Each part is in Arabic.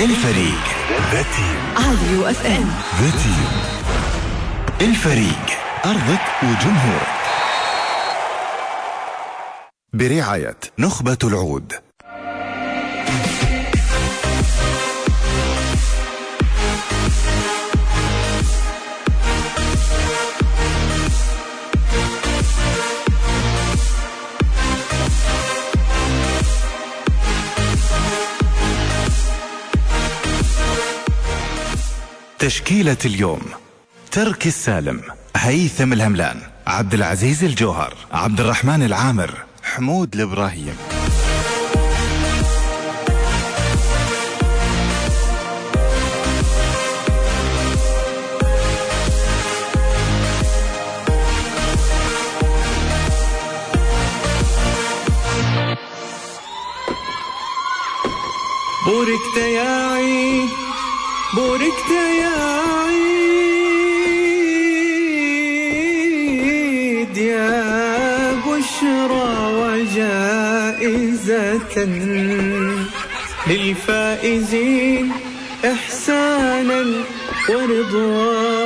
الفريق. The team على UFM. The team الفريق. أرضك وجمهورك. برعاية نخبة العود. تشكيلة اليوم. ترك السالم هيثم الهملان عبد العزيز الجوهر عبد الرحمن العامر حمود الإبراهيم. بوركت يا عيد بوركت يا عيد يا بشرى وجائزة للفائزين إحسانا ورضوانا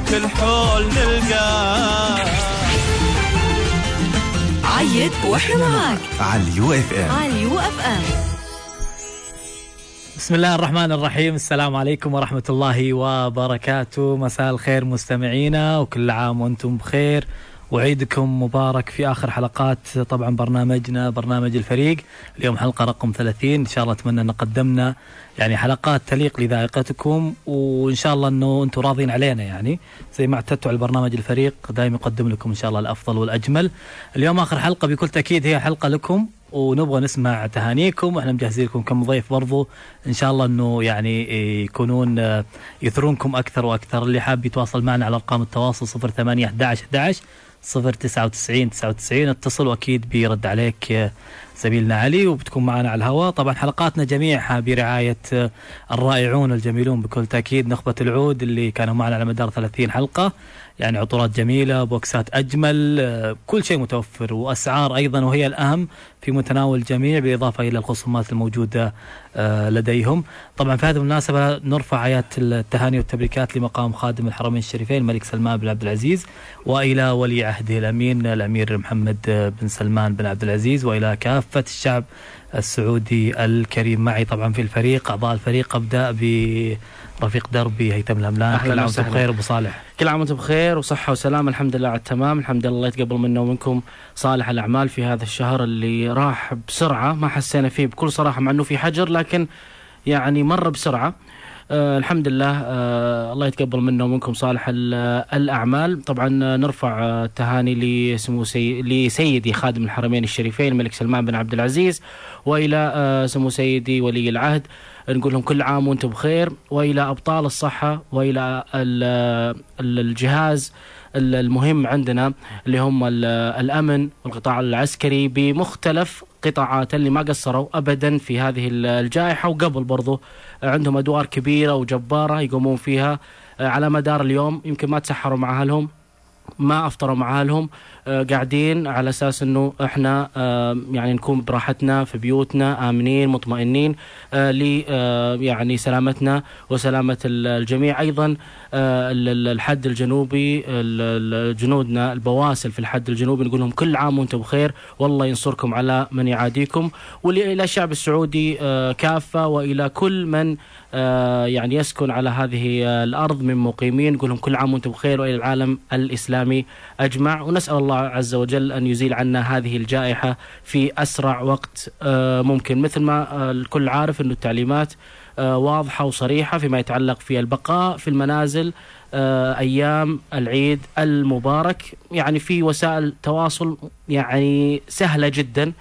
وكل حول نلقاك عيد وإحنا معاك. على ال UFM. على UFM. بسم الله الرحمن الرحيم. السلام عليكم ورحمة الله وبركاته. مساء الخير مستمعينا وكل عام وأنتم بخير. وعيدكم مبارك في آخر حلقات طبعا برنامجنا برنامج الفريق. اليوم حلقة رقم 30 إن شاء الله أتمنى أن قدمنا يعني حلقات تليق لذائقتكم وإن شاء الله أنه أنتم راضين علينا يعني. زي ما اعتدتوا على برنامج الفريق دائما يقدم لكم إن شاء الله الأفضل والأجمل. اليوم آخر حلقة بكل تأكيد هي حلقة لكم. ونبغى نسمع تهانيكم. وإحنا مجهزين لكم كم ضيف برضو. إن شاء الله إنه يعني يكونون آه، يثرونكم أكثر وأكثر. اللي حاب يتواصل معنا على أرقام التواصل 08 11 11 099 99 اتصل واكيد بيرد عليك آه، زميلنا علي وبتكون معنا على الهواء. طبعا حلقاتنا جميعها برعاية آه، الرائعون الجميلون بكل تأكيد. نخبة العود اللي كانوا معنا على مدار 30 حلقة. يعني عطورات جميلة بوكسات أجمل آه، كل شيء متوفر. وأسعار أيضا وهي الأهم في متناول الجميع بالاضافه إلى الخصومات الموجودة آه، لديهم. طبعا في هذه المناسبة نرفع آيات التهاني والتبريكات لمقام خادم الحرمين الشريفين الملك سلمان بن عبد العزيز وإلى ولي عهده الأمين الأمير محمد بن سلمان بن عبد العزيز وإلى كافة الشعب السعودي الكريم. معي طبعا في الفريق أعضاء الفريق أبدأ برفيق دربي هيثم أهلاً كل عام وأنتم. بخير أبو صالح. كل عام وأنتم بخير وصحة وسلامة الحمد لله على التمام. الحمد لله الله يتقبل منا ومنكم صالح الأعمال في هذا الشهر اللي راح بسرعة ما حسينا فيه بكل صراحة مع أنه في حجر لكن يعني مر بسرعة. آه الحمد لله آه الله يتقبل منا ومنكم صالح ال- الأعمال. طبعا آه، نرفع آه، تهاني لسمو سي... لسيدي خادم الحرمين الشريفين الملك سلمان بن عبد العزيز وإلى آه، سمو سيدي ولي العهد. نقول لهم كل عام وأنتم بخير. وإلى أبطال الصحة وإلى ال- ال- الجهاز. ال- المهم عندنا اللي هم ال- الأمن والقطاع العسكري بمختلف قطاعات اللي ما قصروا ابدا في هذه ال- الجائحة وقبل برضو عندهم أدوار كبيرة وجبارة يقومون فيها آه، على مدار اليوم يمكن ما تسحروا مع أهلهم ما أفطروا مع أهلهم قاعدين على أساس إنه إحنا آه، يعني نكون براحتنا في بيوتنا آمنين مطمئنين آه، ل آه، يعني سلامتنا وسلامة ال- الجميع. أيضا آه، ال- ال- الحد الجنوبي ال- ال- جنودنا البواسل في الحد الجنوبي نقول لهم كل عام وأنتم بخير. والله ينصركم على من يعاديكم. والى الشعب السعودي آه، كافة وإلى كل من آه، يعني يسكن على هذه آه، الأرض من مقيمين. نقول لهم كل عام وأنتم بخير وإلى العالم الإسلامي أجمع. ونسأل الله عز وجل أن يزيل عنا هذه الجائحة في أسرع وقت آه، ممكن. مثل ما آه، الكل عارف إنه التعليمات آه، واضحة وصريحة فيما يتعلق في البقاء في المنازل أيام العيد المبارك. يعني في وسائل تواصل يعني سهلة جدا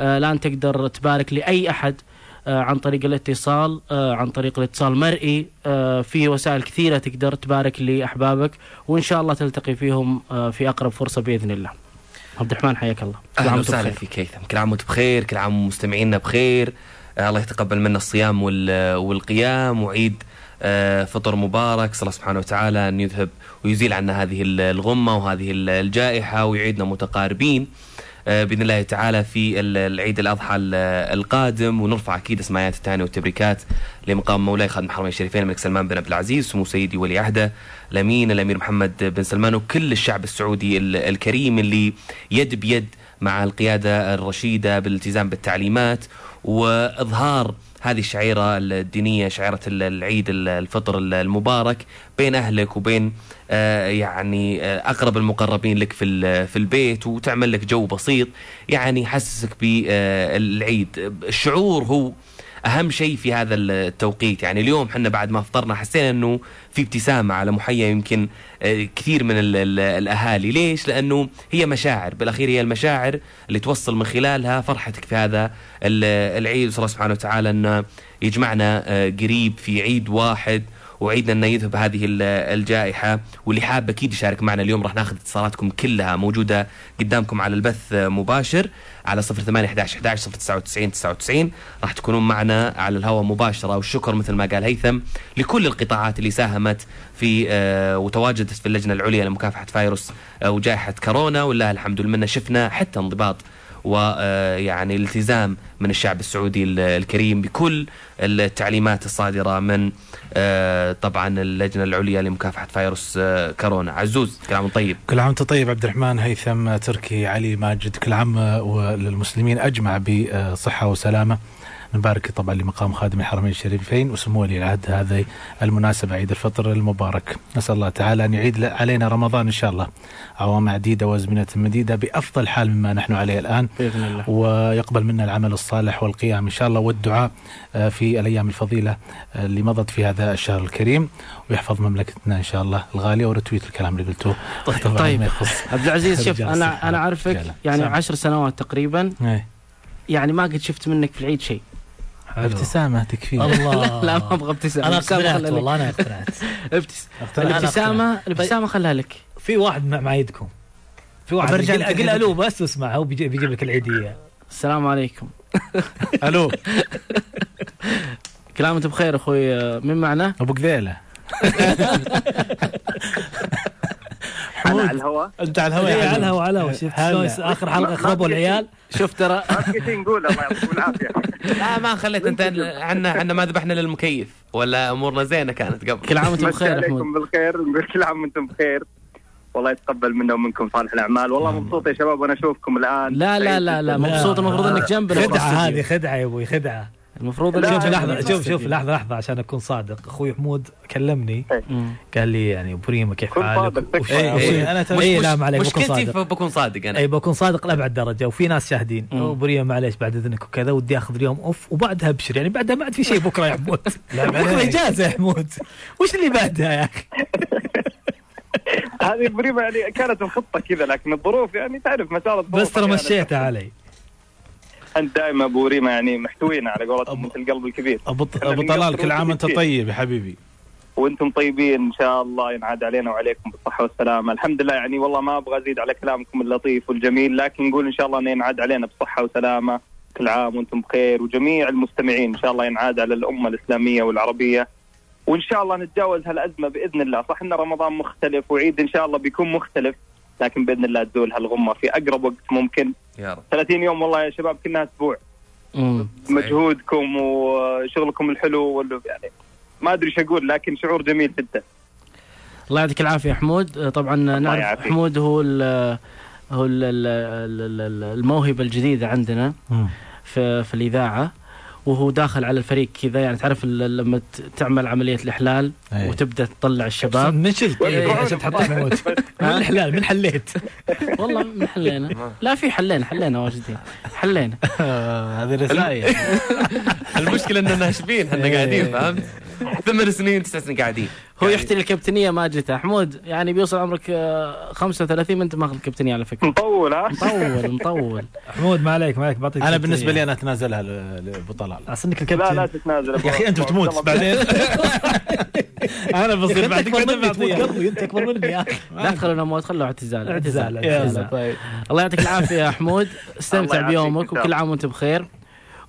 الان تقدر تبارك لأي أحد. آه، عن طريق الاتصال آه، عن طريق الاتصال مرئي آه، في وسائل كثيرة تقدر تبارك لأحبابك وإن شاء الله تلتقي فيهم آه، في أقرب فرصة بإذن الله. عبد الرحمن حياك الله. كل أهلا عام وأنتم وسهلا. فيك هيثم كل عام وأنتم بخير كل عام مستمعينا بخير. آه، الله يتقبل منا الصيام وال- والقيام وعيد آه، فطر مبارك. صلى الله سبحانه وتعالى أن يذهب ويزيل عنا هذه ال- الغمة وهذه ال- الجائحة ويعيدنا متقاربين. آه، بإذن الله تعالى في ال- العيد الأضحى ال- القادم ونرفع أكيد أسماءات التهاني والتبريكات لمقام مولاي خادم الحرمين الشريفين الملك سلمان بن عبد العزيز سمو سيدي ولي عهده الأمين الأمير محمد بن سلمان وكل الشعب السعودي ال- الكريم اللي يد بيد مع القيادة الرشيدة بالالتزام بالتعليمات وإظهار هذه الشعيرة الدينية شعيرة ال- العيد ال- الفطر ال- المبارك بين أهلك وبين آه، يعني آه، أقرب المقربين لك في في البيت وتعمل لك جو بسيط يعني يحسسك بالعيد الشعور هو أهم شيء في هذا التوقيت. يعني اليوم حنا بعد ما فطرنا حسينا إنه في ابتسامة على محيا يمكن آه، كثير من ال ال الأهالي. ليش؟ لأنه هي مشاعر. بالأخير هي المشاعر اللي توصل من خلالها فرحتك في هذا ال- العيد. صلى الله سبحانه وتعالى انه يجمعنا آه، قريب في عيد واحد. وعيدنا إنه يذهب هذه ال- الجائحة. واللي حاب أكيد يشارك معنا اليوم راح ناخذ اتصالاتكم كلها موجودة قدامكم على البث آه، مباشر على 08 11 11 099 99 راح تكونون معنا على الهواء مباشرة. والشكر مثل ما قال هيثم لكل القطاعات اللي ساهمت في آه، وتواجدت في اللجنة العليا لمكافحة فيروس آه، وجائحة كورونا. ولله الحمد والمنه شفنا حتى انضباط ويعني الالتزام من الشعب السعودي ال- الكريم بكل التعليمات الصادرة من آه، طبعا اللجنة العليا لمكافحة فيروس آه، كورونا. عزوز كلام طيب. كل عام طيب عبد الرحمن هيثم تركي علي ماجد كل عام وللمسلمين أجمع بصحة وسلامة. نبارك طبعا لمقام خادم الحرمين الشريفين وسمو ولي العهد هذه المناسبة عيد الفطر المبارك نسأل الله تعالى أن يعيد علينا رمضان إن شاء الله عوام عديدة وأزمنة مديدة بأفضل حال مما نحن عليه الآن بإذن الله ويقبل منا العمل الصالح والقيام إن شاء الله والدعاء آه، في الأيام الفضيلة آه، اللي مضت في هذا الشهر الكريم ويحفظ مملكتنا إن شاء الله الغالية ورتويت الكلام اللي قلته طيب. يخص عبد العزيز شوف. أنا أعرفك رجالة. يعني. عشر سنوات تقريبا إيه. يعني ما قد شفت منك في العيد شيء. ابتسامة تكفي الله. لا ما أبغى ابتسامة. أنا الابتسامة اقتنعت. والله أنا اقتنعت. ابتس أنا الابتسامه الابتسامة خلها لك في واحد مع معيدكم في واحد برجع أقول. ألو بس واسمع هو بيجي- بيجيب لك العيدية. السلام عليكم. ألو. كل عام وانت بخير أخوي. من معنا؟ أبو قذيله أنا على الهواء أنت على الهواء يا على حبيبي. الهوا على الهوا. شفت آخر حلقة خربوا العيال؟ شوف ترى ما نقول الله يعطيكم العافية. لا ما خليت أنت عنا عنا ما ذبحنا للمكيف ولا أمورنا زينة كانت قبل. كل عام وانت مسي بخير عليكم محمود بالخير. نقول كل عام وأنتم بخير. والله يتقبل منا ومنكم صالح الأعمال. والله مبسوط يا شباب وأنا أشوفكم الآن لا لا لا لا. مبسوط المفروض إنك جنبنا. خدعة هذه. خدعة يا أبوي خدعة. المفروض لا، شوف لا، لحظة لا، شوف شوف لحظة لحظة عشان أكون صادق. أخوي حمود كلمني مم. قال لي يعني أبو ريما كيف حالك؟ تكفى. إيه، إيه، إيه، أنا أنا اي لا ما عليك بكون مشكلتي صادق. بكون صادق أنا. اي بكون صادق لأبعد درجة وفي ناس شاهدين. أبو ريما معليش بعد إذنك وكذا ودي آخذ اليوم أوف وبعدها أبشر. يعني بعدها ما عاد في شيء بكرة يا حمود. بكرة إجازة يا حمود. وش اللي بعدها يا أخي؟ هذه بريمة يعني كانت الخطة كذا لكن الظروف يعني تعرف مسار الظروف بس ترى أحياناً. مشيتها علي. أنت دائما أبو ريما يعني محتوينا على قولتهم مثل القلب الكبير. أبو أبو طلال كل عام وأنت طيب يا حبيبي. وأنتم طيبين إن شاء الله ينعاد علينا وعليكم بالصحة والسلامه، الحمد لله يعني والله ما أبغى أزيد على كلامكم اللطيف والجميل لكن نقول إن شاء الله إنه ينعاد علينا بصحه وسلامة. كل عام وأنتم بخير وجميع المستمعين إن شاء الله ينعاد على الأمة الإسلامية والعربية. وإن شاء الله نتجاوز هالأزمة بإذن الله، صح إن رمضان مختلف وعيد إن شاء الله بيكون مختلف. لكن بإذن الله تزول هالغمة في أقرب وقت ممكن، يا رب. 30 يوم والله يا شباب كنا أسبوع. مجهودكم وشغلكم الحلو وال- يعني ما أدري إيش أقول لكن شعور جميل جدا. الله يعطيك العافية حمود. طبعا نعرف يعافيك. حمود هو ال هو ال ال ال ال الموهبة الجديدة عندنا في في الإذاعة. وهو داخل على الفريق كذا يعني تعرف ال- لما ت- تعمل عملية الإحلال أي. وتبدأ تطلع الشباب. من شلت إيه، عشان تحط حمود من الحلال من حليت. والله من حلينا. لا في حلينا حلينا واجدين. حلينا. هذه رسائل. المشكلة إننا ناشبين إحنا قاعدين فهمت؟ ثمان سنين تسع سنين قاعدين. هو يحتل الكابتنية ما جته حمود يعني بيوصل عمرك آه، 35 وانت ماخذ الكابتنية على فكرة. مطول ها؟ مطول مطول. حمود ما عليك ما عليك بعطيك أنا بالنسبة لي أنا أتنازلها ل- لابو طلال اصلك لا لا الكابتن تتنازل يا أخي أنت بتموت. بعدين. أنا بصير أنت بعدك أنت أكبر مني يا أخي. لا تخلونا موت خلوا اعتزال اعتزال،. طيب. الله يعطيك العافية يا حمود. استمتع بيومك وكل. عام وانت بخير.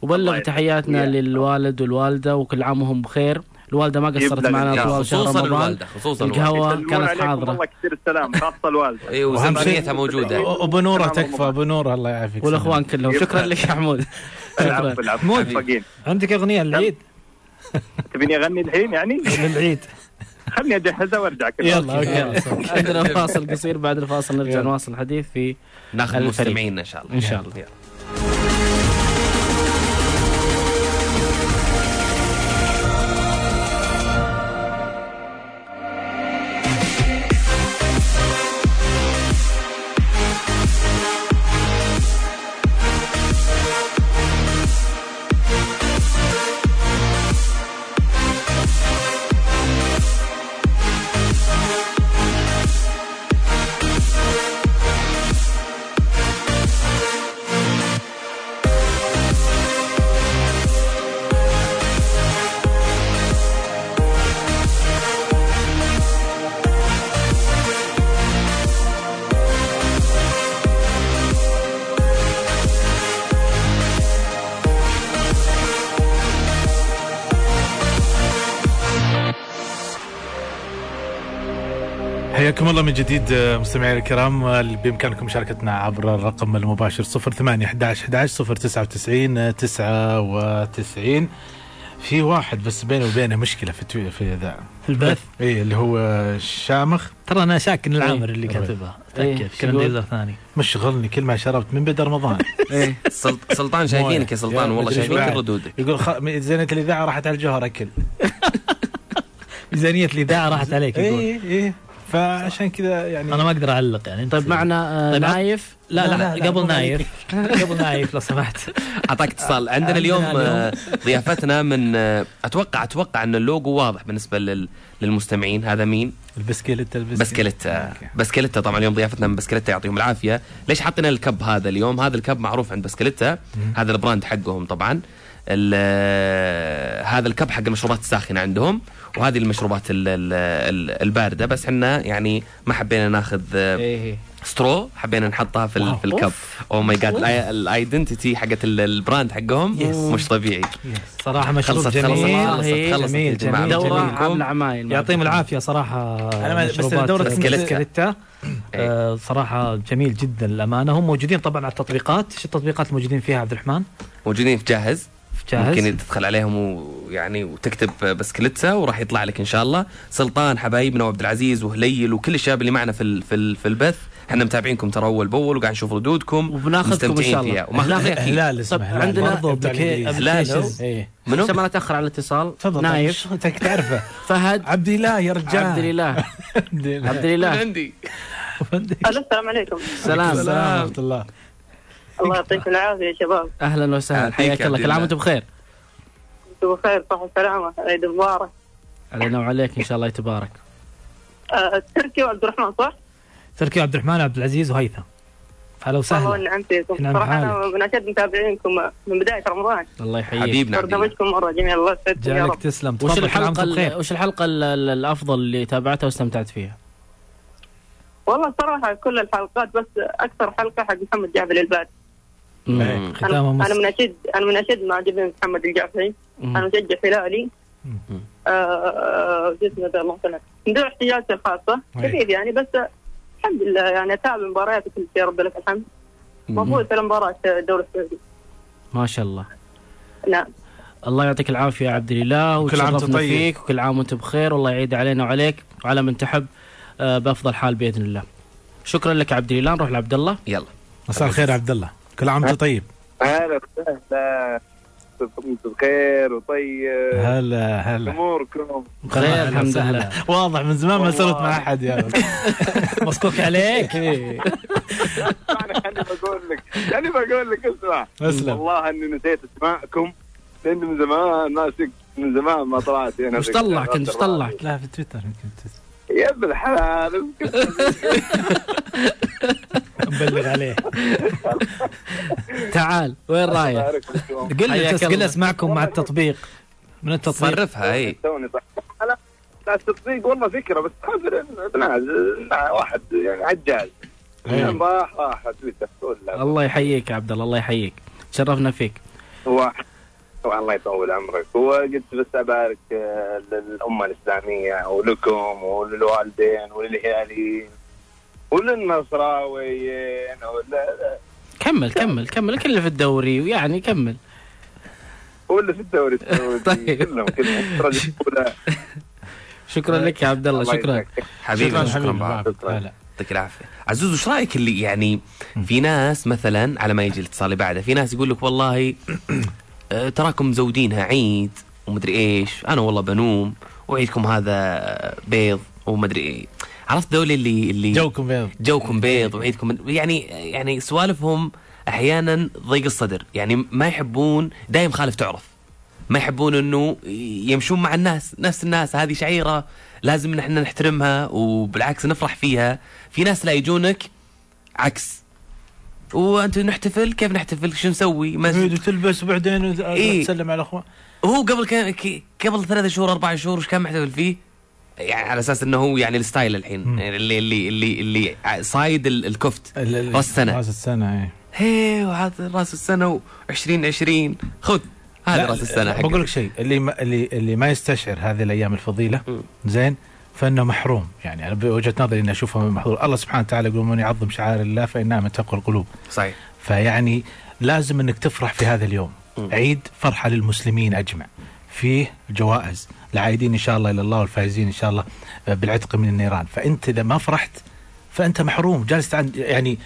وبلغ. تحياتنا يا. للوالد والوالدة وكل عام وهم بخير. الوالدة ما قصرت معنا طوال شهر خصوصا رمضان. الوالدة خصوصا الوالدة. القهوه كانت حاضرة. والله كثير السلام. خاصه الوالدة. اي وزمنيتها موجودة. ابو نوره تكفى ابو نوره الله يعافيك. والأخوان كلهم. شكرا لك يا حمود. شكرا. العفو. العفو مود. موفقين عندك أغنية للعيد؟ تبيني أغني الحين يعني؟ للعيد. خلني أجهزها وارجع كذا يلا. Okay. عندنا فاصل قصير بعد الفاصل نرجع. نواصل الحديث في ناخذ الفريق. مستمعينا إن شاء الله. إن شاء الله. حياكم الله من جديد مستمعينا الكرام. بإمكانكم مشاركتنا عبر الرقم المباشر 08 11 11 099 99 في واحد بس بيني وبينه مشكلة في في ذا. في البث؟ اي اللي هو الشامخ ترى أنا شاك ان العامر إيه. اللي كاتبها. إيه، تاكد كان؟ يوزر ثاني. مشغلني كل ما شربت من بدا رمضان. إيه. سلط- سلطان شايفينك يا سلطان والله مدري شايفين إيش كل ردودك. يقول خ... ميزانيه الإذاعة راحت على الجوهر أكل. ميزانيه الإذاعة راحت عليك يقول. اي اي فعشان كذا يعني أنا ما أقدر أعلق يعني طيب معنا آه، طيب، نايف؟ لا لا, لا، لا، لا قبل نايف قبل نايف لو سمحت. أعطاك اتصال. عندنا اليوم آه، ضيافتنا من آه، أتوقع أتوقع إن اللوجو واضح بالنسبة لل- للمستمعين. هذا مين؟ البسكيلت بسكليتا. بسكليتا طبعا اليوم ضيافتنا من بسكليتا يعطيهم العافية. ليش حاطين ال cup هذا اليوم؟ هذا ال cup معروف عند بسكليتا هذا ال brand حقهم طبعا. آه، هذا ال cup حق المشروبات الساخنة عندهم وهذه المشروبات ال- ال- ال- الباردة. بس إحنا يعني ما حبينا ناخذ إيه إيه. straw حبينا نحطها في wow. في ال cup. Oh my God ال identity حقت ال- ال brand حقهم مش طبيعي. صراحة مشروب خلصت جميل. خلصت خلصت جميل، خلصت جميل،. جميل. دورة جميل. عامله عمايل يعطيهم العافية صراحة أنا ما- بس سكليتا. سكليتا آه، صراحة جميل جدا للامانه هم موجودين طبعا على التطبيقات. إيش التطبيقات الموجودين فيها عبد الرحمن؟ موجودين في جاهز. جاهز؟ ممكن تدخل عليهم ويعني وتكتب بسكليتسا وراح يطلع لك إن شاء الله. سلطان حبايبنا وعبد العزيز وهليل وكل الشباب اللي معنا في ال- في ال- في البث. إحنا متابعينكم ترى أول بأول وقاعد نشوف ردودكم. وبناخذكم مستمتعين شاء الله. أكيد. هلال اسمه هلال عندنا applications. إيه. منو؟ عشان ما نتاخر على الاتصال؟ تفضل نايف. طيب، أنت تعرفه؟ فهد. عبد الله يا رجال. عبد الاله عبد الاله عندي؟ ألو السلام عليكم. سلام. السلام ورحمة الله. الله يعطيكم العافية يا شباب. أهلا وسهلا. حياك الله. عبد كل عام الله. وأنتم بخير. أنتم بخير. صحه وسلامه عيد مبارك. علينا وعليك. إن شاء الله يتبارك. آه، تركي وعبد الرحمن صح؟ تركي عبد الرحمن عبد العزيز وهيثم. هلا والله وسهلا. والنعم فيكم نعم صراحة أنا. من أشد متابعينكم من بداية رمضان. الله يحييك. حبيبنا. الله. برنامجكم مرة جميل الله يسعدكم يا جعلك رب. تسلم. وش الحلقة وش الحلقة ال- ال- الأفضل اللي تابعتها واستمتعت فيها؟ والله صراحة كل الحلقات بس أكثر حلقة حق محمد جعفر الباد مم. أنا ختامه أنا مس من اشد أنا من اشد معجبين محمد الجعفري. أنا مشجع هلالي آه، آه، شو اسمه ذا الله يسلمك من دون احتياجاتي الخاصه. كثير يعني بس الحمد لله يعني أتابع مباريات كل شيء رب لك الحمد. مفروض في المباراه الدوري السعودي. ما شاء الله. نعم. الله يعطيك العافية يا عبد الاله وكل عام وأنت وتشرفنا طيب. فيك. وكل عام وأنت بخير. والله يعيد علينا وعليك. وعلى من تحب آه، بأفضل حال بإذن الله. شكرا لك يا عبد الاله نروح لعبد الله. يلا. مساء الخير يا عبد الله. كل عام وانت طيب. هلا وسهلا أنتم بخير وطيب. هلا هلا. أموركم؟ بخير الحمد. لله. واضح من زمان ما. سولت مع أحد يا. مسكوك عليك. اسمعني خليني بقول لك خليني بقول لك اسمع. أسلم. والله أني نسيت أسماءكم لاني من زمان ماسك من زمان ما طلعت. هنا وش طلع كنت وش طلع لا في تويتر يمكن تويتر. يا ابن الحلال نبلغ عليه. تعال وين رايح؟ قل له قل. اسمعكم مع التطبيق. من التطبيق؟ صرفها اي توني. لا لا التصديق والله فكرة بس خاطر واحد يعني عجال. راح راح تويتر الله يحييك يا عبد الله الله يحييك. تشرفنا فيك. طبعا الله يطول عمرك. هو قلت بس أبارك آه، للأمة الإسلامية ولكم وللوالدين وللهلاليين وللنصراويين ولا كمل كمل كمل كل اللي في الدوري ويعني كمل. واللي في الدوري السعودي طيب. كلهم كلهم. شكرا لك. يا عبد الله شكرا. حبيبي شكرا حبيبي. يعطيك العافية. عزوز وش رأيك اللي يعني في ناس مثلا على ما يجي الاتصال اللي بعده في ناس يقول لك والله تراكم مزودينها عيد ومدري إيش. أنا والله بنوم وعيدكم هذا بيض ومدري إيه. عرفت ذول اللي اللي جوكم بيض. جوكم بيض وعيدكم يعني يعني سوالفهم أحيانا ضيق الصدر. يعني ما يحبون دايم خالف تعرف. ما يحبون إنه يمشون مع الناس نفس الناس. هذه شعيرة لازم نحن نحترمها وبالعكس نفرح فيها. في ناس لا يجونك عكس. وأنت نحتفل كيف نحتفل شو نسوي عيد وتلبس وبعدين إيه. تسلم على الاخوان هو قبل كان قبل ثلاثة شهور أربعة شهور وش كان محتفل فيه؟ يعني على أساس إنه هو يعني الستايل الحين. يعني اللي اللي اللي اللي صايد ال- الكفت ال- ال- راس السنة راس السنة إيه هي وهذا راس السنة و2020 خذ هذا راس السنة حقك. بقول لك شيء اللي ما اللي اللي ما يستشعر هذه الأيام الفضيلة زين فإنه محروم. يعني أنا بوجهة نظري إني أشوفه محظور. الله سبحانه وتعالى يقول من يعظم شعائر الله فإنها من تقوى القلوب. صحيح. فيعني لازم إنك تفرح في هذا اليوم. عيد فرحة للمسلمين أجمع. فيه جوائز العائدين إن شاء الله إلى الله والفائزين إن شاء الله بالعتق من النيران. فأنت إذا ما فرحت فأنت محروم. جالس يعني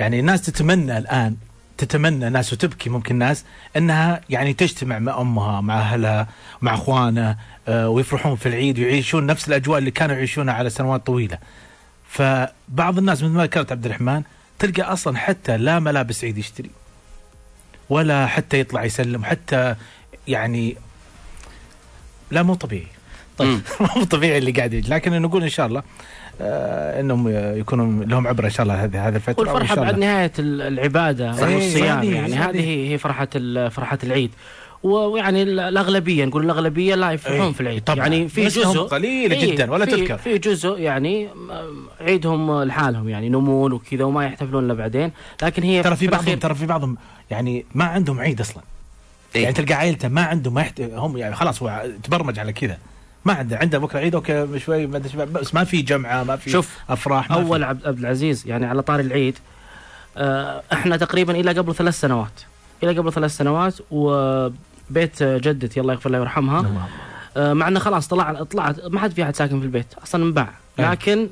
يعني الناس تتمنى الآن تتمنى ناس وتبكي ممكن ناس انها يعني تجتمع مع امها مع اهلها مع اخوانها آه، ويفرحون في العيد ويعيشون نفس الاجواء اللي كانوا يعيشونها على سنوات طويلة. فبعض الناس مثل ما ذكرت عبد الرحمن تلقى أصلا حتى لا ملابس عيد يشتري ولا حتى يطلع يسلم حتى يعني لا مو طبيعي. طيب. مو طبيعي اللي قاعد يجي لكن نقول إن شاء الله إنهم يكونوا لهم عبرة إن شاء الله هذه هذه الفترة والفرحة بعد نهاية ال- العبادة صحيح، والصيام صحيح، يعني صحيح. هذه هي- هي فرحة ال- فرحة العيد ويعني ال- الأغلبية نقول الأغلبية لا يفرحون إيه، في العيد طبعاً. يعني في جزء قليلة إيه، جداً ولا في- تذكر. في جزء يعني عيدهم لحالهم يعني ينومون وكذا وما يحتفلون إلا بعدين لكن هي ترى في بعضهم الأخير ترى في بعضهم يعني ما عندهم عيد أصلا إيه؟ يعني تلقى عائلته ما عنده ما يحت... هم يعني خلاص هو تبرمج على كذا ما عنده عنده بكرة عيد أوكي شوي ما أدري شو- بس ما في جمعة ما في شوف، أفراح ما أول. عبد عبد العزيز يعني على طار العيد آه، إحنا تقريبا إلى قبل ثلاث سنوات. إلى قبل ثلاث سنوات وبيت جدتي الله يغفر لها ويرحمها آه، مع إنه خلاص طلع طلعت ما حد في أحد ساكن في البيت أصلا انباع أي. لكن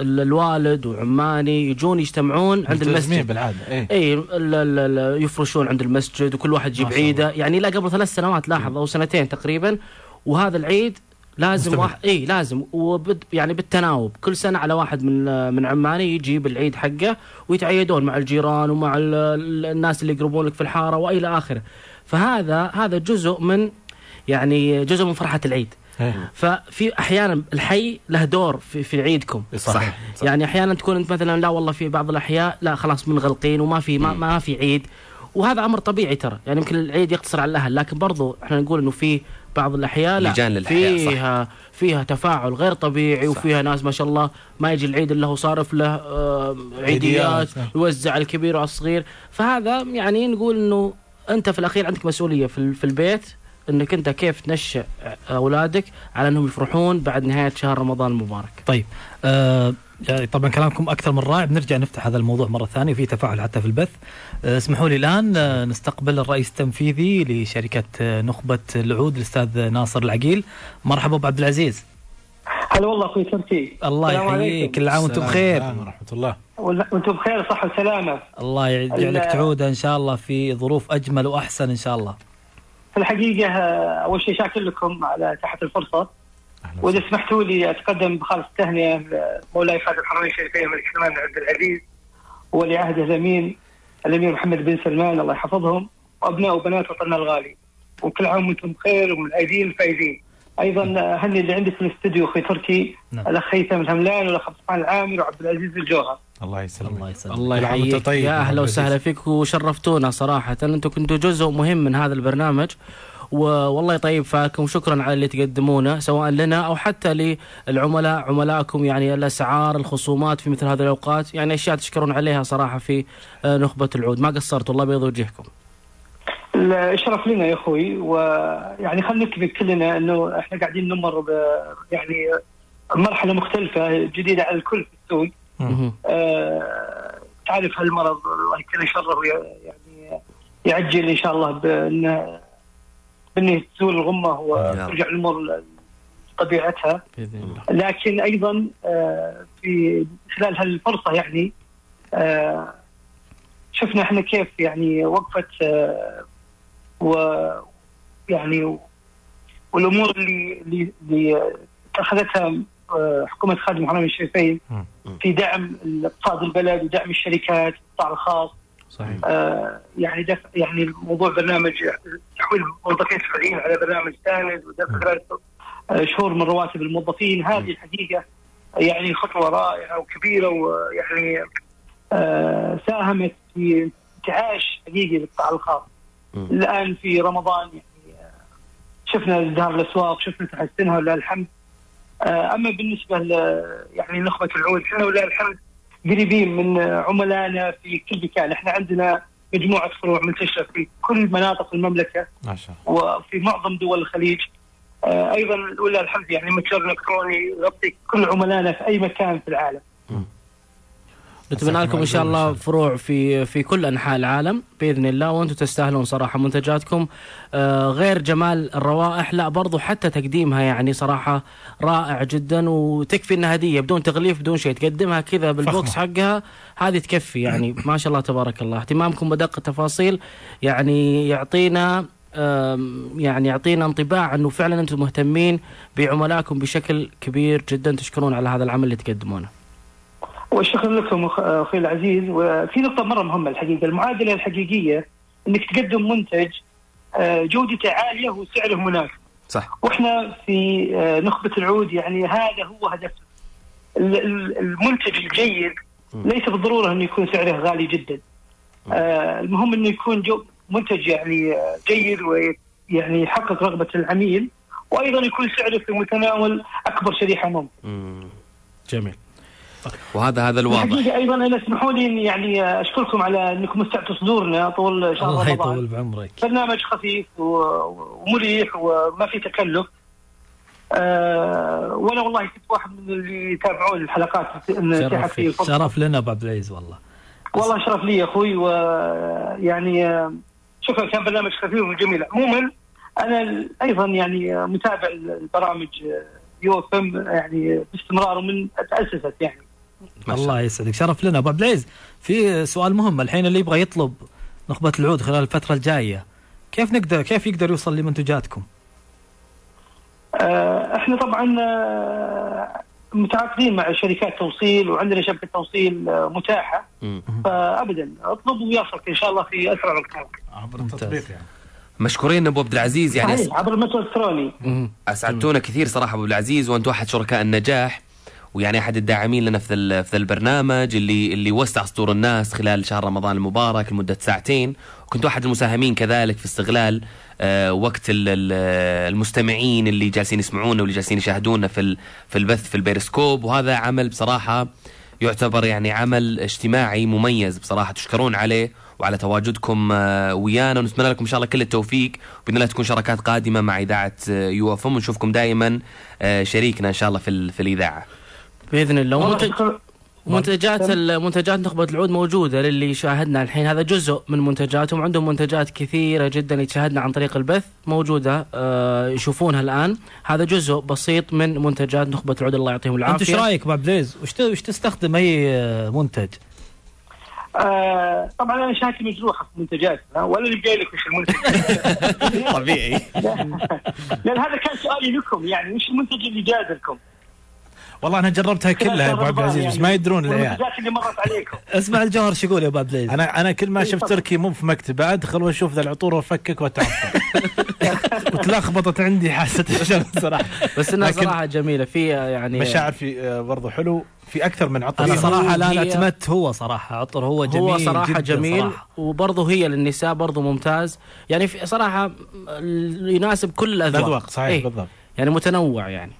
ال- الوالد وعماني يجون يجتمعون عند المسجد. بالعادة اي ال- يفرشون عند المسجد وكل واحد يجيب. عيده. يعني لا قبل ثلاث سنوات لاحظ أو سنتين تقريبا وهذا العيد لازم مستمر. واحد إي لازم. وبد يعني بالتناوب. كل سنة على واحد من من عماني يجيب العيد حقه ويتعيدون مع الجيران ومع ال- ال- الناس اللي يقربون لك في الحارة وإلى آخره. فهذا هذا جزء من يعني جزء من فرحة العيد. إيه. ففي أحيانا الحي له دور في, في عيدكم. صحيح. يعني أحيانا تكون أنت مثلا لا والله في بعض الأحياء لا خلاص منغلقين وما في ما, ما في عيد. وهذا أمر طبيعي ترى. يعني يمكن العيد يقتصر على الأهل لكن برضو إحنا نقول إنه في بعض الأحياء لا لجان للأحياء، صح. فيها فيها تفاعل غير طبيعي وفيها ناس ما شاء الله ما يجي العيد إلا هو صارف له آه، عيديات صح. يوزع على الكبير وعلى الصغير فهذا يعني نقول إنه أنت في الأخير عندك مسؤولية في, ال- في البيت إنك أنت كيف تنشئ أولادك على إنهم يفرحون بعد نهاية شهر رمضان المبارك طيب آه يعني طبعا كلامكم أكثر من رائع. بنرجع نفتح هذا الموضوع مرة ثانية في تفاعل حتى في البث. آه اسمحوا لي الآن آه نستقبل الرئيس التنفيذي لشركة آه نخبة العود الأستاذ ناصر العقيل. مرحبا أبو عبد العزيز. هلا والله أخوي تركي الله يحييك. كل عام وأنتم السلام بخير. عليكم ورحمة الله. وأنتم بخير صحة وسلامة. الله يجعلك تعود إن شاء الله في ظروف أجمل وأحسن إن شاء الله. في الحقيقة أول شيء شاكر لكم على تحت الفرصة. وإذا. سمحتوا لي أتقدم بخالص التهنئة لمولاي خادم الحرمين الشريفين الملك سلمان بن عبد العزيز ولي عهده الامين الأمير محمد بن سلمان الله يحفظهم وأبناء وبنات وطننا الغالي. وكل عام وأنتم بخير ومن الايدين الفايزين أيضا هني اللي عندي في الاستوديو أخوي تركي نعم. الأخ هيثم الهملان والأخ عبد الرحمن العامر وعبد العزيز الجوهر الله يسلمك الله يسلمك الله يحييك طيب يا أهلا وسهلا. فيك وشرفتونا صراحة أنتم كنتوا جزء مهم من هذا البرنامج والله يطيب فاكم وشكرا على اللي تقدمونه سواء لنا أو حتى للعملاء عملائكم يعني الأسعار الخصومات في مثل هذه الأوقات يعني أشياء تشكرون عليها صراحة في آه، نخبة العود. ما قصرتوا الله بيض وجهكم. الشرف لنا يا أخوي ويعني خلينا نكتب كلنا إنه إحنا قاعدين نمر ب يعني مرحلة مختلفة جديدة على الكل في السوق. آه، تعرف هالمرض الله يكفي شره يعني يعجل إن شاء الله بأنه بانه تزول الغمة وترجع الأمور لطبيعتها. بإذن الله. لكن أيضا آه، في خلال هالفرصة يعني آه، شفنا إحنا كيف يعني وقفت آه، و يعني والأمور اللي اللي, اللي اتخذتها حكومة خادم الحرمين الشريفين في دعم اقتصاد البلد ودعم الشركات القطاع الخاص. صحيح. آه، يعني دفع يعني موضوع برنامج تحويل موظفين السعوديين على برنامج ساند ودفع خلال آه، شهور من رواتب الموظفين. هذه الحقيقة يعني خطوة رائعة وكبيرة ويعني آه، ساهمت في انتعاش حقيقي للقطاع الخاص الآن في رمضان يعني آه، شفنا إزدهار الأسواق شفنا تحسنها ولله الحمد. آه، أما بالنسبة ل يعني نخبة العود إحنا ولله الحمد قريبين من عملائنا في كل مكان. إحنا عندنا مجموعة فروع منتشرة في كل مناطق المملكة ما شاء الله. وفي معظم دول الخليج. آه، أيضا ولله الحمد يعني متجر إلكتروني يغطي كل عملائنا في أي مكان في العالم. نتمنى لكم إن شاء الله فروع في في كل أنحاء العالم. بإذن الله وأنتم تستاهلون صراحة منتجاتكم. آه، غير جمال الروائح لا برضو حتى تقديمها يعني صراحة رائع جدا وتكفي إنها هدية بدون تغليف بدون شيء. تقدمها كذا بالبوكس حقها هذه تكفي يعني. ما شاء الله تبارك الله. اهتمامكم بدق التفاصيل يعني يعطينا يعني يعطينا انطباع إنه فعلا أنتم مهتمين بعملائكم بشكل كبير جدا تشكرون على هذا العمل اللي تقدمونه. والشكر لكم أخوي العزيز وفي نقطة مرة مهمة الحقيقة المعادلة الحقيقية إنك تقدم منتج آه، جودته عالية وسعره مناسب صح. وإحنا في آه، نخبة العود يعني هذا هو هدفنا. ال- ال- المنتج الجيد ليس بالضرورة إنه يكون سعره غالي جدا. آه، المهم إنه يكون جو منتج يعني جيد ويعني يحقق رغبة العميل وأيضا يكون سعره في متناول أكبر شريحة ممكن. جميل. وهذا هذا الواضح. الحقيقة أيضا أنا اسمحوا لي يعني أشكركم على إنكم استعدتوا صدورنا طول شهر الله يطول بعمرك. برنامج خفيف ومريح وما في تكلف. آه وأنا والله كنت واحد من اللي يتابعون الحلقات شرف شرف لنا أبو عبد العزيز والله. والله شرف لي يا أخوي ويعني آه، شكرا كان برنامج خفيف وجميل. عموما أنا أيضا يعني آه، متابع البرامج UFM يعني باستمرار ومن تاسست يعني. الله يسعدك. شرف لنا. أبو عبد العزيز في سؤال مهم الحين اللي يبغى يطلب نخبة العود خلال الفترة الجاية. كيف نقدر كيف يقدر يوصل لمنتجاتكم؟ آه، إحنا طبعا آه، متعاقدين مع شركات توصيل وعندنا شبكة توصيل آه، متاحة. فابدا اطلب ويصلك إن شاء الله في أسرع وقت ممكن عبر التطبيق يعني. مشكورين أبو عبد العزيز يعني صحيح عبر المترو الإلكتروني. أسعدتونا كثير صراحة أبو عبد العزيز وأنتم أحد شركاء النجاح. ويعني أحد الداعمين لنا في في البرنامج اللي اللي وسع صدور الناس خلال شهر رمضان المبارك لمدة ساعتين. وكنت أحد المساهمين كذلك في استغلال آه، وقت ال- ال- المستمعين اللي جالسين يسمعونا واللي جالسين يشاهدونا في في البث في البيرسكوب وهذا عمل بصراحة يعتبر يعني عمل اجتماعي مميز بصراحة تشكرون عليه وعلى تواجدكم آه، ويانا. ونتمنى لكم إن شاء الله كل التوفيق. باذن الله تكون شراكات قادمة مع إذاعة آه، UFM. ونشوفكم دائما شريكنا إن شاء الله في في الإذاعة. بإذن الله. والله ومنتج. منتجات منتجات نخبة العود موجودة للي شاهدنا الحين. هذا جزء من منتجاتهم. عندهم منتجات كثيرة جدا يتشاهدنا عن طريق البث موجودة آه يشوفونها الآن. هذا جزء بسيط من منتجات نخبة العود. الله يعطيهم العافية. أنت إيش رأيك أبو عبد العزيز؟ وش تستخدم أي آه، منتج؟ آه طبعا أنا شهادتي مجروحة في منتجاتنا ولا اللي جاي لك وش المنتج. طبيعي. لأن هذا كان سؤالي لكم يعني وش المنتج اللي جاز لكم؟ والله أنا جربتها كلها يا أبو عبد العزيز بس ما يدرون العيال اللي مرت عليكم. اسمع الجوهر شو يقول يا أبو عبد العزيز؟ أنا أنا كل ما شفت تركي مو في مكتبة أدخل وأشوف ذا العطور وأفكك واتعفن وتلخبطت عندي حاسة الشم صراحة. بس إنها صراحة جميلة في يعني مشاعر في آه، برضو حلو. في أكثر من عطر. أنا. صراحة الان هي- أتمت هو صراحة. عطر هو جميل هو صراحة جداً جميل صراحة. وبرضه هي للنساء برضه ممتاز. يعني في صراحة يناسب كل الأذواق. الأذواق، صحيح، إيه. بالضبط. يعني متنوع يعني.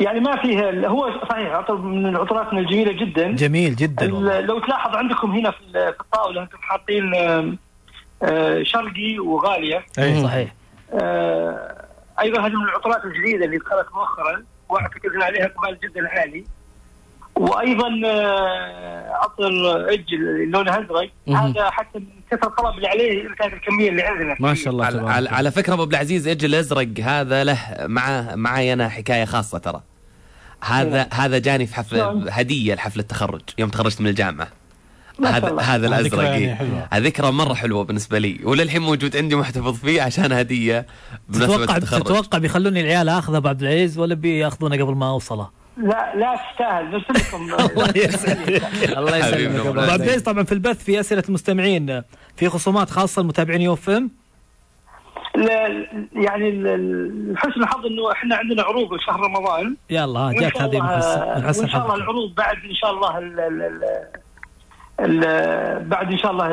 يعني ما فيه هو صحيح عطر من العطورات الجميلة جدا. جميل جدا والله. لو تلاحظ عندكم هنا في ال- في الطاولة أنتم حاطين آه، شرقي وغالية. اي صحيح. آه، أيضا هذه من العطورات الجديدة اللي دخلت مؤخرا وأعتقد إن عليها إقبال جدا عالي. وأيضا عطر اج اللي لونه ازرق. هذا حتى من كثر الطلب اللي عليه كانت الكمية اللي عندنا ما شاء الله على, تبارك على, على فكرة أبو عبد العزيز أجل الأزرق هذا له مع معي أنا حكاية خاصة ترى هذا هذا جاني في حفله نعم. هدية لحفله التخرج يوم تخرجت من الجامعة ما شاء هذا الله. هذا ذكرى الأزرق يعني ذكرى مرة حلوة بالنسبة لي وللحين موجود عندي محتفظ فيه عشان هدية تتوقع التخرج تتوقع بيخلوني العيال أخذه أبو عبد العزيز ولا بيأخذونه قبل ما أوصله؟ لا لا تستاهل نرسل لكم الله يسعدك الله يسلمك أبو عبد عزيز. العزيز طبعا في البث في أسئلة المستمعين في خصومات خاصة لمتابعين UFM لا- يعني ال- ال- حسن الحظ إنه إحنا عندنا عروض شهر رمضان. يلا شاء هذه من الله- حسن حسن وإن شاء الله حظك العروض بعد إن شاء الله ال ال بعد إن شاء الله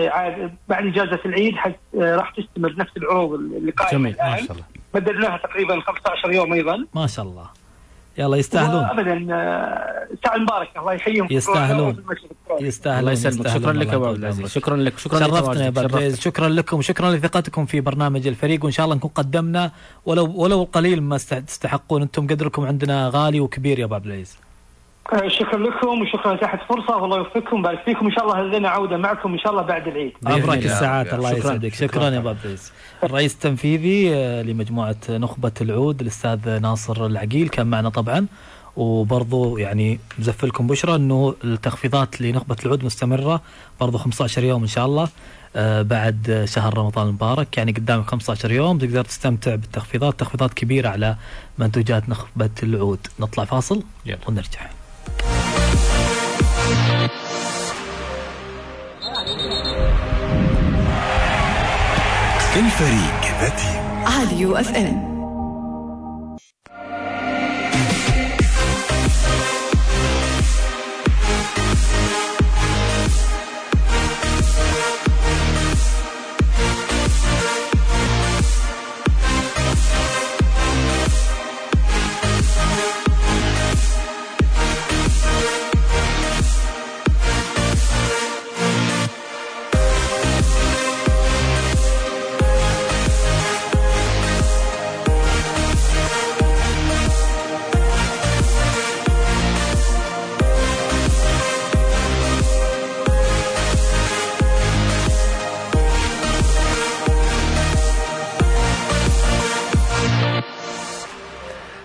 بعد إجازة العيد راح تستمر نفس العروض اللي قائمة جميل. ما شاء الله. مددناها تقريبا 15 يوم أيضا. ما شاء الله. يلا يستاهلون. ابدا آه، ساعة مباركة. الله يحييهم. يستاهلون. الله يستاهلون. يسلمك. يستاهلون. شكرا لك الله يا أبو عبد العزيز. شكرا لك شكرا شرفتنا يا أبو لتواجدك، عبد العزيز. شرفتك. شكرا لكم وشكرا لثقتكم في برنامج الفريق. وإن شاء الله نكون قدمنا ولو ولو القليل ما تستحقون. أنتم قدركم عندنا غالي وكبير يا أبو عبد العزيز. آه، شكرا لكم وشكرا تحت فرصة. والله يوفقكم. ويبارك فيكم. إن شاء الله لنا عوده معكم إن شاء الله بعد العيد. ابرك الله. الساعات الله شكراً. يسعدك. شكرا يا أبو عبد العزيز. الرئيس التنفيذي آه، لمجموعة نخبة العود الأستاذ ناصر العقيل كان معنا طبعا. وبرضو يعني مزف لكم بشرى إنه التخفيضات لنخبة العود مستمرة برضو 15 يوم إن شاء الله آه، بعد شهر رمضان المبارك. يعني قدامك 15 يوم تقدر تستمتع بالتخفيضات تخفيضات كبيرة على منتوجات نخبة العود. نطلع فاصل يلا. ونرجع. الفريق ذاتي راديو أف إم.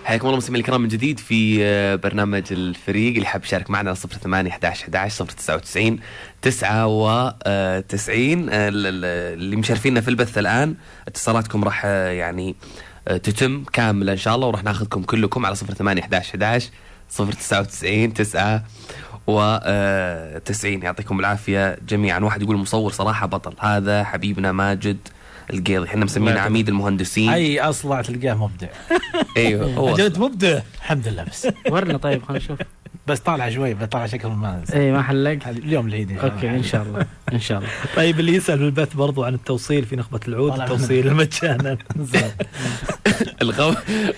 حياكم الله مستمعينا الكرام من جديد في آه، برنامج الفريق. اللي حاب يشارك معنا على 08 11 11 099 99 آه، ال- ال- اللي مشارفينا في البث الآن اتصالاتكم راح آه، يعني آه، تتم كاملة إن شاء الله وراح ناخذكم كلكم على 08 11 11 099 9 و آه، 90 يعطيكم العافية جميعا. واحد يقول مصور صراحة بطل. هذا حبيبنا ماجد. القيضي إحنا مسمينه عميد المهندسين. أي اصلع تلقاه مبدع. أيوه هو جد مبدع. الحمد لله بس. ورنا طيب خلينا نشوف. بس طالع شوي بطلع شكل ما اي ما حلق اليوم العيد شاء أوكي إن شاء الله إن شاء الله. طيب اللي يسأل بالبث برضو عن التوصيل في نخبة العود التوصيل المجانا. الخو...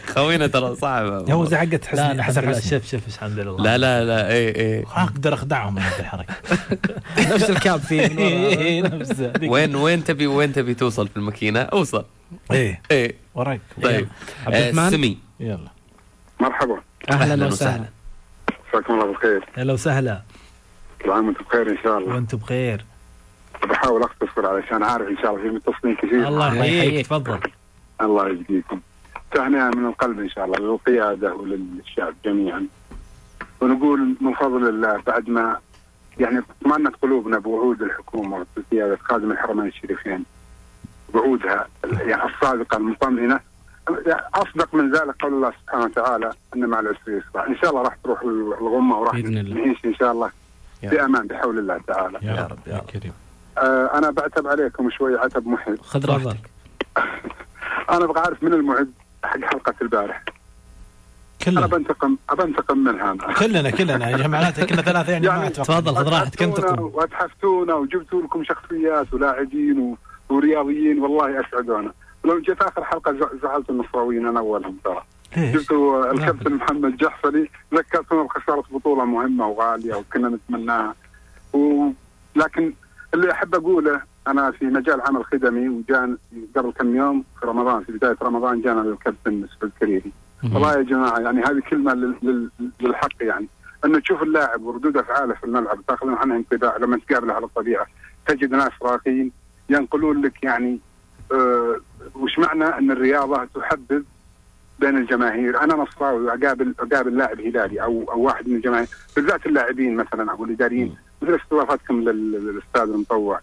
خوينا ترى صعب. هو زي حقت لا حسن أنا حسن. الحمد لله حسني شوف شوف الحمد لله. لا لا لا إيه إيه. أقدر أخدعهم من هذه الحركة. نفس الكاب فيه ورا. إيه، نفس. ذيك. وين وين تبي وين تبي توصل في الماكينة؟ أوصل. إيه. إيه. وراك. طيب. عبد آه،؟ سمي. يلا. مرحبا. أهلا وسهلا. مساكم الله بالخير. هلا وسهلا. كل عام وأنتم بخير إن شاء الله. وأنتم بخير. بحاول أختصر علشان عارف إن شاء الله في متصلين كثير. الله يحييك. تفضل. الله يجزيكم. تهنئة من القلب إن شاء الله للقيادة وللشعب جميعا. ونقول من فضل الله بعد ما يعني اطمأنت قلوبنا بوعود الحكومة بقيادة خادم الحرمين الشريفين وعودها يعني الصادقة المطمئنة أصدق من ذلك قول الله سبحانه وتعالى أن مع العسر يسرا إن شاء الله راح تروح الغمة وراح. نعيش إن شاء الله بامان بحول الله تعالى. يا, يا رب يا. كريم. آه أنا بعتب عليكم شوي عتب محب. خذ راحتك. أنا أبغى أعرف من المعد حق حلقة البارح. أنا كلنا بنتقم بنتقم منها أنا. كلنا كلنا. يا جماعة معناته كنا ثلاثة يعني, يعني ما. تفضل خذ راحتك وأتحفتونا- انتقم واتحفتونا وجبتوا لكم شخصيات ولاعبين و... ورياضيين. والله أسعدونا. ولو جيت آخر حلقة زعلت النصراويين أنا أولهم ترى؟ جبتوا الكابتن محمد جحفلي ذكرتونا بخسارة بطولة مهمة وغالية وكنا نتمناها. و... لكن اللي أحب أقوله أنا في مجال عمل خدمي وجان قبل كم يوم في رمضان في بداية رمضان جانا الكابتن مسعود كريري والله يا جماعة يعني هذه كلمة لل... لل... للحق يعني. إنه تشوف اللاعب وردود أفعاله في الملعب تأخذ عنها انطباع لما تقابله على الطبيعة تجد ناس راقين ينقلون لك يعني آه وش معنى أن الرياضة تحبب بين الجماهير؟ أنا نصراوي واقابل أقابل لاعب هلالي أو أو واحد من الجماهير بالذات اللاعبين مثلا أو الإداريين. مثل استضافتكم لل- للأستاذ المطوع.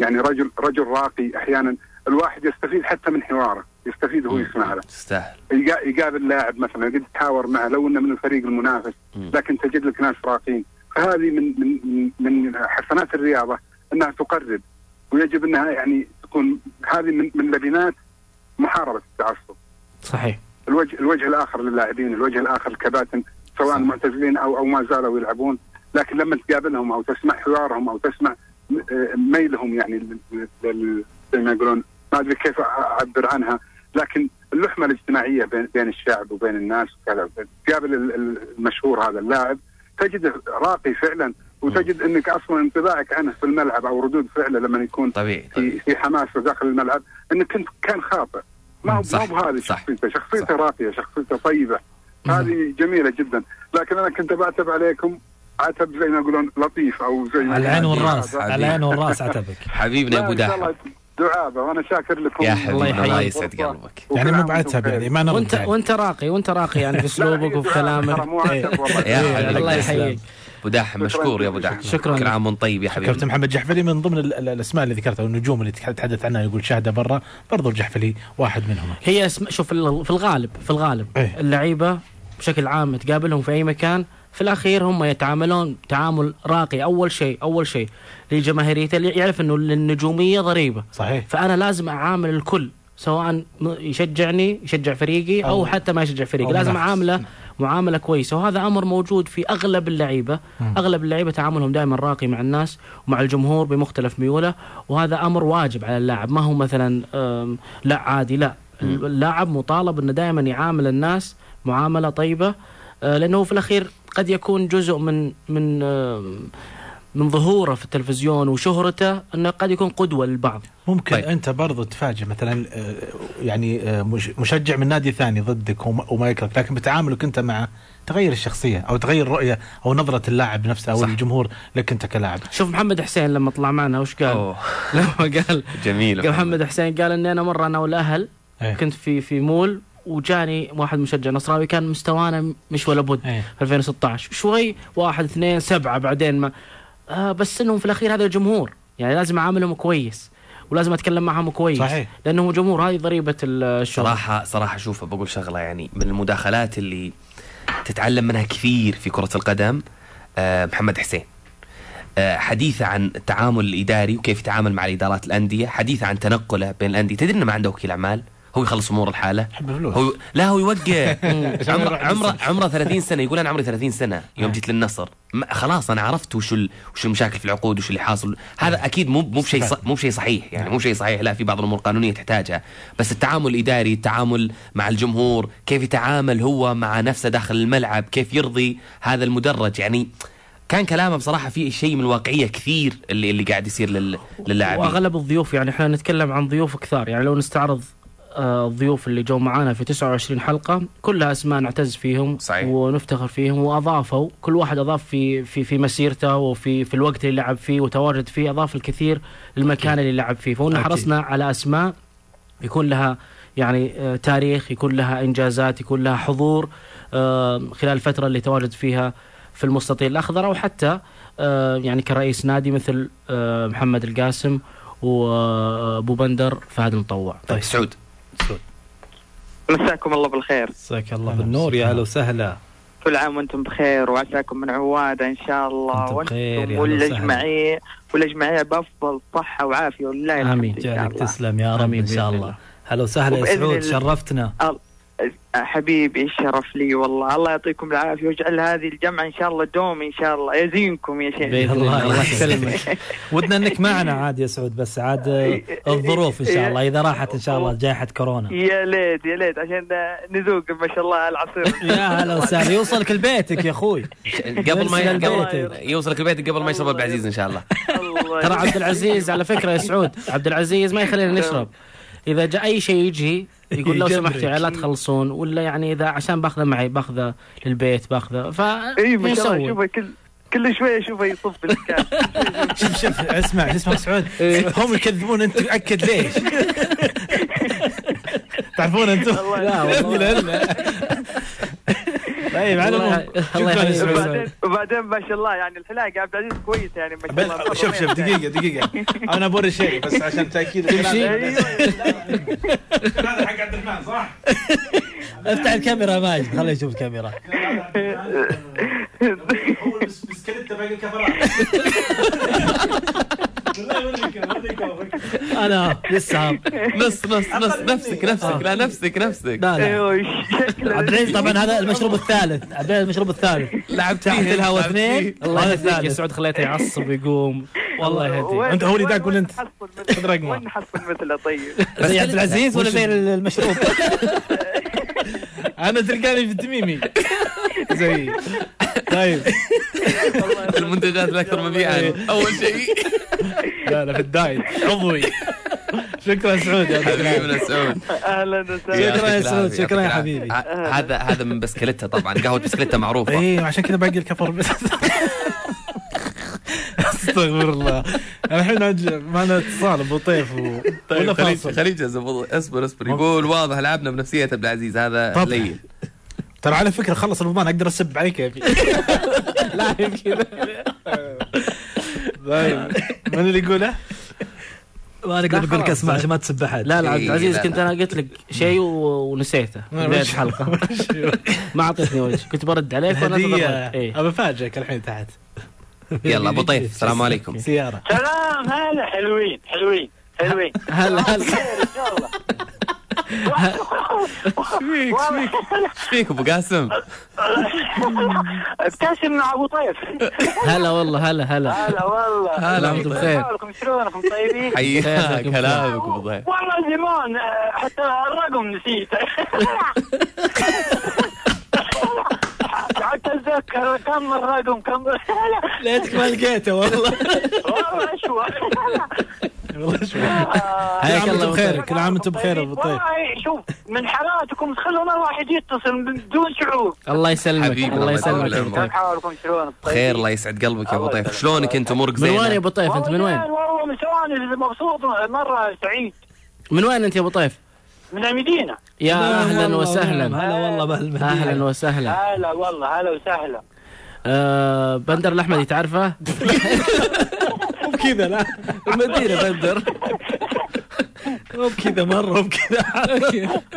يعني رجل رجل راقي أحيانا الواحد يستفيد حتى من حواره يستفيد وهو يسمع له تستاهل يقا- يقابل لاعب مثلا قد تحاور معه لو إنه من الفريق المنافس. لكن تجد لك ناس راقين فهذه من من من- من حسنات الرياضة إنها تقرب ويجب إنها يعني تكون هذه من من لبنات محاربة التعصب. صحيح. الوجه الوجه الآخر للاعبين الوجه الآخر الكباتن سواء. معتزلين أو أو ما زالوا يلعبون. لكن لما تقابلهم أو تسمع حوارهم أو تسمع آه، ميلهم يعني زي ما يقولون ما أدري كيف أعبر عنها. لكن اللحمة الاجتماعية بين بين الشعب وبين الناس وكذا تقابل ال- ال- المشهور هذا اللاعب تجده راقي فعلا وتجد إنك أصلا انطباعك عنه في الملعب أو ردود فعله لما يكون طبيعي في في حماس داخل الملعب إنك كنت كان خاطئ. ما هو صح، ما هو بهذه شخصيته. شخصيته. راقية شخصيته طيبة. هذه جميلة جدا. لكن أنا كنت بعتب عليكم عتب زي ما يقولون لطيف أو زي ما على العين والرأس العين والرأس عتبك حبيبنا أبو داحم. دعابة. وأنا شاكر لكم. يا الله حبيبي. الله يسعد قلبك. يعني مو بعتب يعني. ما نرد وانت يعني. وأنت راقي وأنت راقي يعني في اسلوبك وفي كلامك مو عتب والله. يا حبيبي الله. يحييك. أبو داحم مشكور يا أبو داحم. شكراً. كل. عام وانت طيب يا كابتن حبيبي محمد جحفلي من ضمن ال- ال- الأسماء اللي ذكرتها والنجوم اللي تحدث عنها يقول شاهدة برا. برضو الجحفلي واحد منهم. هي اسم شوف في الغالب في الغالب إيه. اللعيبة بشكل عام تقابلهم في أي مكان في الأخير هم يتعاملون تعامل راقي. أول شيء أول شيء لجماهيريته اللي يعرف إنه النجومية ضريبة. صحيح. فأنا لازم أعامل الكل سواء يشجعني يشجع فريقي أو, أو- حتى ما يشجع فريقي. لازم. أعامله معاملة كويسة وهذا أمر موجود في أغلب اللعيبة. أغلب اللعيبة تعاملهم دائما راقي مع الناس ومع الجمهور بمختلف ميوله وهذا أمر واجب على اللاعب. ما هو مثلا لا عادي لا. اللاعب مطالب إنه دائما يعامل الناس معاملة طيبة آه، لأنه في الأخير قد يكون جزء من من من ظهوره في التلفزيون وشهرته أنه قد يكون قدوة للبعض ممكن طيب. أنت برضو تفاجئ مثلا آه، يعني آه، مش- مشجع من نادي ثاني ضدك وما وما يكرهك لكن بتعاملك أنت معه تغير الشخصية أو تغير الرؤية أو نظرة اللاعب نفسه أو صح. الجمهور لك أنت كلاعب شوف محمد حسين لما طلع معنا وش قال؟ أوه. لما قال جميل قال محمد حسين قال إني أنا مرة أنا والأهل إيه. كنت في في مول وجاني واحد مشجع نصراوي كان مستوانا مش ولا بد. في 2016 شوي واحد اثنين سبعة بعدين ما آه بس إنهم في الأخير هذا الجمهور. يعني لازم أعاملهم كويس ولازم أتكلم معهم كويس. صحيح. لأنهم جمهور هذه ضريبة الشغل. صراحة صراحة شوف بقول شغلة يعني من المداخلات اللي تتعلم منها كثير في كرة القدم آه، محمد حسين. آه، حديثه عن التعامل الإداري وكيف يتعامل مع الإدارات الأندية حديثه عن تنقله بين الأندية. تدري إنه ما عنده وكيل أعمال؟ هو يخلص أمور الحالة؟ يحب الفلوس هو لا هو يوقع. عشان عمره عمره. عمره 30 سنة يقول أنا عمري 30 سنة يوم جيت للنصر. خلاص أنا عرفت وش ال... وش المشاكل في العقود وش اللي حاصل. هذا أكيد مو مو بشيء ص... مو بشيء صحيح. يعني مو بشيء صحيح. لا في بعض الأمور القانونيه تحتاجها. بس التعامل الإداري التعامل مع الجمهور كيف يتعامل هو مع نفسه داخل الملعب كيف يرضي هذا المدرج. يعني كان كلامه بصراحة فيه شيء من الواقعيه كثير اللي اللي قاعد يصير لل... للاعبين. وأغلب الضيوف يعني إحنا نتكلم عن ضيوف كثار. يعني لو نستعرض الضيوف اللي جو معانا في 29 حلقة كلها أسماء نعتز فيهم صحيح. ونفتخر فيهم وأضافوا كل واحد أضاف في في في مسيرته وفي في الوقت اللي لعب فيه وتواجد فيه أضاف الكثير للمكان اللي لعب فيه فهنا. حرصنا على أسماء يكون لها يعني آه، تاريخ يكون لها إنجازات يكون لها حضور آه، خلال الفترة اللي تواجد فيها في المستطيل الأخضر أو حتى آه، يعني كرئيس نادي مثل محمد القاسم وابو بندر فهد المطوع طيب سعود مساكم الله بالخير مساك الله بالنور يا هلا وسهلا كل عام وأنتم بخير وعساكم من عواده إن شاء الله وأنتم. والاجمعيه والاجمعيه بأفضل صحة وعافية ولله الحمد امين جعلك. تسلم يا رب إن شاء الله. هلا وسهلا يا سعود. شرفتنا حبيبي الشرف لي والله. الله يعطيكم العافية ويجعل هذه الجمعة إن شاء الله دوم إن شاء الله. يزينكم يا شيخ. بإذن الله الله يسلمك. ودنا إنك معنا عاد يا سعود بس عاد الظروف إن شاء الله. إذا راحت إن شاء الله جائحه كورونا. يا ليت يا ليت عشان نذوق ما شاء الله العصير. يا هلا وسهلا. يوصلك لبيتك يا أخوي. قبل ما قبل. يوصلك البيت قبل ما يشرب أبو العزيز إن شاء الله. ترى عبد العزيز على فكرة يا سعود عبد العزيز ما يخلينا نشرب. إذا جاء أي شيء يجي يقول لو يجبرك. سمحت يعني لا تخلصون. ولا يعني إذا عشان باخذه معي باخذه للبيت باخذه. ف اي ما شاء الله نسوي. شوفه كل كل شوية شوفه يصب بالكاس شوف شوف اسمع شو اسمه سعود. هم يكذبون أنت اكد ليش؟ تعرفون أنتم؟ لا والله. طيب على العموم وبعدين وبعدين ما شاء الله يعني الحلاقة عبد العزيز كويسة يعني ما شاء الله. شوف شوف دقيقة دقيقة. أنا بوري شيء بس عشان تأكيد كل شيء. هذا حق عبد الرحمن صح؟ افتح الكاميرا ماجد خليه يشوف الكاميرا. هو بسكليته باقي الكفرات أنا لسه نص نص نص نفسك نفسك لا نفسك نفسك. لا لا. شكله. عبد العزيز طبعا هذا المشروب الثالث. عبد العزيز المشروب الثالث. لعبت تحت فيه الهواء اثنين. الله هذا يهديك يا الثالث سعود خليته يعصب ويقوم. والله يهديك أنت هو اللي دا قول أنت؟ خذ رقمه. وين نحصل مثله طيب؟ زي عبد العزيز ولا زي المشروب؟ أنا تلقاني في التميمي. زي. طيب. المنتجات الأكثر مبيعا. أول شيء. لا لا في الدايت. عضوي. شكرا سعود يا حبيبنا سعود. أهلا وسهلا. شكرا يا سعود، شكرا يا حبيبي. هذا هذا من بسكليتة طبعا قهوة بسكليتة معروفة. إيه عشان كذا باقي الكفر. بس أستغفر الله. الحين معنا اتصال أبو طيف و... طيب خليج خليج اصبر اصبر. يقول واضح لعبنا بنفسية عبد العزيز هذا طبعاً. لين. ترى على فكرة خلص رمضان أقدر أسب عليك يا لا طيب من اللي يقوله؟ ما نقدر لا نقول لك. اسمع عشان ما تسب احد لا لا عبد إيه، العزيز لا، كنت. أنا قلت لك شيء ونسيته. في بدايه وش- الحلقة. ما اعطيتني وجه. كنت برد عليك وأنا إيه. ابى افاجئك الحين تحت. يلا أبو طيف السلام عليكم. سيارة. سلام هلا حلوين حلوين حلوين. هلا هلا. إن شاء الله. فيك فيك فيك أبو قاسم. ابتسم مع أبو طيف هلا والله هلا هلا. هلا والله. هلا. بخير حالكم شلونكم؟ طيبين؟ حياك كلامك أبو طيف والله زمان حتى الرقم نسيته أتذكر كم الرقم كم ليتك ما لقيته والله. والله شوي والله شوي آه، كل عام الله وأنتم بخير طيب. كل عام وأنتم بخير أبو طيف والله شوف من حالاتكم تخلون الواحد يتصل بدون شعور. الله يسلمك حبيبي، الله يسلمك. كيف حالكم؟ شلون بخير الله يسعد قلبك يا أبو طيف شلونك انت امورك من وين يا زينه أبو طيف أنت من وين؟ والله من ثواني مبسوط مرة سعيد. من وين أنت يا أبو طيف؟ من المدينة. يا أهلا والله وسهلا. هلا والله باهل المدينة. أهلا وسهلا. هلا والله هلا وسهلا. آه بندر الأحمدي تعرفه؟ مو بكذا لا. المدينة بندر. مو بكذا مرة مو بكذا.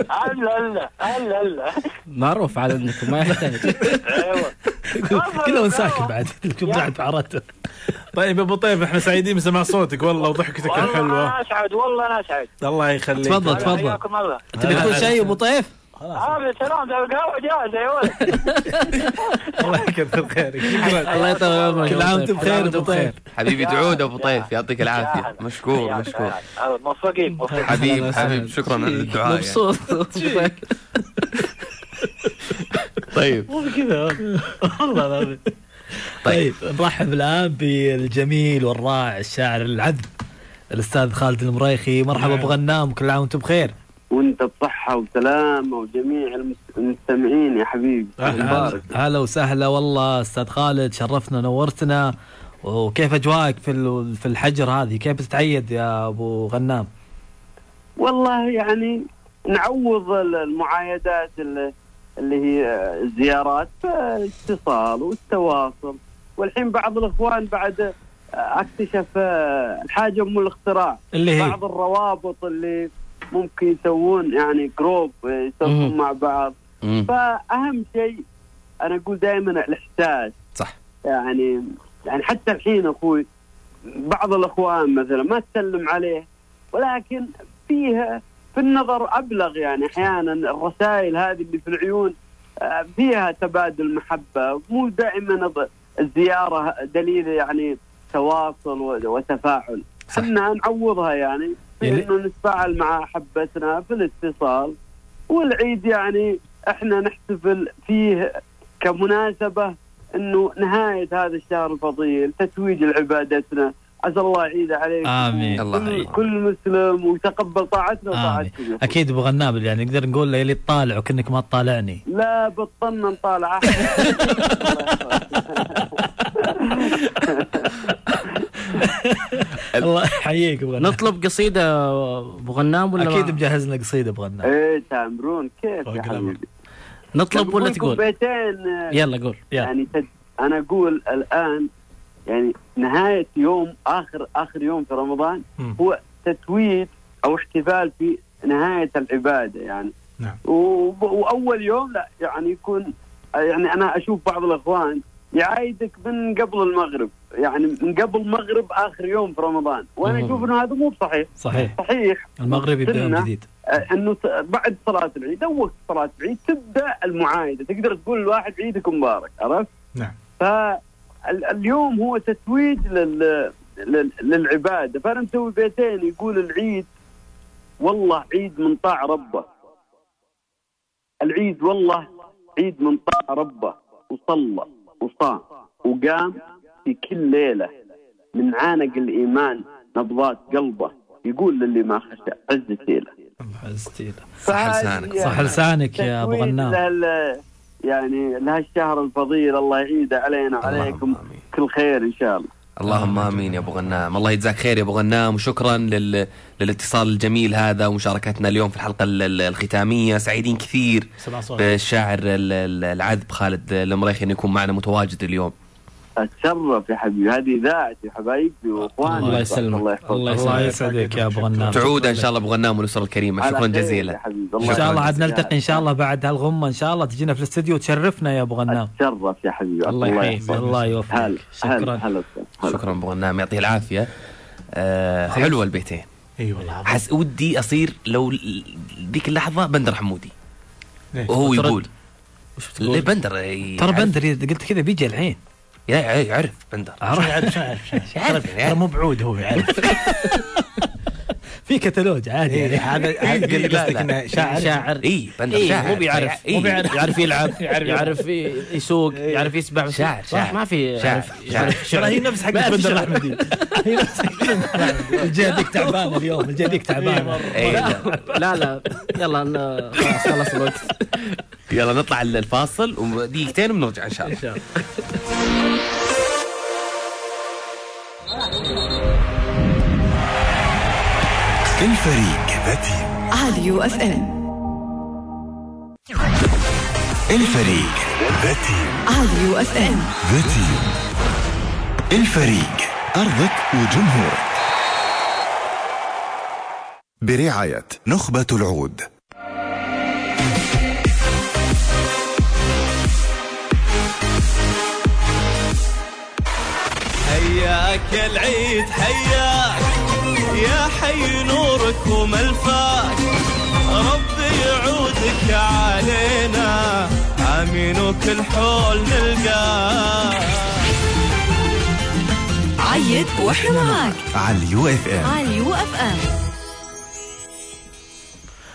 هلا هلا هلا هلا. معروف على عندكم ما يحتاج. أيوه. كله ساكن بعد. بعد عرفته طيب يا أبو طيف إحنا سعيدين بسماع صوتك. والله وضحكتك والله الحلوه أنا أسعد والله أنا أسعد. الله يخليك. تفضل تفضل. تبي تقول شيء أبو طيف؟ هذا سلام ده القهوة جاهزة يا ولد. الله يكثر خيرك. شكرا. الله يطول عمرك كل عام وأنتم بخير أبو طيف حبيبي تعود أبو طيف يعطيك العافية. مشكور مشكور. موفقين موفقين. حبيب حبيب شكرا على الدعاء. مبسوط. طيب. مو بكذا. والله العظيم. طيب. نرحب الآن بالجميل والرائع الشاعر العذب الأستاذ خالد المريخي. مرحبا أبو غنام. كل عام وأنتم بخير. وأنت بصحة وسلامة وجميع المس- المستمعين يا حبيبي. هلا وسهلا والله أستاذ خالد. شرفتنا نورتنا. وكيف أجواءك في ال- في الحجر هذه؟ كيف تتعيد يا أبو غنام؟ والله يعني نعوض ال- المعايدات اللي, اللي هي الزيارات بالاتصال والتواصل. والحين بعض الإخوان بعد اكتشف الحاجة ام الاختراع. اللي هي؟ بعض الروابط اللي ممكن يسوون يعني group يسولفون مم. مع بعض. مم. فأهم شيء أنا أقول دائما الإحساس. صح. يعني يعني حتى الحين أخوي بعض الإخوان مثلا ما تسلم عليه ولكن فيها في النظر أبلغ يعني أحيانا الرسائل هذه اللي في العيون آه، فيها تبادل محبة مو دائما الزياره دليل يعني تواصل وتفاعل. إحنا نعوضها يعني في يعني- إنه نتفاعل مع احبتنا في الاتصال والعيد يعني إحنا نحتفل فيه كمناسبة إنه نهاية هذا الشهر الفضيل تتويج لعبادتنا. عسى الله يعيد عليكم آمين. الله كل, يعيد. كل مسلم ويتقبل طاعتنا. وطاعتكم أكيد أبو غنابل يعني نقدر نقول له يلي تطالع وكأنك ما تطالعني لا بطلنا نطالع الله يحييك أبو غنابل نطلب قصيدة أبو غنام ولا أكيد؟ مجهز لنا قصيدة أبو غنابل إيه تأمرون كيف يا. حبيبي نطلب ولا تقول؟ بيتين يلا قول يلا. يعني تد... أنا أقول الآن يعني نهاية يوم آخر آخر يوم في رمضان مم. هو تتويج أو احتفال في نهاية العبادة يعني نعم. وأول يوم لا يعني يكون يعني أنا أشوف بعض الأخوان يعايدك من قبل المغرب يعني من قبل المغرب آخر يوم في رمضان وأنا. أشوف إنه هذا مو بصحيح صحيح صحيح المغرب يبدأ سنة جديد آه، إنه بعد صلاة العيد وقت صلاة العيد تبدأ المعايدة تقدر تقول الواحد عيدك مبارك عرفت؟ نعم. فاليوم هو تتويج لل... لل... للعبادة. فأنا مسوي بيتين يقول العيد والله عيد من طاع ربه. العيد والله عيد من طاع ربه. وصلى وصام وقام في كل ليلة. من عانق الإيمان نبضات قلبه. يقول للي ما خشى عز سيله استيلا صح لسانك صح لسانك يا أبو غنام. يعني لهالشهر الفضيل الله يعيده علينا وعليكم. كل خير إن شاء الله. اللهم آمين يا أبو غنام. الله يجزاك خير يا أبو غنام. وشكرا لل... للاتصال الجميل هذا ومشاركتنا اليوم في الحلقة ال- ال- الختامية. سعيدين كثير بالشاعر ال- ال- العذب خالد المريخي انه يكون معنا متواجد اليوم. أتشرف يا حبيبي. هذه اذاعتي حبايبي وإخواني. الله يسلمك. الله يحفظك. الله الله يسعدك يا أبو غنام. تعود إن شاء الله أبو غنام والأسرة الكريمة. شكرا جزيلا. حبيبي. إن شاء الله عاد. نلتقي إن شاء الله بعد هالغمة. إن شاء الله تجينا في الاستديو وتشرفنا يا أبو غنام. أتشرف يا حبيبي. الله يحييك. يحفظك. الله يوفقك. شكرا. شكرا أبو غنام. يعطيه العافية. آه حلوة البيتين. إي والله. حس ودي أصير لو ذيك اللحظة بندر حمودي. ليش؟ وهو. يقول وش؟ بندر ترى بندر قلت كذا بيجي الحين. يعرف بندر. يعرف؟ شو يعرف؟ شو ترى مو بعود هو يعرف. في كتالوج عادي إيه، يعني. هذا قصدك. إنه شاعر. شاعر. اي بندر إيه شاعر. مو بيعرف. إيه. مو بيعرف. يعرف يلعب يعرف يعرف يسوق يعرف يسبح. شاعر، شاعر. ما في شاعر، يعرف شاعر. هي نفس حق بندر شعر. الاحمدي هي نفس حق الجهه ذيك تعبانه اليوم الجهه ذيك تعبانه إيه، لا. لا لا. يلا خلاص خلص الوقت. يلا نطلع الفاصل ودقيقتين وبنرجع إن شاء الله. الفريق. راديو FM الفريق. The team radio FM ذا تيم الفريق. أرضك وجمهورك. برعاية نخبة العود. حياك العيد حياك. يا حي نورك وملفاك ربي يعودك علينا. آمين وكل حول نلقاك عيد وإحنا معاك. على ال UFM. راديو FM.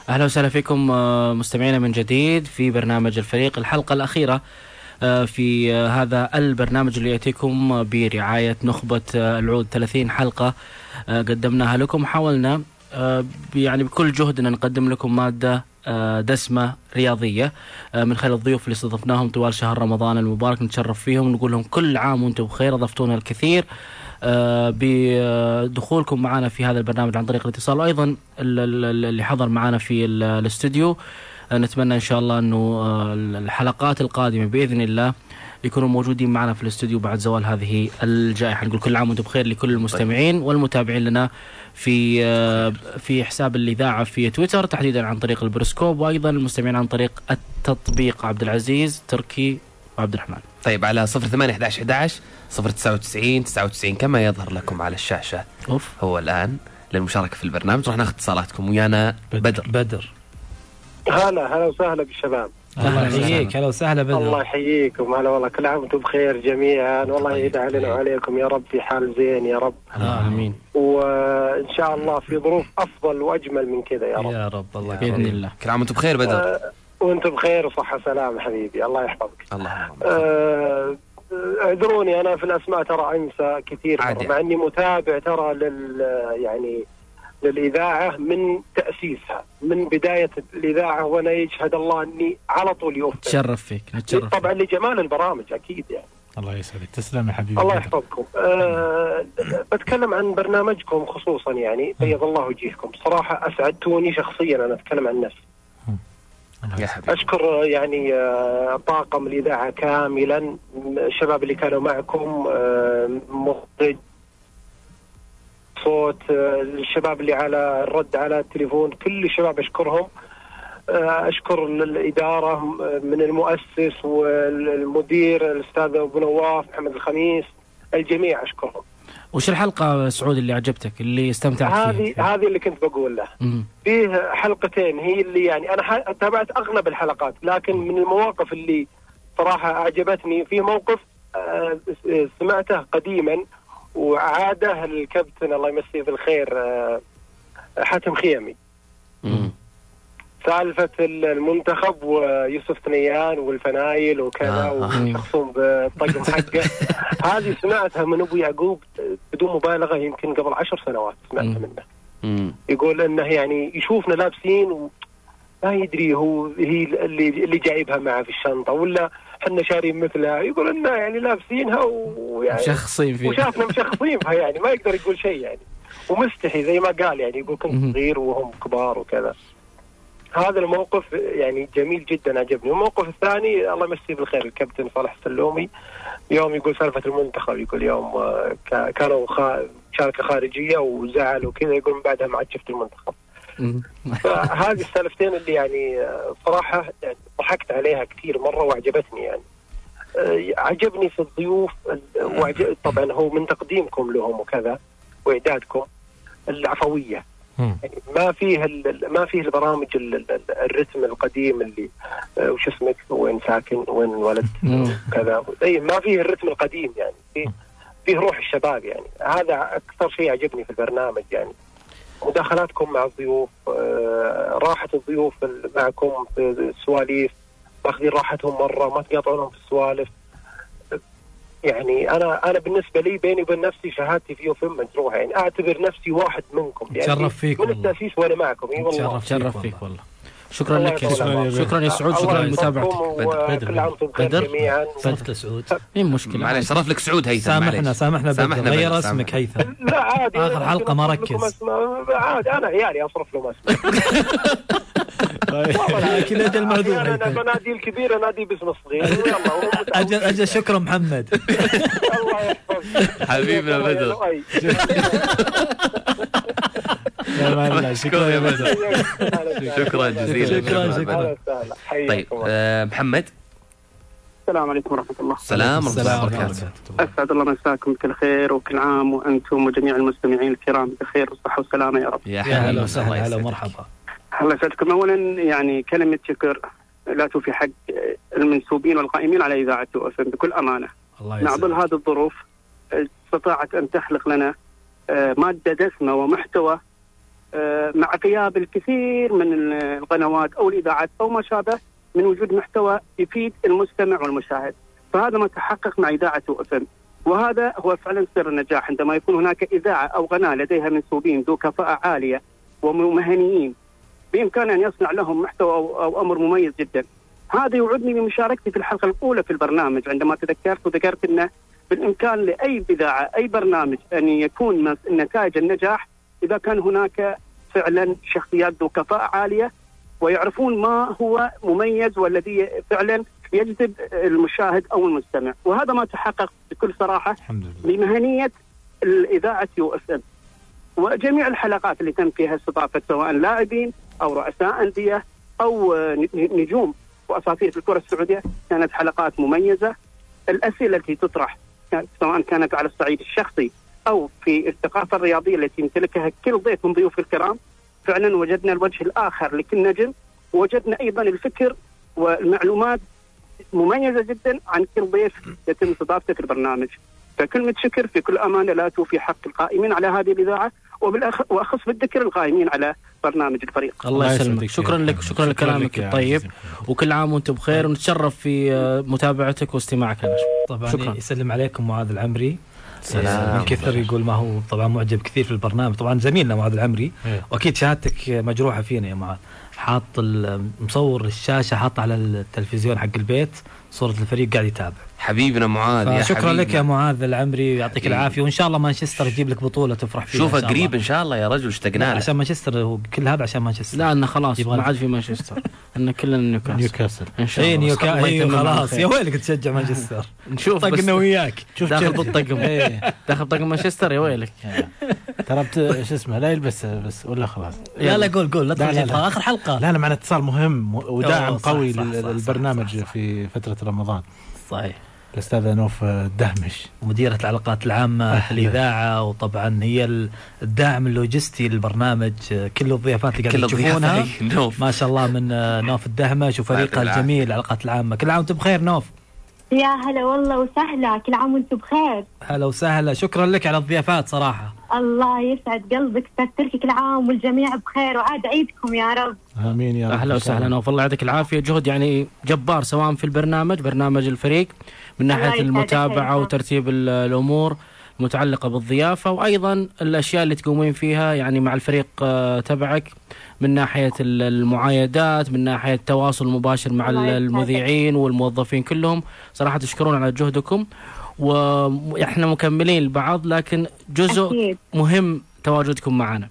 أهلا وسهلا فيكم آه، مستمعينا من جديد في برنامج الفريق الحلقة الأخيرة. في آه، هذا البرنامج اللي يأتيكم آه، برعاية نخبة آه، العود 30 حلقة آه، قدمناها لكم. حاولنا آه، يعني بكل جهدنا نقدم لكم مادة آه، دسمة رياضية آه، من خلال الضيوف اللي استضفناهم طوال شهر رمضان المبارك. نتشرف فيهم ونقول لهم كل عام وأنتم بخير أضفتونا الكثير آه، بدخولكم معنا في هذا البرنامج عن طريق الاتصال. وأيضا ال- ال- اللي حضر معنا في ال- الاستوديو آه، نتمنى إن شاء الله إنه آه، الحلقات القادمة بإذن الله يكونوا موجودين معنا في الاستوديو بعد زوال هذه الجائحة. نقول كل عام وأنتم بخير لكل المستمعين والمتابعين لنا في آه، في حساب الإذاعة في تويتر تحديدا عن طريق البرسكوب وأيضا المستمعين عن طريق التطبيق. عبد العزيز تركي وعبد الرحمن. طيب على 08 11 11 099 99 كما يظهر لكم على الشاشة. أوف. هو الآن للمشاركة في البرنامج. راح ناخذ اتصالاتكم ويانا بدر. بدر. هلا هلا وسهلا بالشباب. الله يحييك هلا وسهلا. الله بدر يحييكم. هلا والله كل عام وأنتم بخير جميعا. والله يعيد علينا وعليكم يا رب في حال زين يا رب. آمين. وإن شاء الله في ظروف أفضل وأجمل من كذا يا رب. يا رب الله بإذن الله. كل عام وأنتم بخير بدر. آه، وأنتم بخير وصحة وسلامه حبيبي. الله يحفظك. الله آه، اعذروني أنا في الأسماء ترى أنسى كثير. مع إني متابع ترى لل يعني للإذاعة من تأسيسها من بداية الإذاعة وأنا يشهد الله أني على طول يوفق. نتشرف فيك نتشرف طبعا لجمال البرامج أكيد يعني. الله يسعدك. تسلم يا حبيبي. الله. يحفظكم. أه بتكلم عن برنامجكم خصوصا يعني بيض الله وجيهكم صراحة أسعدتوني شخصيا أنا أتكلم عن نفسي. يا حبيبي. أشكر يعني آه، طاقم الإذاعة كاملا. الشباب اللي كانوا معكم آه، مخرج صوت آه، الشباب اللي على الرد على التليفون كل الشباب أشكرهم آه، أشكر الإدارة آه، من المؤسس والمدير الأستاذ أبو نواف محمد الخميس الجميع أشكرهم وش الحلقة سعود اللي عجبتك اللي استمتعت هذه فيها؟ هذه اللي كنت بقول له مم. فيه حلقتين هي اللي يعني أنا تابعت أغلب الحلقات لكن من المواقف اللي صراحة أعجبتني في موقف سمعته قديما وعاده الكابتن الله يمسيه بالخير آه، حاتم خيمي سالفة المنتخب ويوسف ثنيان والفنايل وكذا آه. ويشخصون بالطقم حقه هذه سمعتها من أبو يعقوب بدون مبالغة يمكن قبل عشر سنوات سمعتها منه مم. يقول إنه يعني يشوفنا لابسين وما يدري هو هي اللي اللي جايبها معه في الشنطة ولا إحنا شارين مثلها. يقول إنه يعني لابسينها ويعني مشخصين فيها. وشافنا مشخصين فيها يعني ما يقدر يقول شيء يعني. ومستحي زي ما قال يعني يقول كنت صغير وهم كبار وكذا. هذا الموقف يعني جميل جدا عجبني. والموقف الثاني الله يمسيه بالخير الكابتن صالح السلومي يوم يقول سالفة المنتخب يقول يوم آه، كا- كانوا مشاركه خارجية وزعل وكذا يقول من بعدها ما عاد شفت المنتخب. فهذه السالفتين اللي يعني آه، صراحة يعني ضحكت عليها كثير مرة وعجبتني يعني. آه، عجبني في الضيوف وعجب طبعا هو من تقديمكم لهم وكذا وإعدادكم العفوية. يعني ما فيه ما فيه البرامج ال- ال- الرتم القديم اللي آه، وش اسمك وين ساكن وين الولد كذا. إي ما فيه الرتم القديم يعني. فيه فيه روح الشباب يعني. هذا أكثر شيء عجبني في البرنامج يعني. مداخلاتكم مع الضيوف آه، راحة الضيوف ال- معكم في السواليف ماخذين راحتهم مرة ما تقاطعونهم في السوالف. يعني أنا أنا بالنسبة لي بيني وبين نفسي شهادتي في يوم مجروحة يعني أعتبر نفسي واحد منكم. يعني فيك من. التاسيس وأنا معكم. إي والله. تشرف فيك والله. شكرا الله لك يا سعود. شكرا يا سعود. شكرا الله لمتابعتك. بدر جميعا. صدق سعود. مين مشكلة؟ معلش شرف لك سعود هيثم سامحنا. سامحنا بدر. غير بدر، اسمك هيثم. لا عادي أنا حلقة ما ركز. عادي أنا عيالي أصرف لهم اسماء أكيد أجل معذور أحيانا هيثم بنادي الكبير أنادي باسم الصغير. أجل أجل شكرا محمد. حبيبنا بدر. لا ما لا شكرا يا بدر شكرا جزيلا شكرا بدر. طيب آه، محمد؟ السلام عليكم ورحمة الله. السلام ورحمة الله وبركاته. أسعد الله مساكم بكل خير وكل عام وأنتم وجميع المستمعين الكرام بخير وصحة وسلامة يا رب. يا هلا وسهلا هلا ومرحبا. الله يسعدكم أولا يعني كلمة شكر لا توفي حق المنسوبين والقائمين على إذاعة أوفم بكل أمانة. الله مع ظل هذه الظروف استطاعت أن تخلق لنا آه، مادة دسمة ومحتوى مع غياب الكثير من القنوات أو الإذاعات أو ما شابه من وجود محتوى يفيد المستمع والمشاهد. فهذا ما تحقق مع إذاعة أوفم وهذا هو فعلا سر النجاح. عندما يكون هناك إذاعة أو قناة لديها منسوبين ذو كفاءة عالية ومهنيين بإمكانه أن يصنع لهم محتوى أو أمر مميز جدا. هذا يوعدني بمشاركتي في الحلقة الأولى في البرنامج. عندما تذكرت وذكرت أنه بالإمكان لأي إذاعة أي برنامج أن يكون نتائج النجاح إذا كان هناك فعلا شخصيات ذو كفاءة عالية ويعرفون ما هو مميز والذي فعلا يجذب المشاهد أو المستمع. وهذا ما تحقق بكل صراحة بمهنية الإذاعة يو إف إم. وجميع الحلقات اللي تم فيها استضافة سواء لاعبين أو رؤساء أندية أو نجوم وأساطير في الكرة السعودية كانت حلقات مميزة. الأسئلة التي تطرح سواء كانت على الصعيد الشخصي أو في الثقافة الرياضية التي يمتلكها كل ضيف من ضيوف الكرام فعلا وجدنا الوجه الآخر لكل نجم وجدنا أيضا الفكر والمعلومات مميزة جدا عن كل ضيف يتم استضافته في البرنامج. فكلمه شكر في كل أمانة لا توفي حق القائمين على هذه الإذاعة وبالأخ... وأخص بالذكر القائمين على برنامج الفريق. الله يسلمك شكرا لك. شكرا لكلامك الطيب. وكل عام وأنتم بخير ونتشرف في آه، متابعتك واستماعك لنا طبعا شكراً. يسلم عليكم معاذ العمري سلام. من كثر يقول ما هو طبعا معجب كثير في البرنامج. طبعا زميلنا معاذ العمري. إيه. وأكيد شهادتك مجروحة فينا يا معاذ. حاط ال- مصور الشاشة حاط على التلفزيون حق البيت. صورة الفريق قاعد يتابع. حبيبنا معاذ يا حبيبنا. لك يا معاذ العمري يعطيك حبيبي. العافية. وإن شاء الله مانشستر يجيب لك بطولة تفرح فيها شوفه. قريب إن شاء الله يا رجل اشتقنا له عشان مانشستر هو كل هذا عشان مانشستر. لا إنه خلاص ما عاد في مانشستر. إنه كلنا نيوكاسل. نيوكاسل. إن شاء اي الله. نيوكا الله يتمم على خلاص. يا ويلك تشجع مانشستر. نشوف طقنا وياك. شوف داخل. بالطقم. إيه. داخل بطقم مانشستر يا ويلك. ترى بت- شو اسمه لا يلبس بس ولا خلاص. لا لا قول قول لا. آخر حلقة. لا لا معنا اتصال مهم وداعم قوي للبرنامج. في فترة رمضان. صحيح. الأستاذة نوف الدهمش مديرة العلاقات العامة في الإذاعة وطبعا هي ال- الداعم اللوجستي للبرنامج. كل الضيافات اللي قاعدين تشوفونها. ما شاء الله من نوف الدهمش وفريقها الجميل العلاقات العامة. كل عام وأنتم بخير نوف. يا هلا والله وسهلا كل عام وأنتم بخير. هلا وسهلا شكرا لك على الضيافات صراحة. الله يسعد قلبك تركي كل عام والجميع بخير وعاد عيدكم يا رب. آمين يا رب. أهلا وسهلا. نوف الله يعطيك العافية. جهد يعني جبار سواء في البرنامج برنامج الفريق من ناحية المتابعة. وترتيب ال- الأمور. المتعلقه بالضيافة وأيضا الأشياء اللي تقومين فيها يعني مع الفريق آه، تبعك من ناحية ال- المعايدات من ناحية التواصل المباشر مع. المذيعين والموظفين كلهم صراحة تشكرون على جهدكم وإحنا مكملين لبعض لكن جزء أكيد. مهم تواجدكم معنا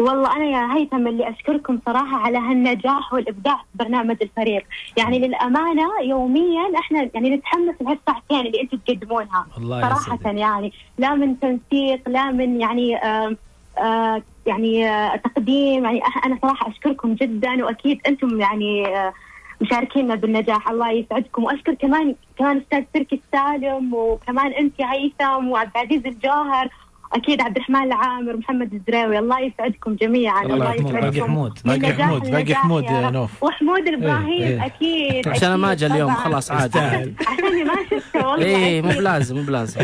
والله أنا يا هيثم اللي أشكركم صراحة على هالنجاح والإبداع في برنامج الفريق. يعني للأمانة يوميا إحنا يعني نتحمس لهالساعتين اللي أنتم تقدمونها. الله صراحة يسعدك. يعني لا من تنسيق لا من يعني آه آه يعني آه تقديم. يعني أنا صراحة أشكركم جدا وأكيد أنتم يعني آه مشاركينا بالنجاح. الله يسعدكم. وأشكر كمان كمان أستاذ تركي السالم وكمان أنت يا هيثم وعبد العزيز الجوهر أكيد عبد الرحمن العامر ومحمد الزراوي الله يسعدكم جميعا الله. يسعدكم باقي حمود. باقي حمود باقي حمود يا. نوف وحمود الابراهيم إيه. أكيد عشان ما جاء اليوم. خلاص عادي يستاهل. عشاني ما شفته والله إيه مو. بلازم مو بلازم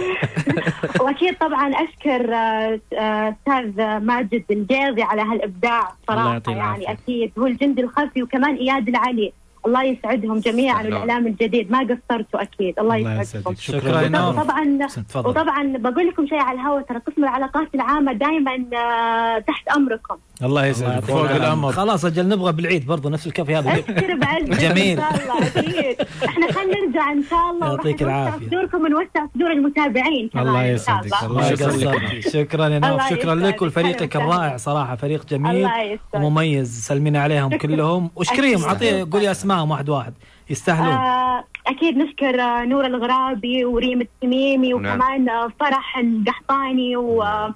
وأكيد طبعا أشكر آه، آه، أستاذ ماجد الجيزي على هالإبداع صراحة يعني. أكيد هو الجندي الخلفي وكمان إياد العلي الله يسعدهم جميعا. والاعلام الجديد ما قصرتوا أكيد الله, الله يسعدكم يسعدك شكراً شكرا يا لك. نوف. طبعا تفضل وطبعا بقول لكم شيء على الهواء ترى قسم العلاقات العامة دائما آه، تحت أمركم الله يسعدك فوق الأمر خلاص أجل نبغى بالعيد برضو نفس الكافي هذا ابشر بعزك جميل. إن شاء الله أكيد إحنا خلينا نرجع إن شاء الله يعطيك نوسع العافية. صدوركم ونوسع صدور المتابعين كمان الله يسعدك. الله. يسعدك. شكرا يا نوف شكرا. لك ولفريقك الرائع. صراحة فريق جميل ومميز سلمينا عليهم كلهم أكيد. اعطيه قولي أسمائهم واحد واحد يستاهلون آه، أكيد نشكر آه، نور الغرابي وريم التميمي نعم. وكمان آه، فرح القحطاني و آه،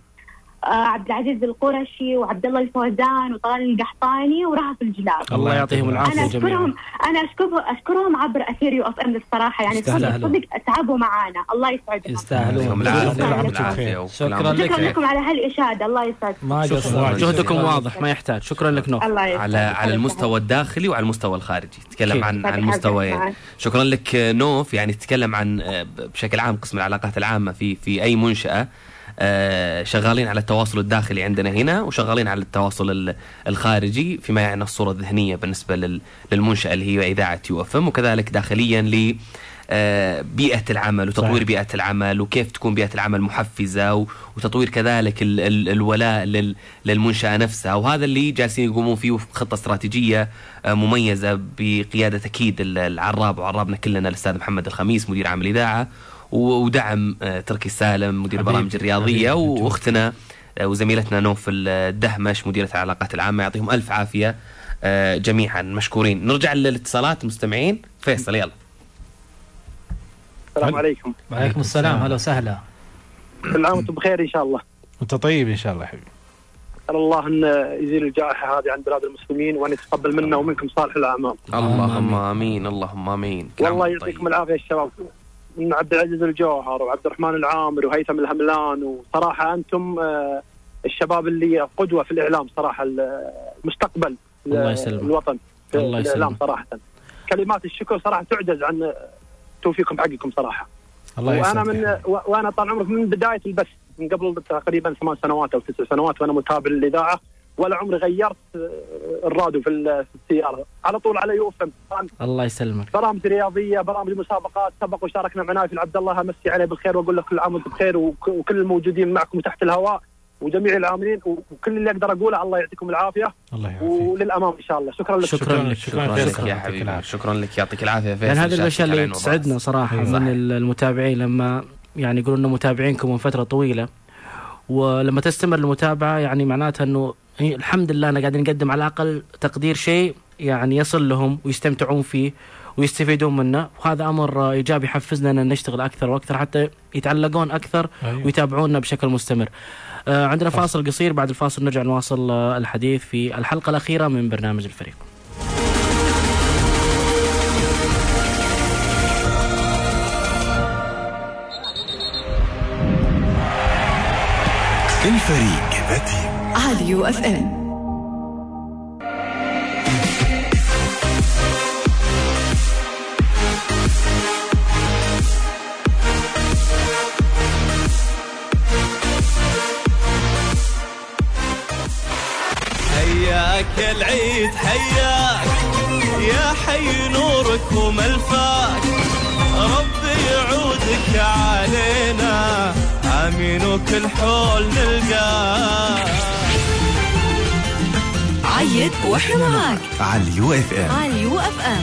عبد العزيز القرشي وعبد الله الفوزان وطلال القحطاني ورهف الجلاب. الله يعطيهم أنا العافية اشكرهم جميعا. أنا اشكرهم أشكرهم عبر اثيريو إف إم الصراحة. يعني صدق. صدق تعبوا معانا. الله يسعدهم يستاهلون. شكراً لك. شكرا. لكم على هالإشادة. الله يسعدكم. ما جهدكم واضح ما يحتاج. شكرا لك نوف الله يسعدك. على على المستوى الداخلي وعلى المستوى الخارجي. تتكلم. عن عن مستويين شكرا لك نوف. يعني تتكلم عن آه، بشكل عام قسم العلاقات العامة في في أي منشأة. آه، شغالين على التواصل الداخلي عندنا هنا وشغالين على التواصل ال- الخارجي فيما يعني الصورة الذهنية بالنسبة لل- للمنشأة اللي هي إذاعة UFM وكذلك داخليا ل آه، بيئة العمل وتطوير صحيح. بيئة العمل وكيف تكون بيئة العمل محفزة وتطوير كذلك ال ال الولاء لل للمنشأة نفسها وهذا اللي جالسين يقومون فيه في خطة استراتيجية آه، مميزة بقيادة أكيد ال- العراب وعرابنا كلنا الأستاذ محمد الخميس مدير عام الإذاعة ودعم آه، تركي السالم مدير البرامج جود. وأختنا آه، وزميلتنا نوف الدهمش مديرة العلاقات العامة. يعطيهم ألف عافية آه، جميعا مشكورين. نرجع للاتصالات المستمعين فيصل يلا. السلام عليكم. وعليكم السلام. هلا وسهلا. كل عام وأنتم بخير إن شاء الله. وانت طيب إن شاء الله حبيبي. الله أن يزيل الجائحة هذه عن بلاد المسلمين وأن يتقبل منا ومنكم صالح الأعمال. اللهم آمين. اللهم آمين. والله وأنت يعطيكم العافية الشباب من عبد العزيز الجوهر وعبد الرحمن العامر وهيثم الهملان. وصراحة أنتم آه، الشباب اللي قدوة في الإعلام صراحة المستقبل الله يسلمك. الوطن في الله الإعلام يسلمك. صراحة. كلمات الشكر صراحة تعجز عن توفيكم حقكم صراحة. الله وأنا يسلمك من و- وأنا طال عمرك من بداية البث من قبل تقريبا ثمان سنوات أو تسع سنوات وأنا متابع للإذاعة. ولا عمري غيرت آه، الراديو في ال- في السيارة. على طول على UFM الله يسلمك. برامج رياضية برامج مسابقات سبق وشاركنا مع نايف عبد الله امسي عليه بالخير وأقول له كل عام وأنت بخير وك- وكل الموجودين معكم تحت الهواء وجميع العاملين وكل اللي أقدر أقوله الله يعطيكم العافية. الله يعافيك. وللامام إن شاء الله. شكرا لكم شكرا لك. شكرا لك. يا حبيبي شكرا لك. يعطيك العافية فيصل. يعني هذه الأشياء اللي تسعدنا صراحة أيوة. من ال- المتابعين لما يعني يقولون إنه متابعينكم من فترة طويلة. ولما تستمر المتابعة يعني معناتها إنه الحمد لله أنا قاعدين نقدم على الأقل تقدير شيء يعني يصل لهم ويستمتعون فيه ويستفيدون منه وهذا أمر إيجابي يحفزنا إن نشتغل أكثر وأكثر حتى يتعلقون أكثر أيوة. ويتابعونا بشكل مستمر. آه عندنا فاصل قصير بعد الفاصل نرجع نواصل آه الحديث في الحلقة الأخيرة من برنامج الفريق. الفريق راديو اف ام حياك العيد حياك. يا حي نورك وملفاك ربي يعودك علينا. آمين وكل حول نلقاك. عيد وإحنا معاك على ال UFM. على UFM.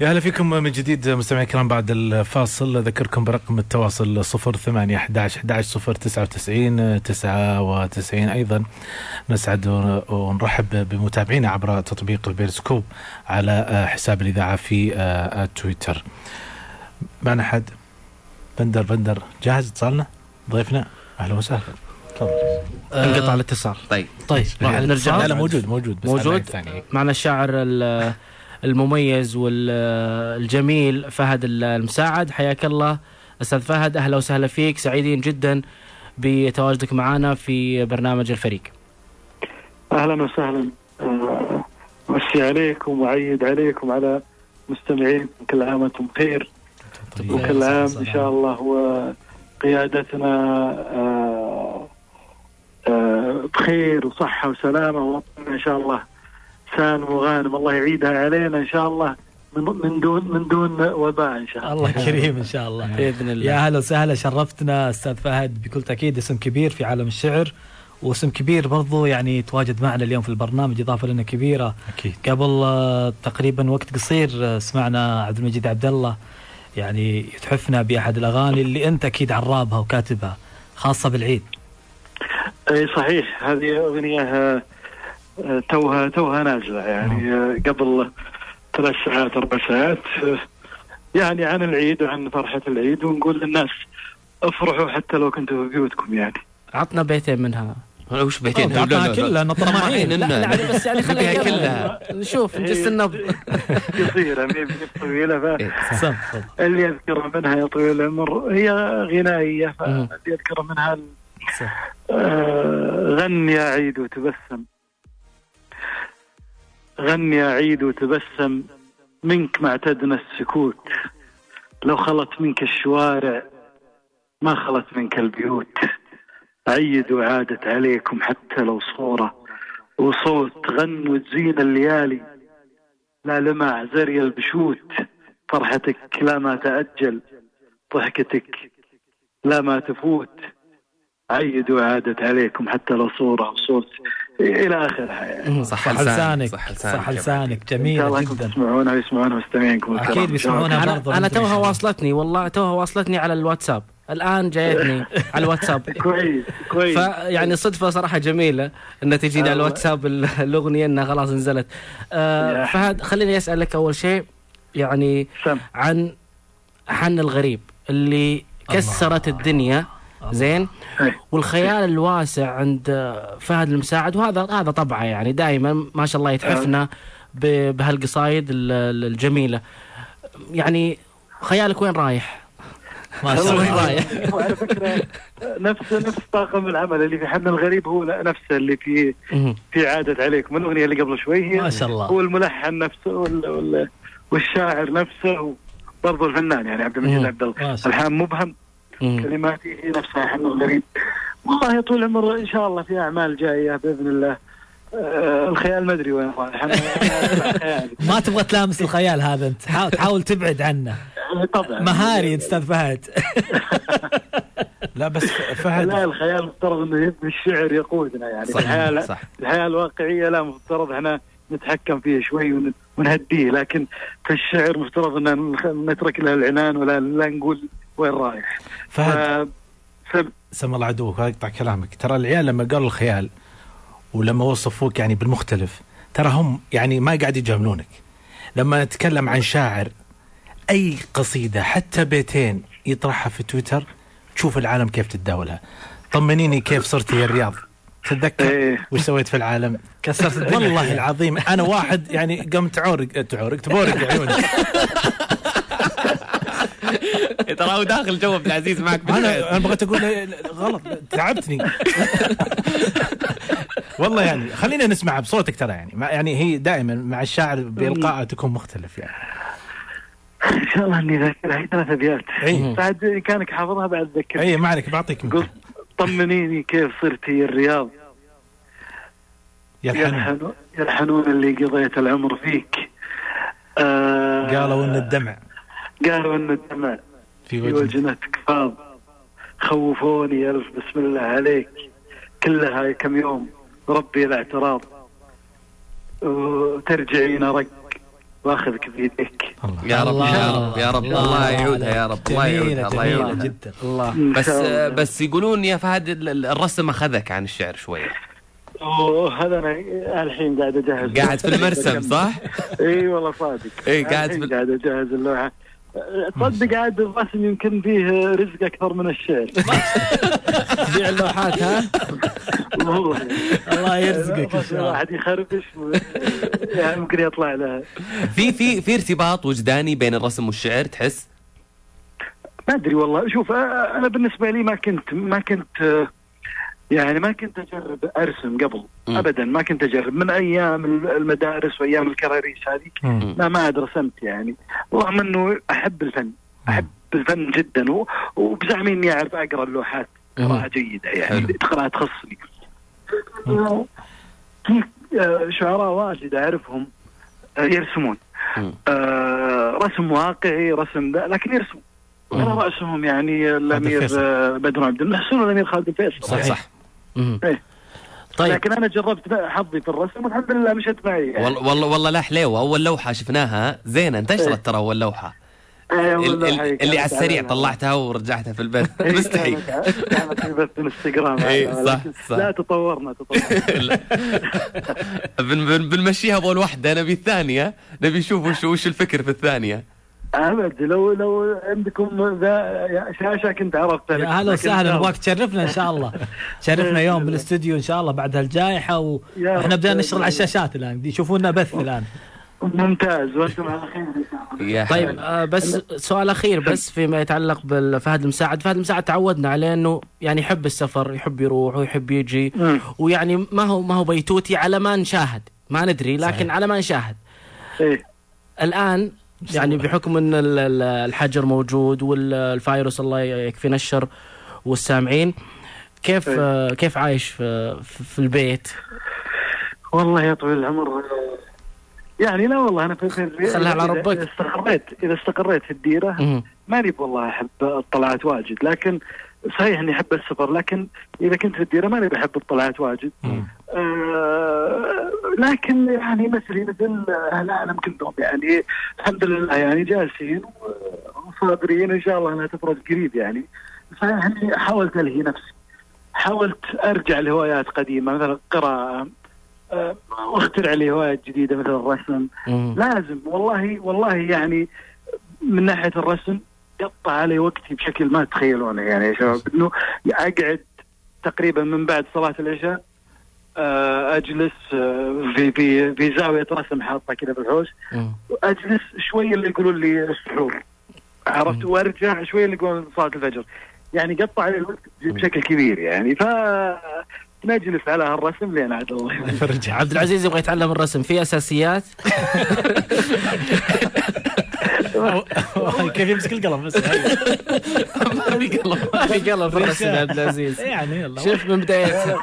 يا هلا فيكم من جديد مستمعي الكرام بعد الفاصل. أذكركم برقم التواصل 08 11 11 0 99 99 أيضا نسعد ونرحب بمتابعينا عبر تطبيق البيرسكوب على حساب الإذاعة في تويتر. معنا حد بندر بندر جاهز؟ اتصالنا؟ ضيفنا؟ أهلا وسهلا. انقطع الاتصال. طيب. طيب راح نرجع. لا لا موجود موجود بس موجود. معنا الشاعر ال- المميز والجميل فهد المساعد. حياك الله. أستاذ فهد أهلا وسهلا فيك. سعيدين جدا بتواجدك معنا في برنامج الفريق. أهلا وسهلا. آه، مسي عليكم وعيد عليكم على مستمعين كل عام وأنتم بخير. وكل عام إن شاء الله وقيادتنا بخير وصحة وسلامة ووطننا إن شاء الله. سالم وغانم الله يعيدها علينا إن شاء الله من من دون من دون وباء إن شاء الله الله. كريم إن شاء الله. بإذن الله. يا هلا وسهلا شرفتنا أستاذ فهد. بكل تأكيد اسم كبير في عالم الشعر واسم كبير برضو يعني تواجد معنا اليوم في البرنامج إضافة لنا كبيرة. أكيد. قبل آه، تقريبا وقت قصير آه، سمعنا عبد المجيد عبد الله يعني يتحفنا بأحد الأغاني اللي أنت أكيد عرابها وكاتبها خاصة بالعيد. أي صحيح هذه أغنية آه، توها توها نازلة يعني آه، قبل ثلاث ساعات أربع ساعات آه، يعني عن العيد وعن فرحة العيد ونقول للناس افرحوا حتى لو كنتوا في بيوتكم يعني. عطنا بيتين منها. وش بيتين؟ أوه، تعطاها كلها، طماعين. لا لا بس يعني خليها كلها. نشوف نجس النبض. قصيرة ما هي طويلة ف... تفضل. اللي يذكر منها يا طويل العمر هي غنائية فاللي يذكر منها آه، غن يا عيد وتبسم. غن يا عيد وتبسم. منك ما اعتدنا السكوت. لو خلت منك الشوارع ما خلت منك البيوت. عيد وعادت عليكم حتى لو صورة. وصوت غن وتزين الليالي. لا لمع زري البشوت. فرحتك لا ما تأجل. ضحكتك لا ما تفوت. عيد وعادت عليكم حتى لو صورة وصوت إلى آخرها يعني. صح لسانك صح صح لسانك شاء جميلة الله جدا. تسمعونها ويسمعونها مستمعينكم. أكيد بيسمعونها أنا أنتم توها. واصلتني والله توها واصلتني على الواتساب. الآن جايتني على الواتساب. كويس كويس. فيعني صدفة صراحة جميلة إن تجيني على. الواتساب ال- الأغنية إنها خلاص نزلت. آه فهد خليني أسألك أول شيء يعني عن حن الغريب اللي كسرت الدنيا زين والخيال الواسع عند فهد المساعد وهذا هذا طبعه يعني دائما ما شاء الله يتحفنا ب- بهالقصايد ال- ال- الجميلة يعني خيالك وين رايح؟ ما شاء الله. وين رايح؟ وعلى فكرة نفس نفس طاقم العمل اللي في حن الغريب هو نفسه اللي في في عادة عليكم الاغنيه اللي قبل شوي هي ما شاء الله. هو الملحن نفسه وال وال والشاعر نفسه برضو الفنان يعني عبد المجيد. عبد. الحان مبهم كلماتي هي نفسها حن الغريب والله يا طول العمر إن شاء الله في أعمال جاية بإذن الله. آه الخيال ما أدري وين رايح. ما تبغى تلامس الخيال هذا أنت. حاول, تحاول تبعد عنه. طبعا. مهاري أستاذ فهد. لا بس فهد. لا الخيال مفترض إنه يبني الشعر يقودنا يعني. صح، الحياة صح. الحياة الواقعية لا مفترض إحنا نتحكم فيه شوي ون- ونهديه. لكن في الشعر مفترض إن نترك له العنان ولا لا نقول وين رايح؟ فهد. ف- سم الله عدوك اقطع كلامك. ترى العيال لما قالوا الخيال ولما وصفوك يعني بالمختلف ترى هم يعني ما قاعد يجاملونك. لما نتكلم عن شاعر أي قصيدة حتى بيتين يطرحها في تويتر تشوف العالم كيف تتداولها. طمنيني كيف صرت يا الرياض. تتذكر وش سويت في العالم؟ كسرت الدنيا. والله العظيم أنا واحد يعني قمت تعورق تعورق تبورق عيوني. ترى هو داخل جو عبد العزيز معك. أنا أنا بغيت أقول غلط تعبتني. والله يعني خلينا نسمع بصوتك ترى يعني. يعني هي دائما مع الشاعر بالقائه تكون مختلف يعني. إن شاء الله إني ذاكرها. هي ثلاث ابيات إي. بعد إن كانك حافظها بعد ذكر اي ما عليك بعطيك قلت طمنيني كيف صرتي الرياض. يا الحنون. يلحنون يلحنون اللي قضيت العمر فيك. آه قالوا إن الدمع. قالوا ان الدمع في وجنتك فاض خوفوني الف بسم الله عليك. كلها كم يوم. ربي الاعتراض. وترجعين رق وأخذك بيديك يا رب يا رب يا رب. الله يعودها يا رب. الله يعودها الله يعودها. جدا. الله. بس بس يقولون يا فهد ال- ال- الرسم أخذك عن الشعر شوية. اوه هذا أنا الحين قاعد أجهز. قاعد في المرسم صح؟ إي والله صادق. إي، قاعد في- قاعد أجهز اللوحة. تصدق عاد الرسم يمكن فيه رزق أكثر من الشعر تبيع اللوحات ها؟ والله الله يرزقك إن شاء الله الواحد يخربش يعني ممكن يطلع له في في في ارتباط وجداني بين الرسم والشعر تحس؟ ما أدري والله شوف أنا بالنسبة لي ما كنت ما كنت آه، يعني ما كنت أجرب أرسم قبل. ابدا ما كنت أجرب. من أيام المدارس وأيام الكراريس هذه لا ما عاد رسمت يعني. رغم إنه أحب الفن أحب الفن جدا و- وبزعمي إني أعرف أقرأ اللوحات قراءه جيدة يعني. قراءه تخصني. في آه، شعراء واجد أعرفهم آه، يرسمون. آه، رسم واقعي رسم ذا لكن يرسمون على رأسهم يعني الأمير. آه، بدر عبد المحسن والأمير خالد الفيصل. صح صح إيه. طيب. لكن أنا جربت حظي في الرسم والحمد لله مشت معي يعني. والله والله والله لا حليوة. أول لوحة شفناها زينة. انتشرت ترى أول لوحة. إيه، ال- والله ال- هي اللي على السريع طلعتها ورجعتها في البث إيه، مستحي كانت- في بث انستغرام إيه، هذا، صح، صح. لا تطورنا تطورنا. بن بن بنمشيها بول واحدة نبي الثانية. نبي نشوف وش وش الفكر في الثانية. أبد لو لو عندكم ذا شاشة كنت عرفت يا هلا وسهلا نبغاك تشرفنا إن شاء الله. تشرفنا يوم بالاستوديو إن شاء الله بعد هالجائحة وإحنا رب. بدنا نشتغل على الشاشات الآن دي يشوفونا بث الآن. ممتاز وأنتم على خير إن شاء الله. يا طيب آه بس سؤال أخير بس فيما يتعلق بالفهد المساعد. فهد المساعد تعودنا عليه إنه يعني يحب السفر يحب يروح ويحب يجي. ويعني ما هو ما هو بيتوتي على ما نشاهد. ما ندري لكن صحيح. على ما نشاهد. إيه. الآن يعني بحكم إن ال- ال- الحجر موجود والفيروس الله يكفينا الشر والسامعين كيف. آه كيف عايش في, البيت والله يا طويل العمر يعني لا والله أنا في خلها على ربك. إذا استقريت إذا استقريت في الديرة. ماني والله أحب الطلعات واجد لكن صحيح إني أحب السفر لكن إذا كنت في الديرة ماني بحب الطلعات واجد. آه لكن يعني مثلي مثل أهل العالم كلهم يعني الحمد لله يعني جالسين وصابرين إن شاء الله إنها تفرج قريب يعني. صحيح اني حاولت ألهي نفسي حاولت أرجع لهوايات قديمة مثلا القراءة آه، واخترع لي هوايات جديدة مثل الرسم. لازم والله والله يعني من ناحية الرسم قطع علي وقتي بشكل ما تتخيلونه يعني يا شباب إنه أقعد تقريبا من بعد صلاة العشاء آه، أجلس آه، في في في زاوية رسم حاطه كذا بالحوش وأجلس شوي اللي يقولون لي السحور. عرفت؟ وأرجع شوي اللي يقولون صلاة الفجر. يعني قطع علي الوقت بشكل كبير يعني. ف نجلس على هالرسم لين عاد الله عبد العزيز يبغى يتعلم الرسم. في أساسيات؟ كيف يمسك القلم؟ بس ما في قلم. ما في قلم في الرسم يا عبد العزيز. يعني يلا. شوف من بداية.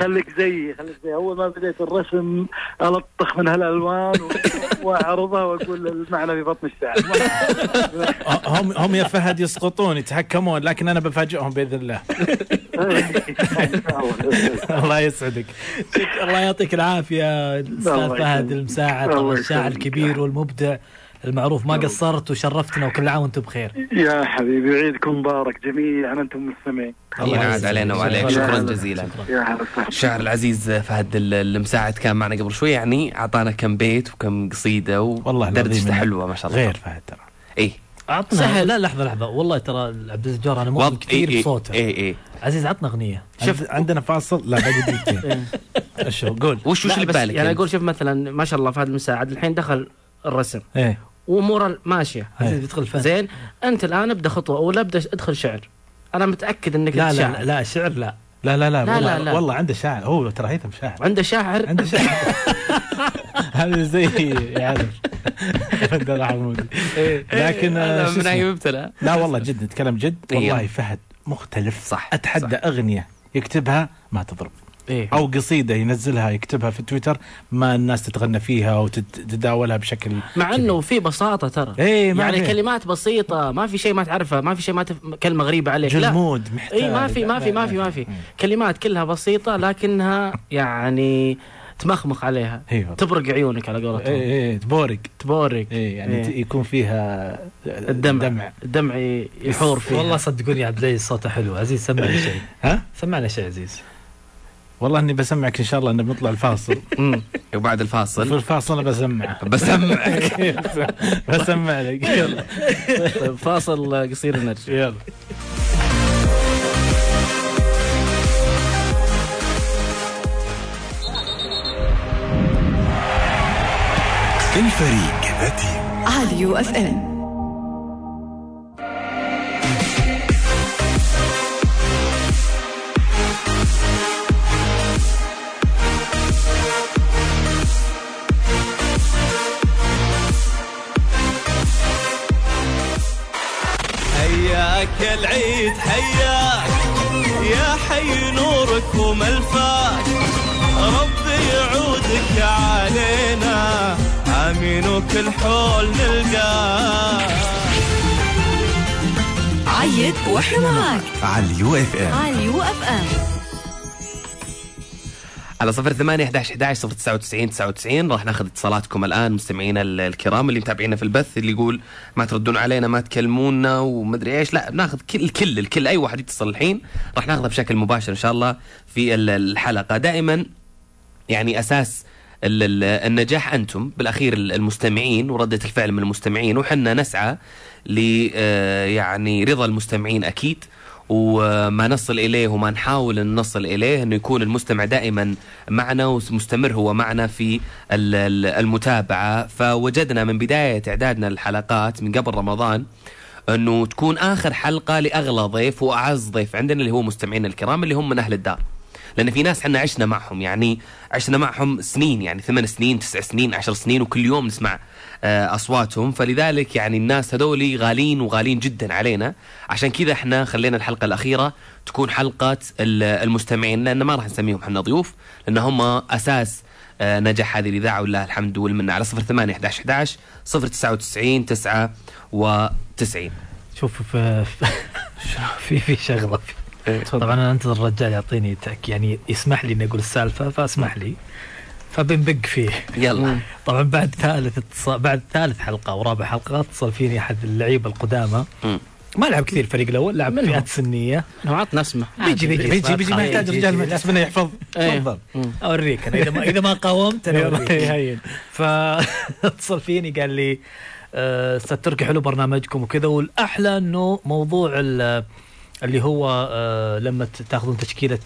خليك زيي خليك زي أول ما بديت الرسم ألطخ من هالألوان و- وأعرضها وأقول المعنى في بطن الشعر. هم هم يا فهد يسقطون يتحكمون لكن أنا بفاجئهم بإذن الله. الله يسعدك. الله يعطيك العافية الله فهد. المساعد الله الشاعر. الكبير والمبدع. المعروف ما قصرت وشرفتنا وكل عام وأنتم بخير. يا حبيبي عيدكم مبارك جميعا أنتم مستمعين. ينعاد علينا وعليك. شكرا. جزيلا. يا هلا وسهلا. الشاعر العزيز فهد ال- المساعد كان معنا قبل شوي يعني أعطانا كم بيت وكم قصيدة والله إنه حلوة ما شاء الله. غير فهد ترى. اي عطنا سهل. لا لحظة لحظة. والله ترى عبد العزيز جوهر أنا مؤمن وض- كثير إي- إي- بصوته. اي اي عزيز عطنا أغنية. شوف. عندنا فاصل. لا باقي دقيقتين. شو قول. وش وش اللي ببالك يعني؟ أقول شوف مثلا ما شاء الله فهد المساعد الحين دخل الرسم. إيه. واموره ماشية. بيدخل فن زين؟ أنت الآن ابدا خطوة اولى ابدا أدخل شعر؟ أنا متأكد إنك لا لا شاعر. لا, لا شعر لا. لا لا لا لا، والله, لا، لا. والله عنده شاعر. هو ترى هيثم شاعر. عنده شاعر؟ عنده شاعر. هذا زي يعرف. فهد حمودي. لكن آه، من؟ أي مبتلى لا والله جد نتكلم جد. إيه. والله فهد مختلف. صح أتحدى أغنية يكتبها ما تضرب. إيه. أو قصيدة ينزلها يكتبها في تويتر ما الناس تتغنى فيها وتتداولها بشكل مع إنه في بساطة ترى. إيه، ما يعني في. كلمات بسيطة ما في شيء ما تعرفها ما في شيء ما تف... كلمة غريبة عليك لا. جلمود محتاج اي ما في ما في ما في ما في. كلمات كلها بسيطة لكنها يعني تمخمخ عليها. أيوه تبرق عيونك على قولتهم. إيه إيه تبورق. تبورق. إيه يعني إيه. يكون فيها الدمع. دمع. الدمع يحور فيها. والله صدقوني يا عبد العزيز صوته حلو. عزيز سمعنا شيء. ها؟ سمعنا شيء عزيز. والله إني بسمعك إن شاء الله إنه بنطلع الفاصل. وبعد في الفاصل. الفاصل أنا بسمع بسمعك. بسمع لك يلا. طيب فاصل قصير نرجع يلا. الفريق ذاتي راديو إف إم. حياك العيد حياك يا حي نورك وملفاك ربي يعودك علينا آمين وكل حول نلقاك عيد وإحنا معاك على ال UFM. راديو FM. على صفر ثمانية 11 11 صفر تسعة وتسعين تسعة وتسعين. راح ناخذ اتصالاتكم الآن مستمعينا ال- الكرام اللي متابعينا في البث اللي يقول ما تردون علينا ما تكلمونا ومدري إيش. لا ناخذ كل الكل الكل أي واحد يتصل الحين راح ناخذه بشكل مباشر إن شاء الله في ال- الحلقة. دائما يعني أساس ال- ال- النجاح أنتم بالأخير ال- المستمعين وردة الفعل من المستمعين. وحنا نسعى ل آه، يعني رضا المستمعين أكيد. وما نصل إليه وما نحاول أن نصل إليه أنه يكون المستمع دائما معنا ومستمر هو معنا في ال- ال- المتابعة. فوجدنا من بداية إعدادنا للحلقات من قبل رمضان أنه تكون آخر حلقة لأغلى ضيف وأعز ضيف عندنا اللي هو مستمعينا الكرام اللي هم من أهل الدار. لأن في ناس إحنا عشنا معهم يعني عشنا معهم سنين يعني ثمان سنين تسع سنين عشر سنين وكل يوم نسمع أصواتهم. فلذلك يعني الناس هذولي غاليين وغاليين جدا علينا. عشان كذا إحنا خلينا الحلقة الأخيرة تكون حلقة ال- المستمعين لأن ما راح نسميهم إحنا ضيوف لأن هم أساس آه، نجاح هذه الإذاعة ولله الحمد والمنة. على صفر ثمانية 11 11 صفر تسعة وتسعين تسعة وتسعين. شوف في في في شغلة. طبعا أنا أنتظر الرجال يعطيني يعني يسمح لي إني أقول السالفة فاسمح لي. فبنبق فيه. يلا. طبعا بعد ثالث اتصال بعد ثالث حلقة ورابع حلقة اتصل فيني أحد اللعيبة القدامى. ما لعب كثير الفريق الأول لعب فئات سنية. لو عطنا اسمه. بيجي بيجي بيجي بيجي. ما يحتاج رجال مجلس منه يحفظ. إيه. تفضل. أوريك أنا. إذا ما إذا ما قاومت أنا أوريك. فاتصل فيني قال لي آه، أستاذ تركي حلو برنامجكم وكذا. والأحلى إنه موضوع ال- اللي هو آه، لما تاخذون تشكيلة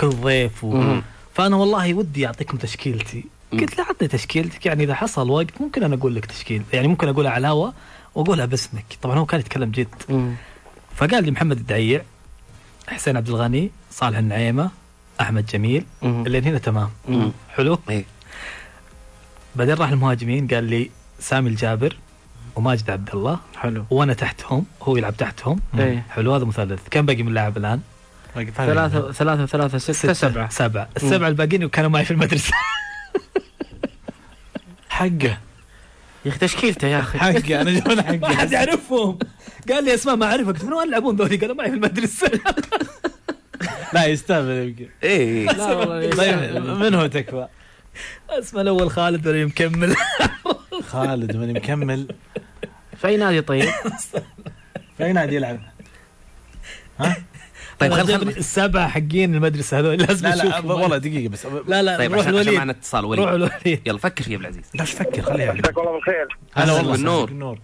كل ضيف و... مم. فأنا والله ودي أعطيكم تشكيلتي. قلت له عطني تشكيلتك يعني إذا حصل وقت ممكن أنا أقول لك تشكيل يعني ممكن أقولها الهواء وأقولها باسمك. طبعا هو كان يتكلم جد. فقال لي محمد الدعيع حسين عبد الغني صالح النعيمة أحمد جميل اللي هنا تمام. مم. حلو؟ إيه. بعدين راح المهاجمين قال لي سامي الجابر وماجد عبد الله. حلو. وأنا تحتهم هو يلعب تحتهم. إيه. حلو هذا مثلث. كم باقي من لاعب الآن؟ ثلاثة ثلاثة ثلاثة ستة سبعة. سبعة. السبعة الباقيين كانوا معي في المدرسة. حقه. يا أخي تشكيلته يا أخي. حقه أنا جبنا حقه. ما حد يعرفهم. قال لي اسماء ما أعرفها. قلت من وين يلعبون ذولي؟ قالوا معي في المدرسة. لا يستاهل يمكن. إيه. لا والله طيب من هو تكفى؟ اسمه الأول خالد ولا مكمل خالد من مكمل في أي نادي طيب؟ في أي نادي يلعب؟ طيب أنا خل السبعة حقين المدرسة هذول لازم لا لا أشوفهم. والله دقيقة بس لا لا طيب روح عشان عشان الوليد معنا اتصال وليد. روح الوليد. يلا فكر يا عبد العزيز. لا فكر خليه مساك الله بالخير. هلا والله بالنور. مساك النور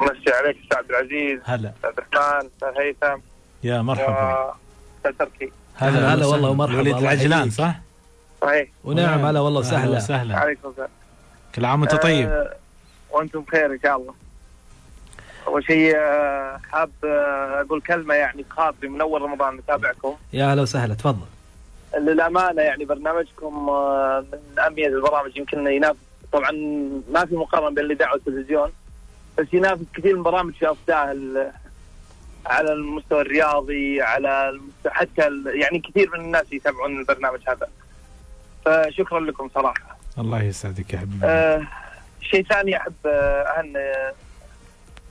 مسي عليك أستاذ عبد العزيز. هلا. أستاذ الرحمن أستاذ هيثم. يا مرحبا. واستاذ تركي. هلا هلا والله ومرحبا. وليد العجلان. صح؟ صحيح. ونعم. هلا والله وسهلا. وسهلا. عليكم السلام. كل عام وأنت طيب. آه، وأنتم بخير إن شاء الله. أول شيء آه، حاب آه، أقول كلمة يعني خاطري من أول رمضان نتابعكم. يا هلا وسهلا تفضل. للأمانة يعني برنامجكم آه، من اميز البرامج يمكن ينافس طبعا ما في مقارنة بين الإذاعة والتلفزيون بس ينافس كثير من البرامج في اصداء ال- على المستوى الرياضي على المستوى حتى يعني كثير من الناس يتابعون البرنامج هذا. فشكرا لكم صراحة. الله يسعدك يا حبيبي. آه شيء ثاني أحب اهن آه،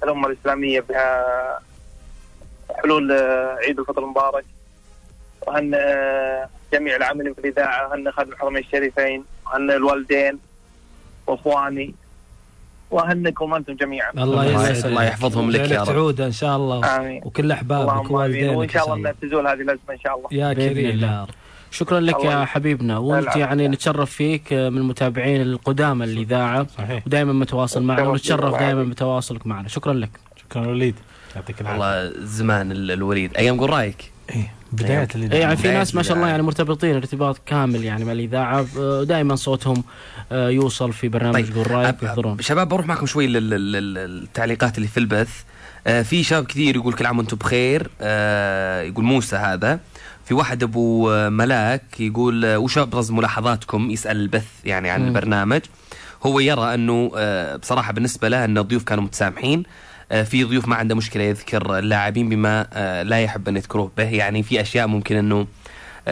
الأمة الإسلامية بها حلول آه، عيد الفطر المبارك. وهن آه، جميع العاملين في الاذاعه هن خادم الحرمين الشريفين وهن الوالدين وإخواني. واهنكم أنتم جميعا. الله يسعدك. الله يحفظهم لك يا رب. تعود إن شاء الله. آمين. وكل أحبابك ووالدينك وإن شاء الله تزول هذه الأزمة إن شاء الله. يا كريم شكرا لك يا. حبيبنا. وأنت. يعني نتشرف فيك من المتابعين القدامى للاذاعه صحيح. ودائما متواصل معنا شرف ونتشرف. دائما بتواصلك معنا. شكرا لك. شكرا وليد. يعطيك العافية. والله زمان ال- الوليد. أيام قول رأيك. إيه بداية اي اللي يعني في ناس ما شاء الله. يعني مرتبطين ارتباط كامل يعني مع الإذاعة. دائما صوتهم آه، يوصل في برنامج طيب. قول رأيك ويحضرون شباب بروح معكم شوي لل- لل- لل- للتعليقات اللي في البث. آه، في شباب كثير يقول كل عام وأنتم بخير. آه، يقول موسى هذا. في واحد أبو ملاك يقول وش أبرز ملاحظاتكم يسأل البث يعني عن. البرنامج هو يرى أنه آه، بصراحة بالنسبة له أن الضيوف كانوا متسامحين آه، في ضيوف ما عنده مشكلة يذكر اللاعبين بما آه، لا يحب ان يذكروه به يعني في أشياء ممكن أنه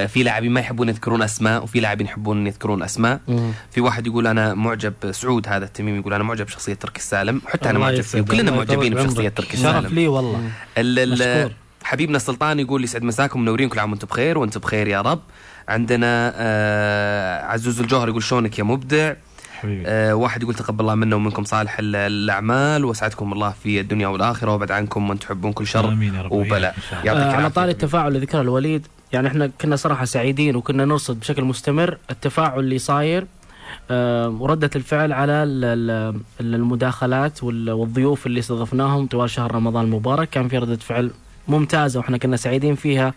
في لاعبين ما يحبون يذكرون أسماء وفي لاعبين يحبون يذكرون أسماء مم. في واحد يقول أنا معجب سعود هذا التميمي يقول أنا معجب بشخصية تركي السالم حتى أنا معجب فيه. وكلنا معجبين بشخصية. تركي شرف السالم لي والله ال- ال- مشكور. حبيبنا السلطان يقول يسعد مساكم منورين كل عام وأنتم بخير وأنتم بخير يا رب. عندنا آه عزوز الجوهر يقول شلونك يا مبدع؟ حبيبي. آه واحد يقول تقبل الله منا ومنكم صالح ال- الأعمال واسعدكم الله في الدنيا والآخرة وأبعد عنكم من تحبون كل شر آمين يا رب. وبلاء. آه على. طاري التفاعل اللي ذكره الوليد يعني إحنا كنا صراحة سعيدين وكنا نرصد بشكل مستمر التفاعل اللي صاير آه، وردة الفعل على ال- ال- المداخلات وال- والضيوف اللي استضفناهم طوال شهر رمضان المبارك. كان في ردة فعل ممتازة وإحنا كنا سعيدين فيها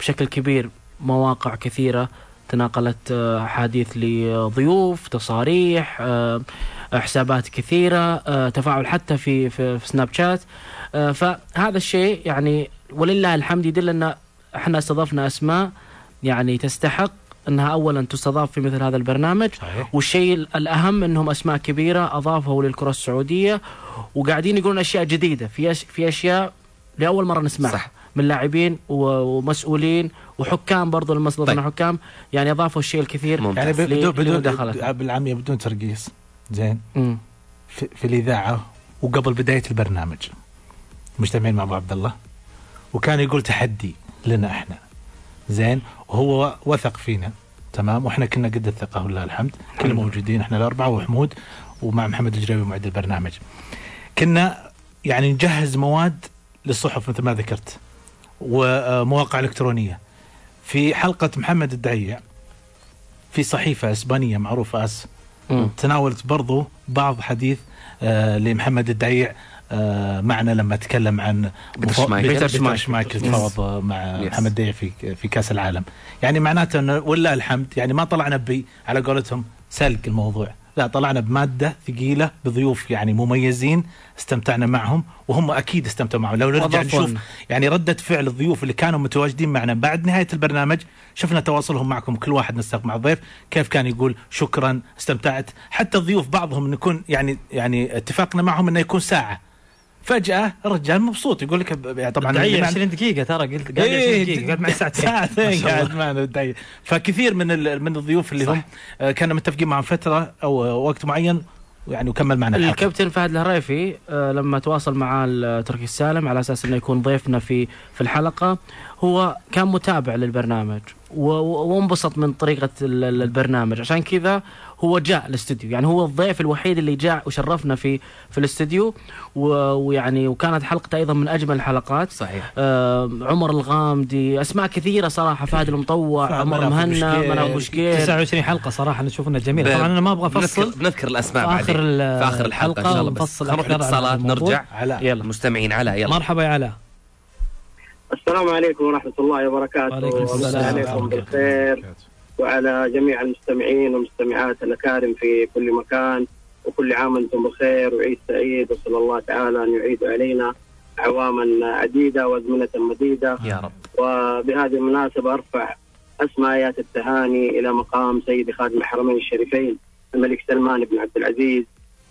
بشكل كبير. مواقع كثيرة تناقلت آه، أحاديث لضيوف تصاريح آه، حسابات كثيرة آه، تفاعل حتى في في, في سناب شات فهذا الشيء يعني ولله الحمد يدل أن إحنا استضفنا أسماء يعني تستحق أنها اولا تستضاف في مثل هذا البرنامج. صحيح. والشيء الأهم أنهم أسماء كبيرة أضافوا للكرة السعودية وقاعدين يقولون أشياء جديدة. في أش... في أشياء لأول مرة نسمعها. صح. من لاعبين. ومسؤولين وحكام برضو لما استضفنا طيب. حكام يعني أضافوا الشيء الكثير. ممتاز. يعني بدون بدون. بالعامية بدون ترقيص. زين. مم. في, في الإذاعة وقبل بداية البرنامج. مجتمعين مع أبو عبد الله وكان يقول تحدي لنا إحنا. زين. وهو وثق فينا. تمام. وإحنا كنا قد الثقة ولله الحمد. كنا موجودين. إحنا الأربعة وحمود ومع محمد الجريبي معد البرنامج. كنا يعني نجهز مواد للصحف مثل ما ذكرت ومواقع إلكترونية. في حلقة محمد الدعيع في صحيفة إسبانية معروفة آس. تناولت برضو بعض حديث آه لمحمد الدعيع آه معنا لما تكلم عن بيتر شمايكل. تفاوض مع Yes. محمد الدعيع في في كأس العالم. يعني معناته إنه ولله الحمد يعني ما طلعنا ب على قولتهم سلق الموضوع. لا طلعنا بمادة ثقيلة بضيوف يعني مميزين استمتعنا معهم وهم أكيد استمتعوا معهم. لو نرجع نشوف. يعني ردة فعل الضيوف اللي كانوا متواجدين معنا بعد نهاية البرنامج شفنا تواصلهم معكم كل واحد نستق مع الضيف كيف كان يقول شكرا استمتعت. حتى الضيوف بعضهم نكون يعني يعني اتفقنا معهم إنه يكون ساعة. فجأة الرجال مبسوط يقول لك يعني طبعا اللي دعي ما- 20 دقيقة ترى قلت قاعد إيه، 20 دقيقة قاعد معي ساعتين. ساعتين قاعد. معنا فكثير من من الضيوف اللي هم آه، كانوا متفقين معهم فترة أو وقت معين يعني وكمل معنا الحلقة الكابتن فهد الهريفي آه، لما تواصل مع تركي السالم على أساس إنه يكون ضيفنا في في الحلقة هو كان متابع للبرنامج وانبسط من ال- البرنامج. عشان كذا هو جاء الاستوديو يعني هو الضيف الوحيد اللي جاء وشرفنا في في الاستوديو و- ويعني وكانت حلقته أيضا من أجمل الحلقات. صحيح. آه عمر الغامدي أسماء كثيرة صراحة فهد المطوع عمر مهنا منى بوشقير 29 حلقة صراحة نشوف انها جميلة ب- طبعا أنا ما أبغى أفصل. بنذكر, الأسماء في ال- في آخر الحلقة إن شاء الله. بس نروح الاتصالات الموضوع. نرجع. علاء يلا. مستمعين علاء يلا. مرحبا يا علاء. السلام عليكم ورحمة الله وبركاته. وعليكم السلام. عليكم الله بالخير وعلى جميع المستمعين والمستمعات الأكارم في كل مكان. وكل عام وأنتم بخير. وعيد سعيد. وصلى الله تعالى أن يعيد علينا أعواما عديدة وأزمنة مديدة. يا رب. وبهذه المناسبة أرفع أسمى آيات التهاني إلى مقام سيد خادم الحرمين الشريفين الملك سلمان بن عبد العزيز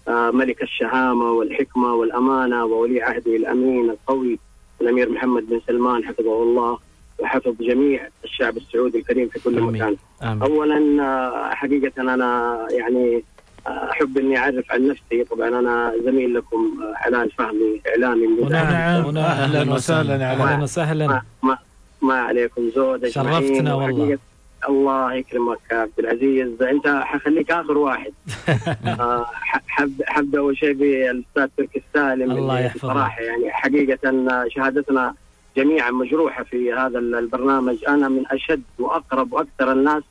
آه، ملك الشهامة والحكمة والأمانة وولي عهده الأمين القوي الأمير محمد بن سلمان حفظه الله. وحفظ جميع الشعب السعودي الكريم في كل آمين. مكان آمين. أولا آه، حقيقة أنا يعني آه، أحب أني أعرف عن نفسي طبعا أنا زميل لكم آه، إعلامي من ونعم بداية- ونعم أهلا وسهلا أهلا وسهلا ما, ما, ما عليكم زود. شرفتنا والله. الله يكرمك يا عبد العزيز أنت حخليك آخر واحد آه، ح- حب حبدا أول شيء بالأستاذ تركي السالم الله يحفظه. بصراحة يعني حقيقة شهادتنا جميعا مجروحة في هذا ال- البرنامج. أنا من أشد وأقرب وأكثر الناس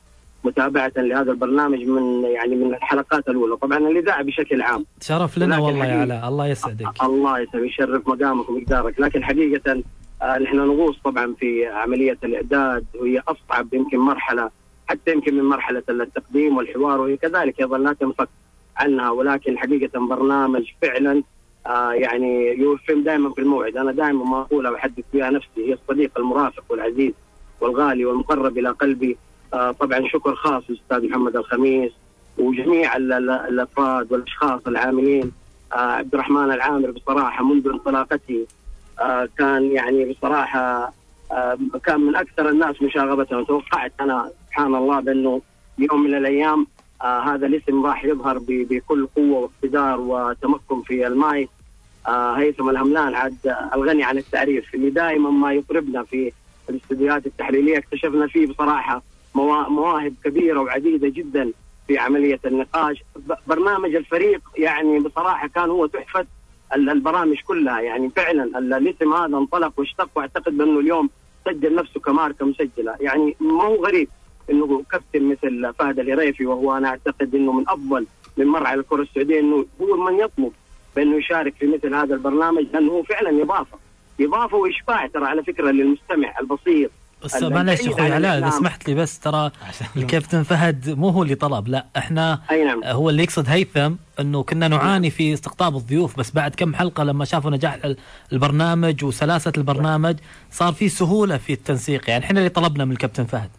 متابعة لهذا البرنامج من يعني من الحلقات الأولى. طبعا الإذاعة بشكل عام. شرف لنا والله يا علاء. الله يسعدك. الله يسلمك يشرف مقامك ومقدارك. لكن حقيقة آه، نحن نغوص طبعا في عملية الإعداد وهي أصعب يمكن مرحلة حتى يمكن من مرحلة التقديم والحوار وهي كذلك أيضا لا تنفك عنها. ولكن حقيقة برنامج فعلا آه، يعني يوفم دائما في الموعد. أنا دائما ما أقولها وأحدث بها نفسي. هي الصديق المرافق والعزيز والغالي والمقرب إلى قلبي. آه، طبعا شكر خاص للأستاذ محمد الخميس وجميع ال- ال- الأفراد والأشخاص العاملين. آه، عبد الرحمن العامر بصراحة منذ انطلاقته آه، كان يعني بصراحة آه، كان من أكثر الناس مشاغبة. توقعت أنا سبحان الله بأنه يوم من الأيام آه، هذا الاسم راح يظهر بكل قوة واقتدار وتمكن في المايك. هيثم الهملان عاد الغني عن التعريف. اللي دائما ما يطربنا في الاستديوهات التحليلية اكتشفنا فيه بصراحة موا- مواهب كبيرة وعديدة جدا في عملية النقاش. برنامج الفريق يعني بصراحة كان هو تحفة ال- البرامج كلها. يعني فعلا ال- الاسم هذا انطلق واشتق واعتقد بأنه اليوم سجل نفسه كماركه مسجله يعني ما هو غريب إنه كابتن مثل فهد الهريفي وهو أنا أعتقد إنه من أفضل من مر على الكرة السعودية إنه هو من يطلب بأنه يشارك في مثل هذا البرنامج لأنه هو فعلا إضافة. إضافة وإشباع ترى على فكرة للمستمع البسيط. بس معلش أخوي علاء اذا. سمحت لي بس ترى الكابتن فهد مو هو اللي طلب لا إحنا أي نعم. هو اللي يقصد هيثم إنه كنا نعاني في استقطاب الضيوف بس بعد كم حلقة لما شافوا نجاح ال- البرنامج وسلاسة البرنامج صار في سهولة في التنسيق. يعني إحنا اللي طلبنا من الكابتن فهد.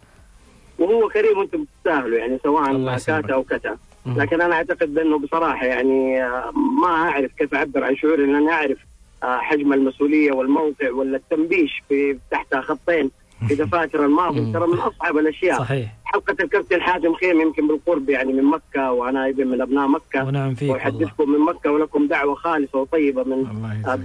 وهو كريم وأنتم تستاهلوا يعني سواء. كاتا أو كتا. لكن أنا أعتقد بانه بصراحة يعني آه، ما أعرف كيف أعبر عن شعوري لأن أعرف آه، حجم المسؤولية والموقع ولا التنبيش في تحت خطين في دفاتر الماضي. ترى من أصعب الأشياء. صحيح. حلقة الكابتن حاتم خيم يمكن بالقرب يعني من مكة وأنا ابن من أبناء مكة. ونعم فيك واحدثكم من مكة ولكم دعوة خالصة وطيبة من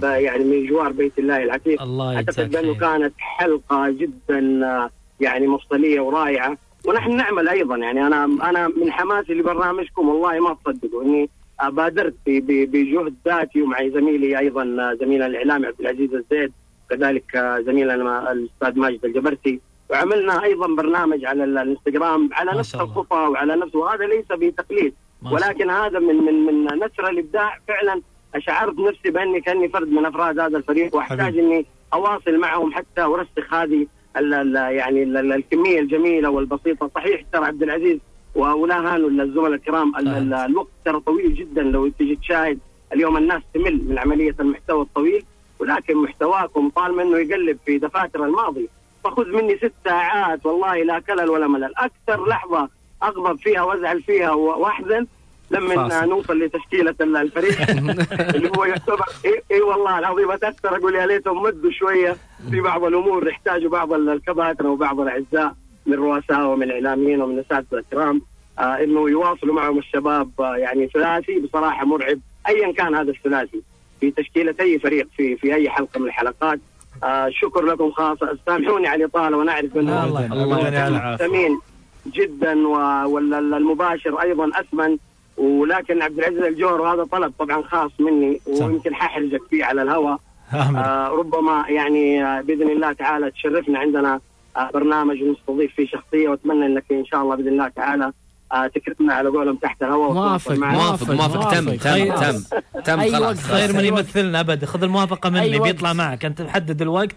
يعني من جوار بيت الله العتيق. الله أعتقد بأنه خير. كانت حلقة جدا آه، يعني مفصلية ورائعة. ونحن نعمل أيضا. يعني أنا أنا من حماسي لبرنامجكم والله ما تصدقوا إني بادرت بجهد ذاتي ومع زميلي أيضا زميلنا الاعلامي عبد العزيز الزيد كذلك زميلنا الأستاذ ماجد الجبرتي وعملنا أيضا برنامج على ال- الإنستغرام على نفس. الخطى وعلى نفس وهذا ليس بتقليد. ولكن هذا من من من نشر الإبداع. فعلا أشعرت نفسي بأني كأني فرد من أفراد هذا الفريق وأحتاج إني أواصل معهم حتى أرسخ هذه يعني ال ال الكمية الجميلة والبسيطة. صحيح ترى عبد العزيز ولا هانوا الزملاء الكرام ال- ال- الوقت ترى طويل جدا لو تجي تشاهد. اليوم الناس تمل من عملية المحتوى الطويل ولكن محتواكم طالما إنه يقلب في دفاتر الماضي. فخذ مني ست ساعات والله لا كلل ولا ملل. أكثر لحظة أغضب فيها وأزعل فيها وأحزن لما. نوصل لتشكيلة ال- الفريق. اللي هو يعتبر اي إي والله العظيم أتأثر أقول يا ليتهم مدوا شوية في بعض الأمور. يحتاجوا بعض ال- الكباتره وبعض الأعزاء من رؤساء ومن إعلاميين ومن أساتذة الكرام آه إنه يواصلوا معهم الشباب آه يعني ثلاثي بصراحة مرعب ايا كان هذا الثلاثي في تشكيلة أي فريق في في أي حلقة من الحلقات. آه شكر لكم خاصة. سامحوني على الإطالة وأنا اعرف انه الله الله جدا والمباشر أيضا أثمن. ولكن عبد العزيز الجوهر وهذا طلب طبعا خاص مني ويمكن ححرجك فيه على الهواء آه ربما يعني آه بإذن الله تعالى تشرفنا عندنا آه برنامج ونستضيف فيه شخصية وأتمنى إنك إن شاء الله بإذن الله تعالى آه تكرمنا على قولهم تحت الهواء موافق،. موافق موافق تم تم تم تم خلاص خير من. يمثلنا ابد خذ الموافقة مني. بيطلع معك أنت محدد الوقت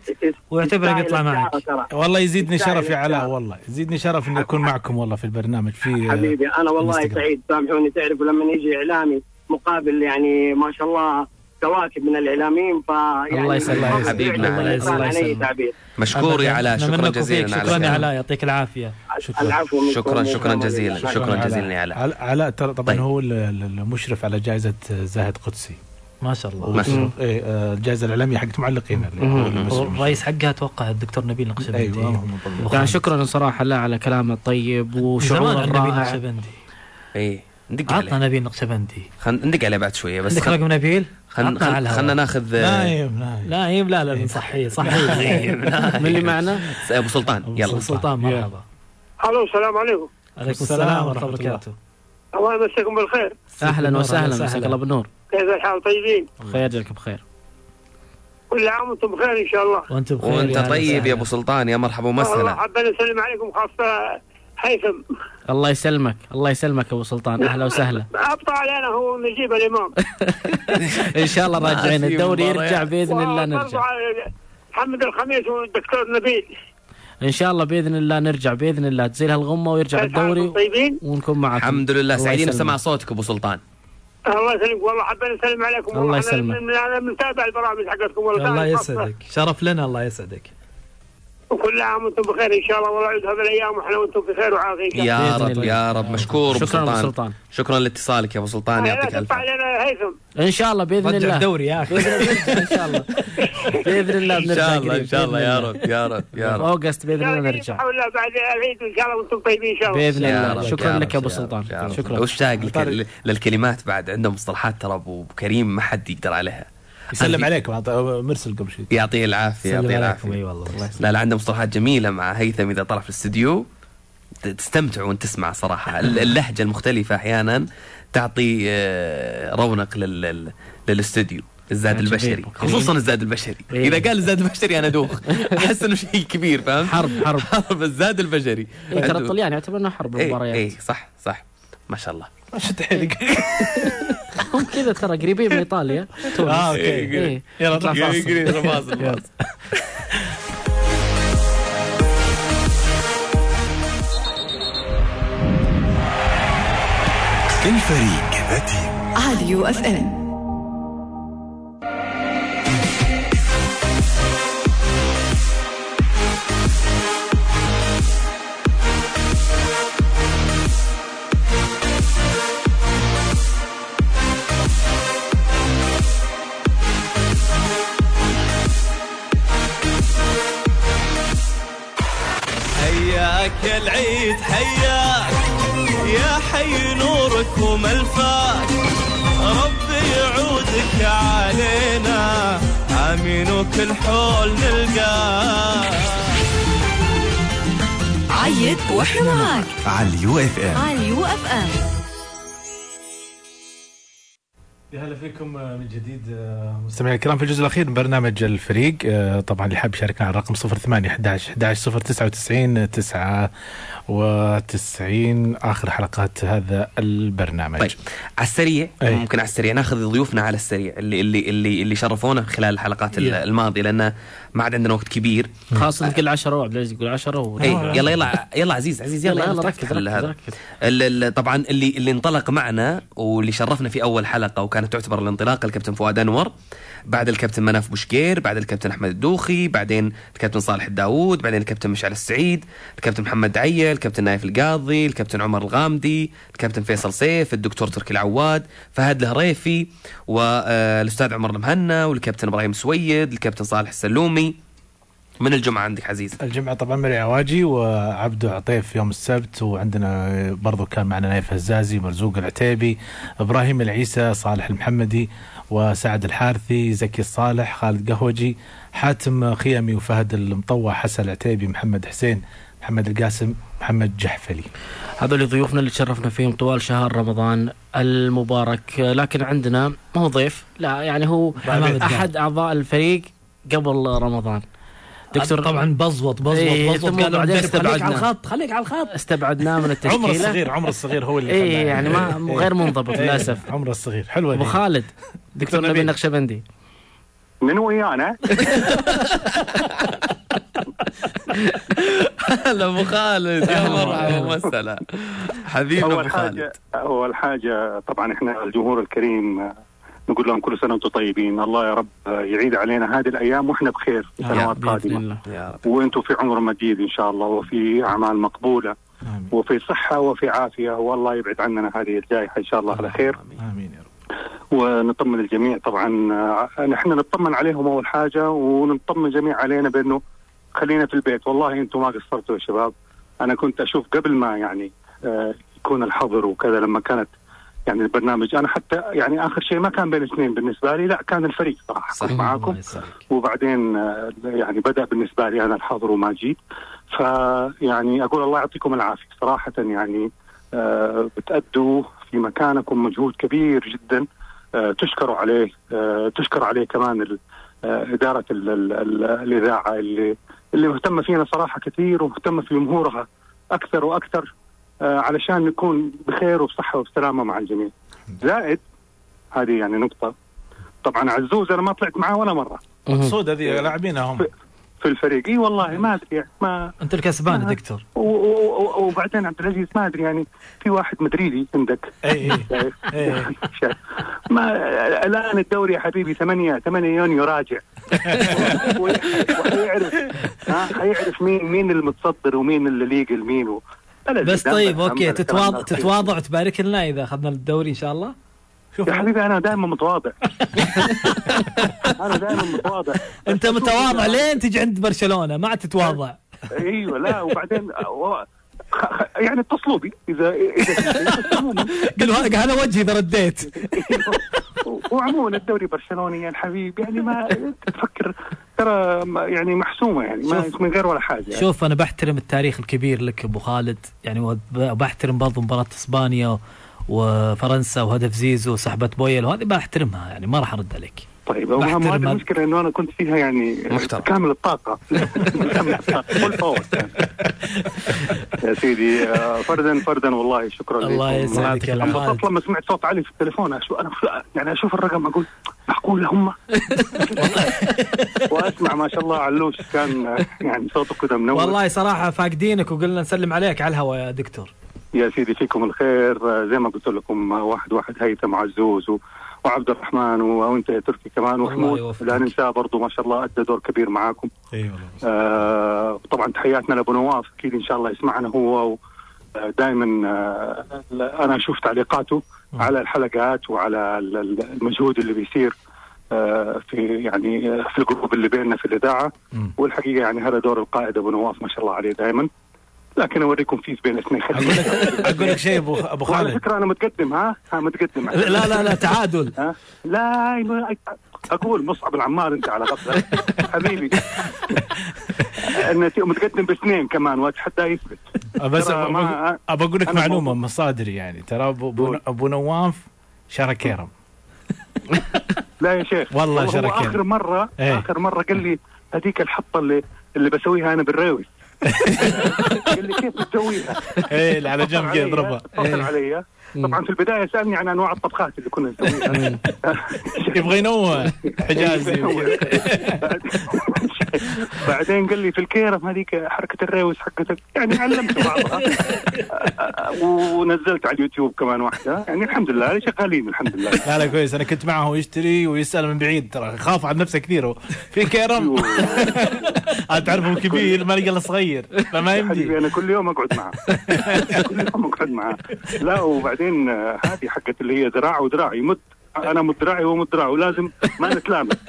ويعتبرك يستاهل يطلع معك الشعر ترى. والله يزيدني شرف يا علاء. والله يزيدني شرف إني أكون معكم والله في البرنامج في حبيبي أنا والله. سعيد سامحوني تعرفوا لما يجي إعلامي مقابل يعني ما شاء الله كواكب من الإعلاميين فيعني الله يسلمك. حبيبنا. الله يسلمك. مشكور يا علاء شكرا. جزيلا على شكرا يا. علاء يعطيك العافية شكرا شكرا ومن- جزيلا شكراً شكرا. جزيلا يا علاء علاء ترى طبعا طيب. هو ال- ال- المشرف على جائزة زاهد قدسي ما شاء الله ما شاء الله. إيه، آه، الجائزة الإعلامية حقت معلقين. الرئيس حقها أتوقع الدكتور نبيل نقشبندي أيوه. يعني شكرا صراحة له على كلامه الطيب زمان وشعوره نبيل الرائع نقشبندي اي ندق عطنا عليه نبيل نقشبندي خلينا ندق عليه بعد شوية بس عندك رقم نبيل؟ خل- عطنا على خل- الهواء. خلنا ناخذ آه، نايم نايم. نايم لا لا نصحيه صحيه من اللي معنا؟ أبو سلطان. يلا. سلطان مرحبا. ألو السلام عليكم. عليكم السلام ورحمة الله. وبركاته الله يمسكم بالخير. أهلا وسهلا. مساك الله بالنور. كيف الحال؟ طيبين؟ خير يجعلك بخير كل عام وأنتم بخير إن شاء الله. وانت بخير وأنت طيب يا. أبو سلطان. يا مرحبا ومسهلا. حابين نسلم عليكم خاصة هيثم الله يسلمك الله يسلمك أبو سلطان. أهلا وسهلا. أبطأ علينا هو نجيب الإمام. إن شاء الله راجعين. الدوري. يرجع بإذن الله نرجع. محمد الخميس والدكتور نبيل. إن شاء الله بإذن الله نرجع بإذن الله. تزيل هالغمة ويرجع الدوري طيبين؟ ونكون معكم. الحمد لله. الله سعيدين. بسمع صوتك أبو سلطان. الله يسلمك. والله حابين نسلم عليكم. الله يسلمك. من- من- بنتابع البرامج حقتكم. والله الله. يسعدك. شرف لنا الله يسعدك. وكل عام وأنتم بخير إن شاء الله والله يعود هذه الأيام وإحنا وأنتم في خير وعافيه ان شاء الله. يا رب. يا رب مشكور أبو شكرا أبو سلطان. سلطان. شكرا لاتصالك يا أبو سلطان لا يعطيك ألف علينا هيثم. إن شاء الله بإذن رجع الله. الدوري يا أخي. إن شاء الله. بإذن الله إن شاء الله إن شاء الله يا. رب يا رب يا رب. أوغست بإذن الله يعني نرجع بحول الله بعد العيد إن شاء الله وأنتم طيبين إن شاء الله. بإذن الله. شكرا لك يا أبو سلطان. شكرا. واشتاق لك- للكلمات بعد عنده مصطلحات ترى أبو كريم ما حد يقدر عليها. يسلم عليكم مرسل قبل شوي. يعطيه العافية يعطيه عليكم أي العافيه والله الله يسلمك. لا لا عنده مصطلحات جميلة مع هيثم إذا طلع في الاستديو. تستمتع وأنت تسمع صراحة. ال- اللهجة المختلفة أحيانا تعطي آه، رونق لل- لل- للاستديو الزاد. البشري. خصوصا الزاد البشري. إيه. إذا قال الزاد البشري أنا دوخ أحس إنه شيء كبير فاهم حرب حرب. حرب الزاد البشري. إيه ترى الطليان يعتبر إنه حرب المباريات إيه صح صح. ما شاء الله. شد حيلك هم كذا ترى قريبين من إيطاليا. تونس. آه أوكي. إيه. يلا نطلع فاصل. الفريق عاديو أف إم. حياك العيد حياك يا حي نورك وملفاك ربي يعودك علينا. آمين وكل حول نلقاك عيد وإحنا معاك. على اليو إف إم. على يو إف إم. يا هلا فيكم من جديد آه، مستمعينا الكرام في الجزء الأخير من برنامج الفريق آه، طبعا اللي حاب يشاركنا على الرقم 08 11 11 099 99 آخر حلقات هذا البرنامج طيب على السريع أي. ممكن على السريع ناخذ ضيوفنا على السريع اللي اللي اللي اللي شرفونا خلال الحلقات ال- يا. الماضية لأن ما عاد عندنا وقت كبير خاصة تقول 10 وعبد العزيز يقول 10 و... اي يلا يلا يلا عزيز عزيز يلا يلا، يلا، يلا ركز، ركز، طبعا اللي اللي انطلق معنا واللي شرفنا في أول حلقة وكانت تعتبر الانطلاقه الكابتن فؤاد أنور بعد الكابتن مناف بوشكير بعد الكابتن أحمد الدوخي بعدين الكابتن صالح الداوود بعدين الكابتن مشعل السعيد الكابتن محمد عيل الكابتن نايف القاضي الكابتن عمر الغامدي الكابتن فيصل سيف الدكتور تركي العواد فهد الهريفي والأستاذ عمر المهنا والكابتن إبراهيم سويد الكابتن صالح السلومي. من الجمعة عندك عزيز؟ الجمعة طبعا مري عواجي وعبدو عطيف يوم السبت وعندنا برضو كان معنا نايف هزازي مرزوق العتيبي إبراهيم العيسى صالح المحمدي وسعد الحارثي زكي الصالح خالد قهوجي حاتم خيمي وفهد المطوع حسن العتيبي محمد حسين محمد القاسم محمد جحفلي. هذول ضيوفنا اللي تشرفنا فيهم طوال شهر رمضان المبارك. لكن عندنا ما هو ضيف لا يعني هو أحد أعضاء الفريق قبل رمضان. دكتور طبعا بزوط بزوط إيه، بزوط. ثم قال له بعدين خليك على استبعدنا. الخط خليك على الخط. استبعدناه من التشكيلة. عمر الصغير عمر الصغير هو اللي اي خلاه. يعني ما غير منضبط إيه، للأسف. عمر الصغير. حلوة أبو. خالد دكتور نبيل نبيل. نقشبندي. من ويانا هلا أبو خالد يا مرحبا. ومسهلا حبيبنا ابو أول خالد. حاجة أول حاجة طبعا إحنا الجمهور الكريم نقول لهم كل سنة وأنتم طيبين. الله يا رب يعيد علينا هذه الأيام وإحنا بخير في سنوات قادمة. وأنتم في عمر مديد إن شاء الله وفي أعمال مقبولة وفي صحة وفي عافية والله يبعد عننا هذه الجائحة إن شاء الله على خير. آمين يا رب. ونطمن الجميع طبعا. نحن نطمن عليهم أول حاجة ونطمن الجميع علينا بأنه خلينا في البيت. والله أنتم ما قصرتوا يا شباب. أنا كنت أشوف قبل ما يعني آه، يكون الحظر وكذا لما كانت يعني البرنامج. أنا حتى يعني آخر شيء ما كان بين اثنين بالنسبة لي لا كان الفريق صراحة. كنت معاكم. وبعدين آه، يعني بدأ بالنسبة لي أنا الحظر وما جيت. فيعني أقول الله يعطيكم العافية. صراحة يعني آه، بتأدوا في مكانكم مجهود كبير جدا. آه، تشكروا عليه. آه، تشكر عليه كمان ال- آه، إدارة ال ال ال الإذاعة اللي اللي مهتمة فينا صراحة كثير ومهتمة في جمهورها أكثر وأكثر آه، علشان نكون بخير وبصحة وبسلامة مع الجميع. زائد هذه يعني نقطة. طبعا عزوز أنا ما طلعت معاه ولا مرة. مقصود هذه لاعبينها هم في الفريق. إي والله ما أدري ما أنت الكسبان يا دكتور. وبعدين عبد العزيز ما أدري يعني في واحد مدريدي عندك. إي؟ شايف؟ ما الآن الدوري يا حبيبي 8 8 يونيو راجع. وحيعرف ها حيعرف مين مين المتصدر ومين اللي ليقل مين بس طيب أوكي تتواضع تتواضع وتبارك لنا إذا أخذنا الدوري إن شاء الله. يا حبيبي أنا دائما متواضع. أنا دائما متواضع. أنت متواضع لين تجي عند برشلونة ما عاد تتواضع. أيوه لا وبعدين يعني اتصلوا بي اذا إذا هذا وجهي إذا رديت. وعموما الدوري برشلوني يا الحبيب يعني ما تفكر ترى يعني محسومة يعني ما شوف. من غير ولا حاجة يعني. شوف أنا بحترم التاريخ الكبير لك أبو خالد. يعني وب- وبحترم برضو مباراة إسبانيا وفرنسا وهدف زيزو وسحبة بويل وهذه بحترمها يعني ما راح أرد عليك. طيب هو هذه. المشكلة إنه أنا كنت فيها يعني محترم. كامل الطاقة. كامل الطاقة. full power يا سيدي آه، فردا فردا والله شكرا لكم. الله يسعدك يا. انبسطت لما سمعت صوت علي في التليفون أشو أنا يعني أشوف الرقم أقول معقولة هم؟ وأسمع ما شاء الله علوش كان يعني صوته كذا منور والله صراحة فاقدينك وقلنا نسلم عليك على الهواء يا دكتور. يا سيدي فيكم الخير. آه، زي ما قلت لكم آه، واحد واحد هيثم عزوز وعبد الرحمن وأنت يا تركي كمان وحمود. لا ننساه برضه ما شاء الله أدى دور كبير معاكم. إي والله آه طبعا تحياتنا لأبو نواف أكيد إن شاء الله يسمعنا هو دائما آه أنا أشوف تعليقاته على الحلقات وعلى ال- ال- المجهود اللي بيصير آه في يعني آه، في ال group اللي بيننا في الإذاعة. والحقيقة يعني هذا دور القائد أبو نواف ما شاء الله عليه دائما. لكن أوريكم face بين اثنين أقول لك شيء ابو أبو خالد. فكرة أنا متقدم ها؟ ها متقدم. لا لا لا تعادل. ها؟ لا أقول مصعب العمار أنت على غفله حبيبي. متقدم باثنين كمان واتحدى يثبت. بس ترى ما- ابى أقول لك معلومة مصادري يعني. ترى ابو ابو نواف شرى كيرم. لا يا شيخ. والله هو شركين. آخر مره إيه. آخر مرة قال لي هذيك الحطة اللي اللي بسويها أنا بالريوس قال لي كيف بتسويها؟ إيه اللي على جنب علي- اضربها اتصل علي طبعا في البداية سألني عن أنواع الطبخات اللي كنا نسويها. يبغى ينوع حجازي. بعدين قال لي في الكيرم هذيك حركة الريوس حقتك. يعني علمت بعضها. ونزلت على اليوتيوب كمان واحدة. يعني الحمد لله شغالين الحمد لله. لا لا كويس. أنا كنت معه يشتري ويسأل من بعيد ترى. خاف على نفسه كثير. في انت تعرفه كبير ما لقى إلا صغير. فما يمدي. أنا كل يوم أقعد معاه كل يوم أقعد معاه لا وبعدين هذه حقت اللي هي ذراع وذراع يمد. أنا مد دراعي وهو مد دراعه ولازم ما نتلامس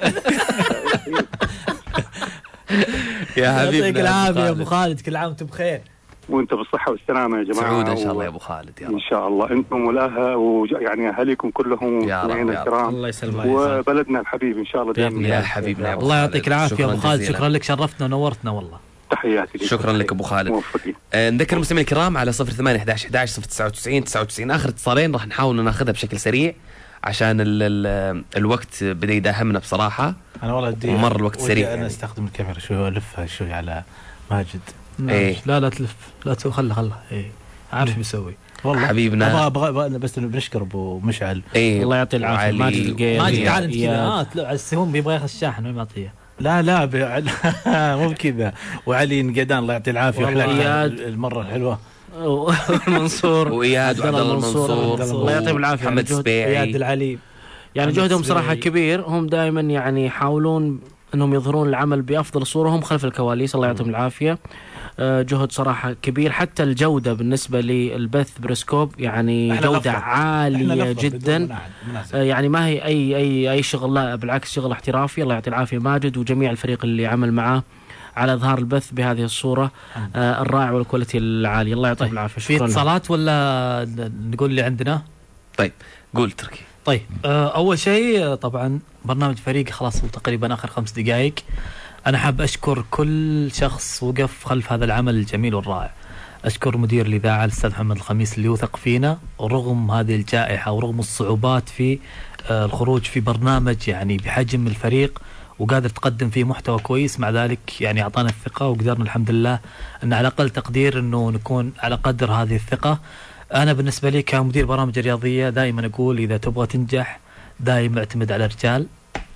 يا حبيبنا يعطيك يا أبو العافية يا خالد. ابو خالد كل عام وأنتم بخير وانت بالصحة والسلامة يا جماعة سعود إن شاء الله يا أبو خالد يا إن شاء الله أنتم والأهل ويعني أهاليكم كلهم يا رب، رب. الكرام الله يسلمك. وبلدنا الحبيب إن شاء الله دائما يا حبيبنا الله. يعطيك العافية يا ابو خالد. شكرا لك شرفتنا ونورتنا والله تحياتي. شكرا لك أبو خالد موفقين آه، نذكر المستمعين الكرام على 08 11 11 099 99 آخر اتصالين راح نحاول ناخذها بشكل سريع عشان ال ال الوقت بدأ يداهمنا بصراحة. أنا والله ودي ومر الوقت ودي سريع. أنا يعني. أستخدم الكاميرا شوي وألفها شوي على ماجد. إيه. لا لا تلف. لا تسوي خله خله. إيه. عارف بيسوي. والله. حبيبنا. أبغى أبغى بس بنشكر أبو مشعل. إيه. الله يعطيه العافية. ماجد ماجد تعال أنت كذا. آه، على السهوم بيبغى ياخذ الشاحن وين معطيه لا لا ب... مو بكذا. وعلي نقدان الله يعطيه العافية. المرة الحلوة. منصور. وإياد وعبد الله المنصور الله يعطيهم العافية. محمد السبيعي اياد العلي يعني جهدهم صراحة. كبير. هم دائما يعني يحاولون إنهم يظهرون العمل بأفضل صورة. هم خلف الكواليس الله يعطيهم العافية. آه، جهد صراحة كبير. حتى الجودة بالنسبة للبث بريسكوب يعني جودة. إحنا عالية جدا. آه، يعني ما هي اي اي أي شغل لا بالعكس شغل احترافي. الله يعطي العافية. ماجد وجميع الفريق اللي عمل معاه على إظهار البث بهذه الصورة آه، الرائعة والكواليتي العالية. الله يعطيهم العافية. في شكرا. لهم. اتصالات ولا نقول اللي عندنا؟ طيب قول تركي. طيب آه، أول شيء آه، طبعا برنامج فريق خلاص تقريبا آخر خمس دقائق. أنا حاب أشكر كل شخص وقف خلف هذا العمل الجميل والرائع. أشكر مدير الإذاعة الأستاذ محمد الخميس اللي يوثق فينا ورغم هذه الجائحة ورغم الصعوبات في الخروج في برنامج يعني بحجم الفريق. وقادر تقدم فيه محتوى كويس. مع ذلك يعني أعطانا الثقة وقدرنا الحمد لله أن على أقل تقدير إنه نكون على قدر هذه الثقة. أنا بالنسبة لي كمدير برامج رياضية دائما أقول إذا تبغى تنجح دائما اعتمد على الرجال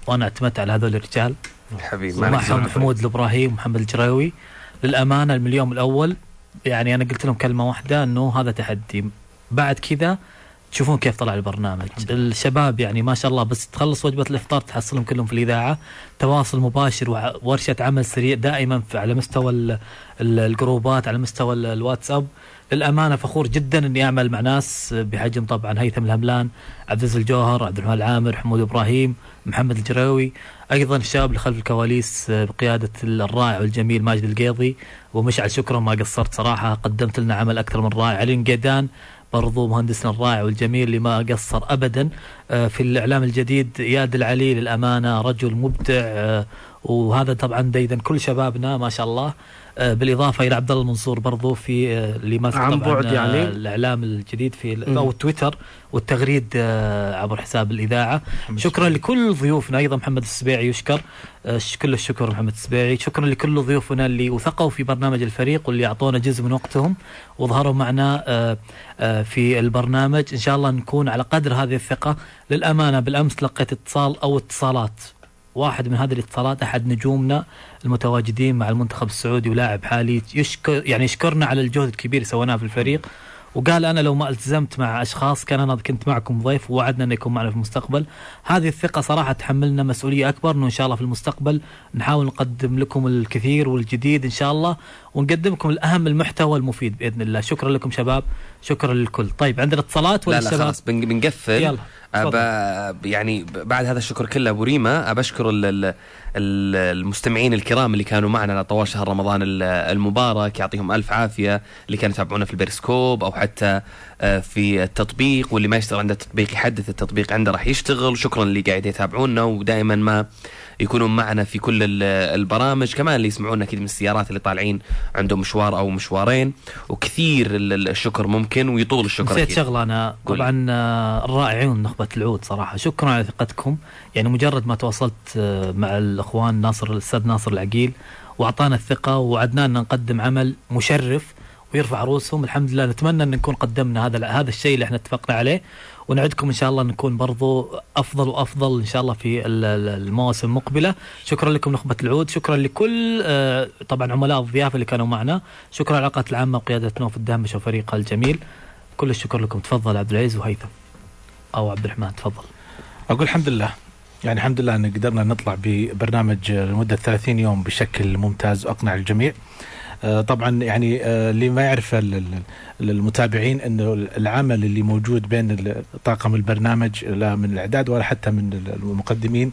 وأنا اعتمدت على هذول الرجال. حبيبي معهم. محمود الابراهيم ومحمد الجراوي. للأمانة من اليوم الأول يعني أنا قلت لهم كلمة واحدة إنه هذا تحدي. بعد كذا تشوفون كيف طلع البرنامج. الشباب يعني ما شاء الله بس تخلص وجبة الإفطار تحصلهم كلهم في الإذاعة. تواصل مباشر وورشه عمل سريع دائما في على مستوى ال- ال- الجروبات على مستوى ال- الواتساب. للأمانة فخور جدا إني أعمل مع ناس بحجم طبعا هيثم الهملان عبد العزيز الجوهر عبد الرحمن العامر حمود إبراهيم محمد الجراوي أيضا الشباب اللي خلف الكواليس بقيادة الرائع والجميل ماجد القيضي. ومشعل شكرا ما قصرت صراحة قدمت لنا عمل أكثر من رائع. علي القيدان برضو مهندسنا الرائع والجميل اللي ما قصر ابدا آه، في الإعلام الجديد اياد العلي للأمانة رجل مبدع آه، وهذا طبعا ديدا كل شبابنا ما شاء الله. بالإضافة إلى عبد الله المنصور برضو في آه، اللي ماسك عن بعد آه، يعني؟ الإعلام الجديد في. أو تويتر والتغريد آه، عبر حساب الإذاعة. شكرا لكل ضيوفنا أيضا محمد السبيعي يشكر آه، كل الشكر محمد السبيعي. شكرا لكل ضيوفنا اللي وثقوا في برنامج الفريق واللي أعطونا جزء من وقتهم وظهروا معنا آه، آه، في البرنامج. إن شاء الله نكون على قدر هذه الثقة. للأمانة بالأمس لقيت اتصال أو اتصالات. واحد من هذه الاتصالات أحد نجومنا المتواجدين مع المنتخب السعودي ولاعب حالي يشكر يعني يشكرنا على الجهد الكبير سويناه في الفريق. وقال أنا لو ما التزمت مع أشخاص كان أنا كنت معكم ضيف ووعدنا انه يكون معنا في المستقبل. هذه الثقة صراحة تحملنا مسؤولية أكبر إنه إن شاء الله في المستقبل نحاول نقدم لكم الكثير والجديد إن شاء الله. ونقدم لكم الأهم المحتوى المفيد بإذن الله. شكرا لكم شباب. شكرا للكل. طيب عندنا اتصالات ولا لا لا الشباب خلاص بن- بنقفل. يلا، أبا يعني بعد هذا الشكر كله أبو ريما ابشكر ال- ال- ال- المستمعين الكرام اللي كانوا معنا على طوال شهر رمضان ال- المبارك. يعطيهم ألف عافية. اللي كانوا يتابعونا في البيرسكوب أو حتى آه، في التطبيق واللي ما يشتغل عنده التطبيق يحدث التطبيق عنده راح يشتغل. شكرا اللي قاعد يتابعونا ودائما ما يكونون معنا في كل ال- البرامج. كمان اللي يسمعونا أكيد من السيارات اللي طالعين عندهم مشوار أو مشوارين وكثير ال- ال- الشكر ممكن ويطول الشكر نسيت. شغلة أنا. قول. طبعا آه، الرائعون نخبة العود صراحة. شكرا على ثقتكم. يعني مجرد ما تواصلت آه، مع الأخوان ناصر الأستاذ ناصر العقيل وأعطانا الثقة وعدنا أن نقدم عمل مشرف ويرفع رؤوسهم. الحمد لله نتمنى أن نكون قدمنا هذا هذا الشيء اللي إحنا اتفقنا عليه. ونعدكم إن شاء الله نكون برضو أفضل وأفضل إن شاء الله في ال- ال- المواسم المقبلة. شكرا لكم نخبة العود. شكرا لكل آه، طبعا عملاء الضيافه اللي كانوا معنا. شكرا العلاقات العامة وقيادة نوف الدهمش وفريقها الجميل. كل الشكر لكم. تفضل عبد العزيز وهيثم. أو عبد الرحمن تفضل. أقول الحمد لله. يعني الحمد لله إن قدرنا نطلع ببرنامج لمدة 30 يوم بشكل ممتاز وأقنع الجميع. آه، طبعا يعني آه، اللي ما يعرف ال- ال- المتابعين إنه العمل اللي موجود بين طاقم البرنامج لا من الإعداد ولا حتى من المقدمين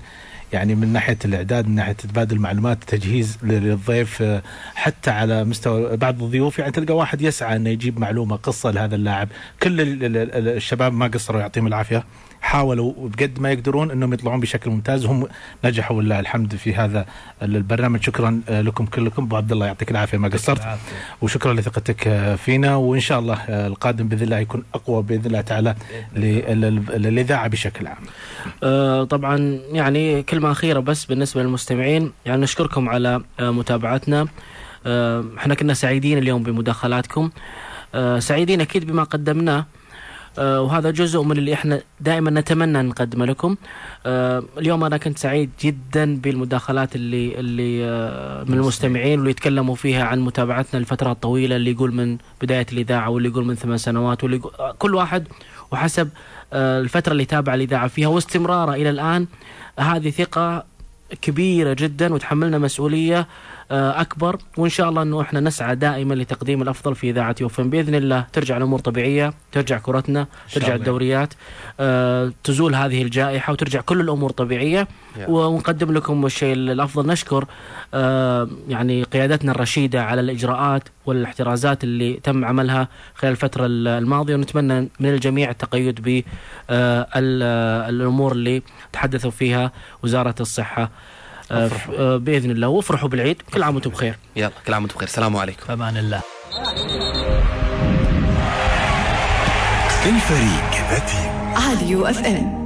يعني من ناحية الإعداد من ناحية تبادل المعلومات تجهيز للضيف آه، حتى على مستوى بعض الضيوف يعني تلقى واحد يسعى إنه يجيب معلومة قصة لهذا اللاعب. كل ال- ال- ال- الشباب ما قصروا يعطيهم العافية. حاولوا بقد ما يقدرون إنهم يطلعون بشكل ممتاز. هم نجحوا ولله الحمد في هذا البرنامج. شكرا لكم كلكم. أبو عبد الله يعطيك العافية ما قصرت. وشكرا لثقتك فينا. وإن شاء الله القادم بإذن الله يكون أقوى بإذن الله تعالى لل- للإذاعة بشكل عام. آه، طبعا يعني كلمة أخيرة بس بالنسبة للمستمعين. يعني نشكركم على آه، متابعتنا. آه، إحنا كنا سعيدين اليوم بمداخلاتكم. سعيدين أكيد بما قدمناه. وهذا جزء من اللي إحنا دائما نتمنى نقدمه لكم. آه، اليوم أنا كنت سعيد جدا بالمداخلات اللي اللي آه، من المستمعين واللي يتكلموا فيها عن متابعتنا لفترات طويلة اللي يقول من بداية الإذاعة واللي يقول من ثمان سنوات واللي يقول آه، كل واحد وحسب آه، الفترة اللي تابع الإذاعة فيها. واستمراره إلى الآن هذه ثقة كبيرة جدا وتحملنا مسؤولية آه، أكبر. وإن شاء الله أنه إحنا نسعى دائما لتقديم الأفضل في إذاعة يوفن بإذن الله ترجع الأمور طبيعية ترجع كرتنا ترجع. الدوريات آه، تزول هذه الجائحة وترجع كل الأمور طبيعية. ونقدم لكم الشيء الأفضل. نشكر آه، يعني قيادتنا الرشيدة على الإجراءات والاحترازات اللي تم عملها خلال الفترة الماضية. ونتمنى من الجميع التقيد بالامور اللي تحدثوا فيها وزارة الصحة. آه، آه، بإذن الله. وافرحوا بالعيد. كل عام وأنتم بخير. يلا كل عام وأنتم بخير. السلام عليكم. أمان الله. الفريق ذاتي راديو أف إم.